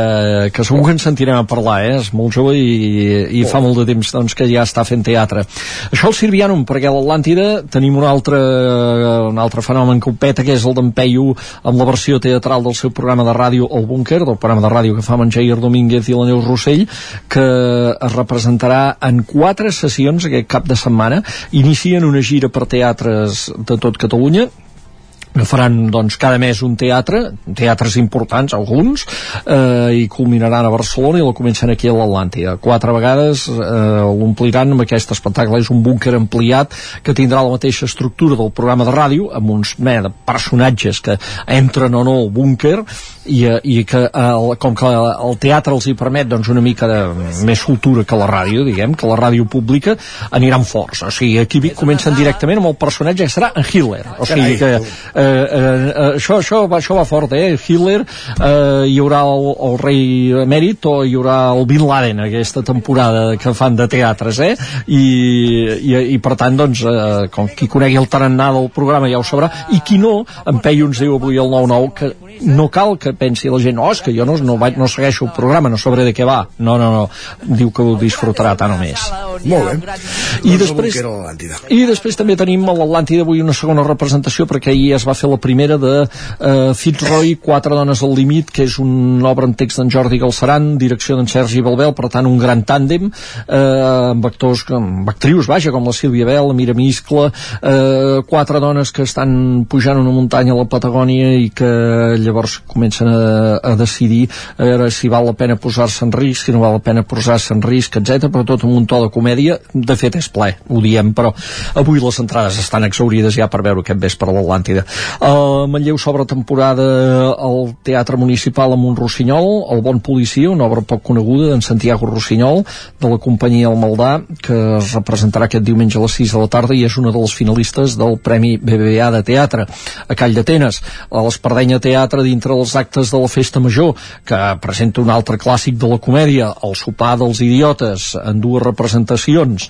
que segur que ens sentirem a parlar eh? és molt jove i, i fa molt de temps doncs, que ja està fent teatre això el Sirvianum, perquè a l'Atlàntida tenim un altre, un altre fenomen que ho peta, que és el d'en Peyu amb la versió teatral del seu programa de ràdio El Búnquer, del programa de ràdio que fa amb en Jair Domínguez i la Neus Rossell que es representarà en quatre sessions aquest cap de setmana inicien una gira per teatres de tot Catalunya faran doncs, cada mes un teatre, teatres importants, alguns, eh, i culminaran a Barcelona i la comencen aquí a l'Atlàntida. Quatre vegades eh, l'ompliran amb aquest espectacle. És un búnquer ampliat que tindrà la mateixa estructura del programa de ràdio, amb uns me, de personatges que entren o no al búnquer, i, eh, i que el, com que el teatre els hi permet doncs, una mica de més cultura que la ràdio, diguem, que la ràdio pública, aniran forts. O sigui, aquí comencen directament amb el personatge que serà en Hitler. O sigui que eh, eh, això, això, va, això va fort, eh? Hitler, eh, hi haurà el, el rei emèrit o hi haurà el Bin Laden aquesta temporada que fan de teatres, eh? I, i, i per tant, doncs, eh, com qui conegui el tarannà del programa ja ho sabrà, i qui no, en Peyu ens diu avui el 9-9 que no cal que pensi la gent, oh, és que jo no, no, vaig, no segueixo el programa, no sabré de què va. No, no, no, diu que ho disfrutarà tant o més. Molt bé. I després, I després també tenim a l'Atlàntida avui una segona representació perquè ahir es va fer la primera de uh, Fitzroy, Quatre dones al límit, que és una obra en text d'en Jordi Galceran, direcció d'en Sergi Balbel, per tant un gran tàndem, uh, amb actors, amb actrius, vaja, com la Sílvia Bel, la Mira Miscla, uh, quatre dones que estan pujant una muntanya a la Patagònia i que llavors comencen a, a decidir a veure si val la pena posar-se en risc, si no val la pena posar-se en risc, etc. però tot amb un to de comèdia, de fet és ple, ho diem, però avui les entrades estan exaurides ja per veure aquest vespre a l'Atlàntida. Uh, Manlleu s'obre temporada al Teatre Municipal amb un Rossinyol, El bon policia, una obra poc coneguda d'en Santiago Rossinyol, de la companyia El Maldà, que es representarà aquest diumenge a les 6 de la tarda i és una de les finalistes del Premi BBVA de Teatre a Call d'Atenes. A l'Espardenya Teatre, dintre dels actes de la Festa Major, que presenta un altre clàssic de la comèdia, El sopar dels idiotes, en dues representacions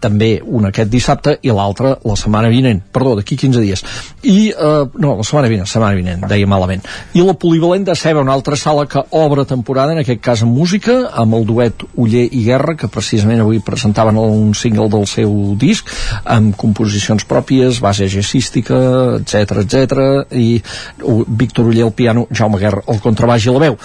també una aquest dissabte i l'altra la setmana vinent, perdó, d'aquí 15 dies. I, eh, no, la setmana vinent, setmana vinent deia malament, i la Polivalent de Ceba una altra sala que obre temporada en aquest cas amb música, amb el duet Uller i Guerra, que precisament avui presentaven un single del seu disc amb composicions pròpies, base jazzística etc etc i Víctor Uller al piano, Jaume Guerra al contrabaix i la veu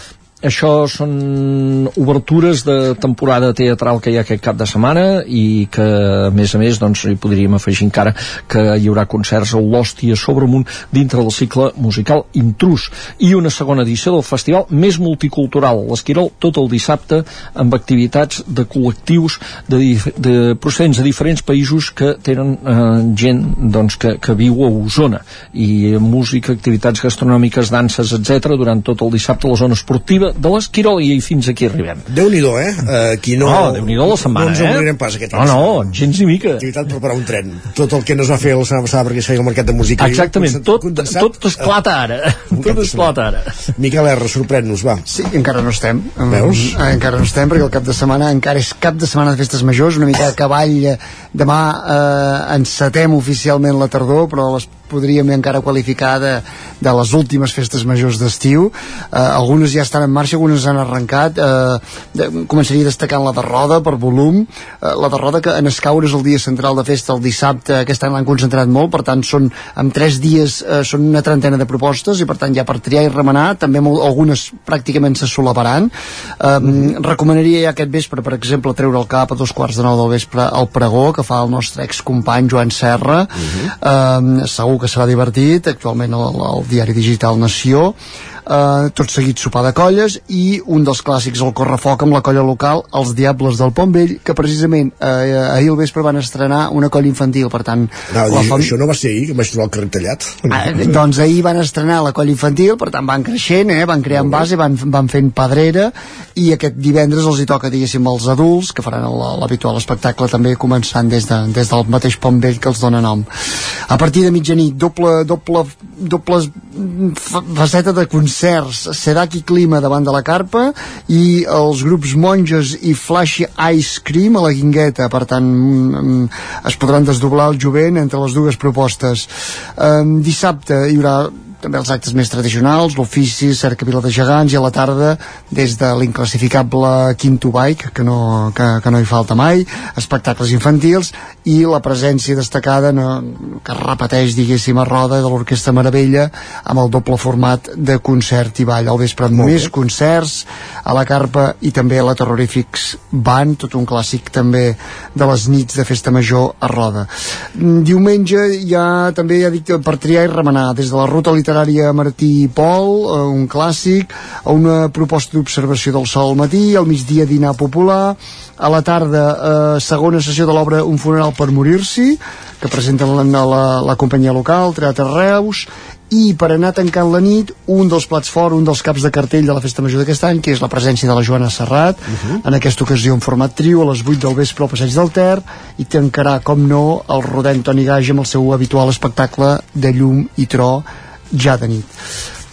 això són obertures de temporada teatral que hi ha aquest cap de setmana i que a més a més doncs, hi podríem afegir encara que hi haurà concerts a l'Hòstia sobre Munt dintre del cicle musical Intrus i una segona edició del festival més multicultural, l'Esquirol, tot el dissabte amb activitats de col·lectius de, de procedents de diferents països que tenen eh, gent doncs, que, que viu a Osona i música, activitats gastronòmiques, danses, etc durant tot el dissabte a la zona esportiva de l'Esquirol i fins aquí arribem. Déu-n'hi-do, eh? Uh, qui no... No, Déu-n'hi-do la setmana, no ens eh? oblidem pas aquest No, no, gens ni mica. Activitat per parar un tren. Tot el que no es va fer la setmana passada perquè es feia el mercat de música. Exactament, tot, tot esclata ara. tot esclata ara. Miquel R, sorprèn-nos, va. Sí, encara no estem. Veus? Um, encara no estem perquè el cap de setmana encara és cap de setmana de festes majors, una mica de cavall. Demà eh, encetem oficialment la tardor, però les podríem encara qualificar de, de les últimes festes majors d'estiu. Eh, algunes ja estan en marxa, algunes han arrencat. Eh, de, començaria destacant la de Roda per volum, eh, la de Roda que en escaure és el dia central de festa el dissabte, aquest any l'han concentrat molt per tant són en tres dies eh, són una trentena de propostes i per tant ja per triar i remenar, també molt, algunes pràcticament se solaparan. Eh, recomanaria ja aquest vespre per exemple treure el cap a dos quarts de nou del vespre al pregó que fa el nostre excompany Joan Serra. Eh, segur que serà divertit. Actualment al, al diari digital Nació eh, tot seguit sopar de colles i un dels clàssics el correfoc amb la colla local els Diables del Pont Vell que precisament eh, ahir al vespre van estrenar una colla infantil per tant No, la fam- Això no va ser ahir, que vaig trobar el carrer tallat. Ah, doncs ahir van estrenar la colla infantil, per tant van creixent, eh? van creant base, van, van fent pedrera, i aquest divendres els hi toca, diguéssim, als adults, que faran l'habitual espectacle també començant des, de, des del mateix pont vell que els dona nom. A partir de mitjanit, doble, doble, doble fa- faceta de concerts, Sedac i Clima davant de la carpa, i els grups Monges i Flashy Ice Cream a la Guingueta, per tant mm, es podran desdoblar el jovent entre les dues propostes. Um, dissabte hi haurà també els actes més tradicionals, l'ofici, cerca Vila de Gegants i a la tarda des de l'inclassificable Quinto Bike, que no, que, que no hi falta mai, espectacles infantils i la presència destacada no, que es repeteix, diguéssim, a roda de l'Orquestra Meravella amb el doble format de concert i ball al vespre amb més concerts a la carpa i també a la Terrorífics Band, tot un clàssic també de les nits de festa major a roda. Mm, Diumenge ha també, ja dic, per triar i remenar des de la ruta literària Martí i Pol, eh, un clàssic, a una proposta d'observació del sol al matí, al migdia dinar popular, a la tarda eh, segona sessió de l'obra Un funeral per morir-s'hi, que presenta la, la, la companyia local, Teatre Reus, i per anar tancant la nit un dels plats fort, un dels caps de cartell de la festa major d'aquest any, que és la presència de la Joana Serrat. En aquesta ocasió en format trio a les 8 del vespre al passeig del Ter i tancarà, com no, el rodent Toni Gage amb el seu habitual espectacle de llum i tro ja de nit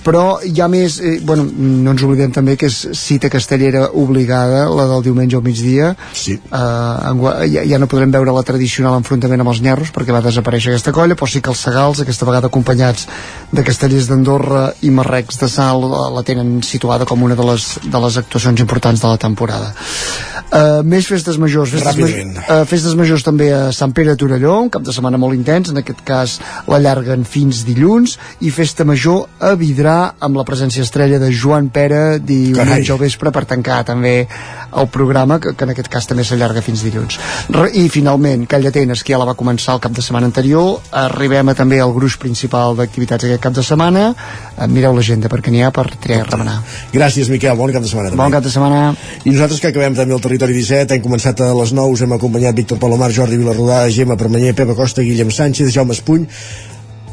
però hi ha més, eh, bueno, no ens oblidem també que és cita castellera obligada, la del diumenge al migdia sí. uh, ja, ja no podrem veure la tradicional enfrontament amb els nyerros perquè va desaparèixer aquesta colla, però sí que els segals aquesta vegada acompanyats de castellers d'Andorra i marrecs de Sal la, la tenen situada com una de les, de les actuacions importants de la temporada uh, més festes majors festes, Ràpidament. uh, festes majors també a Sant Pere de Torelló, un cap de setmana molt intens en aquest cas l'allarguen fins dilluns i festa major a Vidrà amb la presència estrella de Joan Pere diumenge al vespre per tancar també el programa que, que en aquest cas també s'allarga fins dilluns. Re, i finalment Call d'Atenes que ja la va començar el cap de setmana anterior. Arribem a també al gruix principal d'activitats aquest cap de setmana. Eh, mireu l'agenda perquè n'hi ha per triar i remenar. Gràcies, Miquel. Bon cap de setmana. També. bon cap de setmana. I nosaltres que acabem també el Territori 17, hem començat a les 9, us hem acompanyat Víctor Palomar, Jordi Vilarrodà, Gemma Permanyer, Pepa Costa, Guillem Sánchez, Jaume Espuny,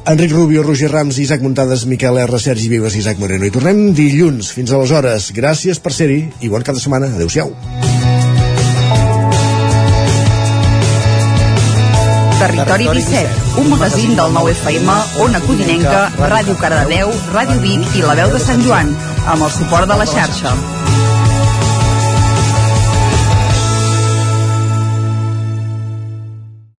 Enric Rubio, Roger Rams, Isaac Muntades, Miquel R, Sergi Vives i Isaac Moreno. I tornem dilluns. Fins aleshores. Gràcies per ser-hi i bon cap de setmana. Adéu-siau. Territori 17, un magazín del nou FM, Ona Codinenca, Ràdio Cardedeu, Ràdio Vic i La Veu de Sant Joan, amb el suport de la xarxa.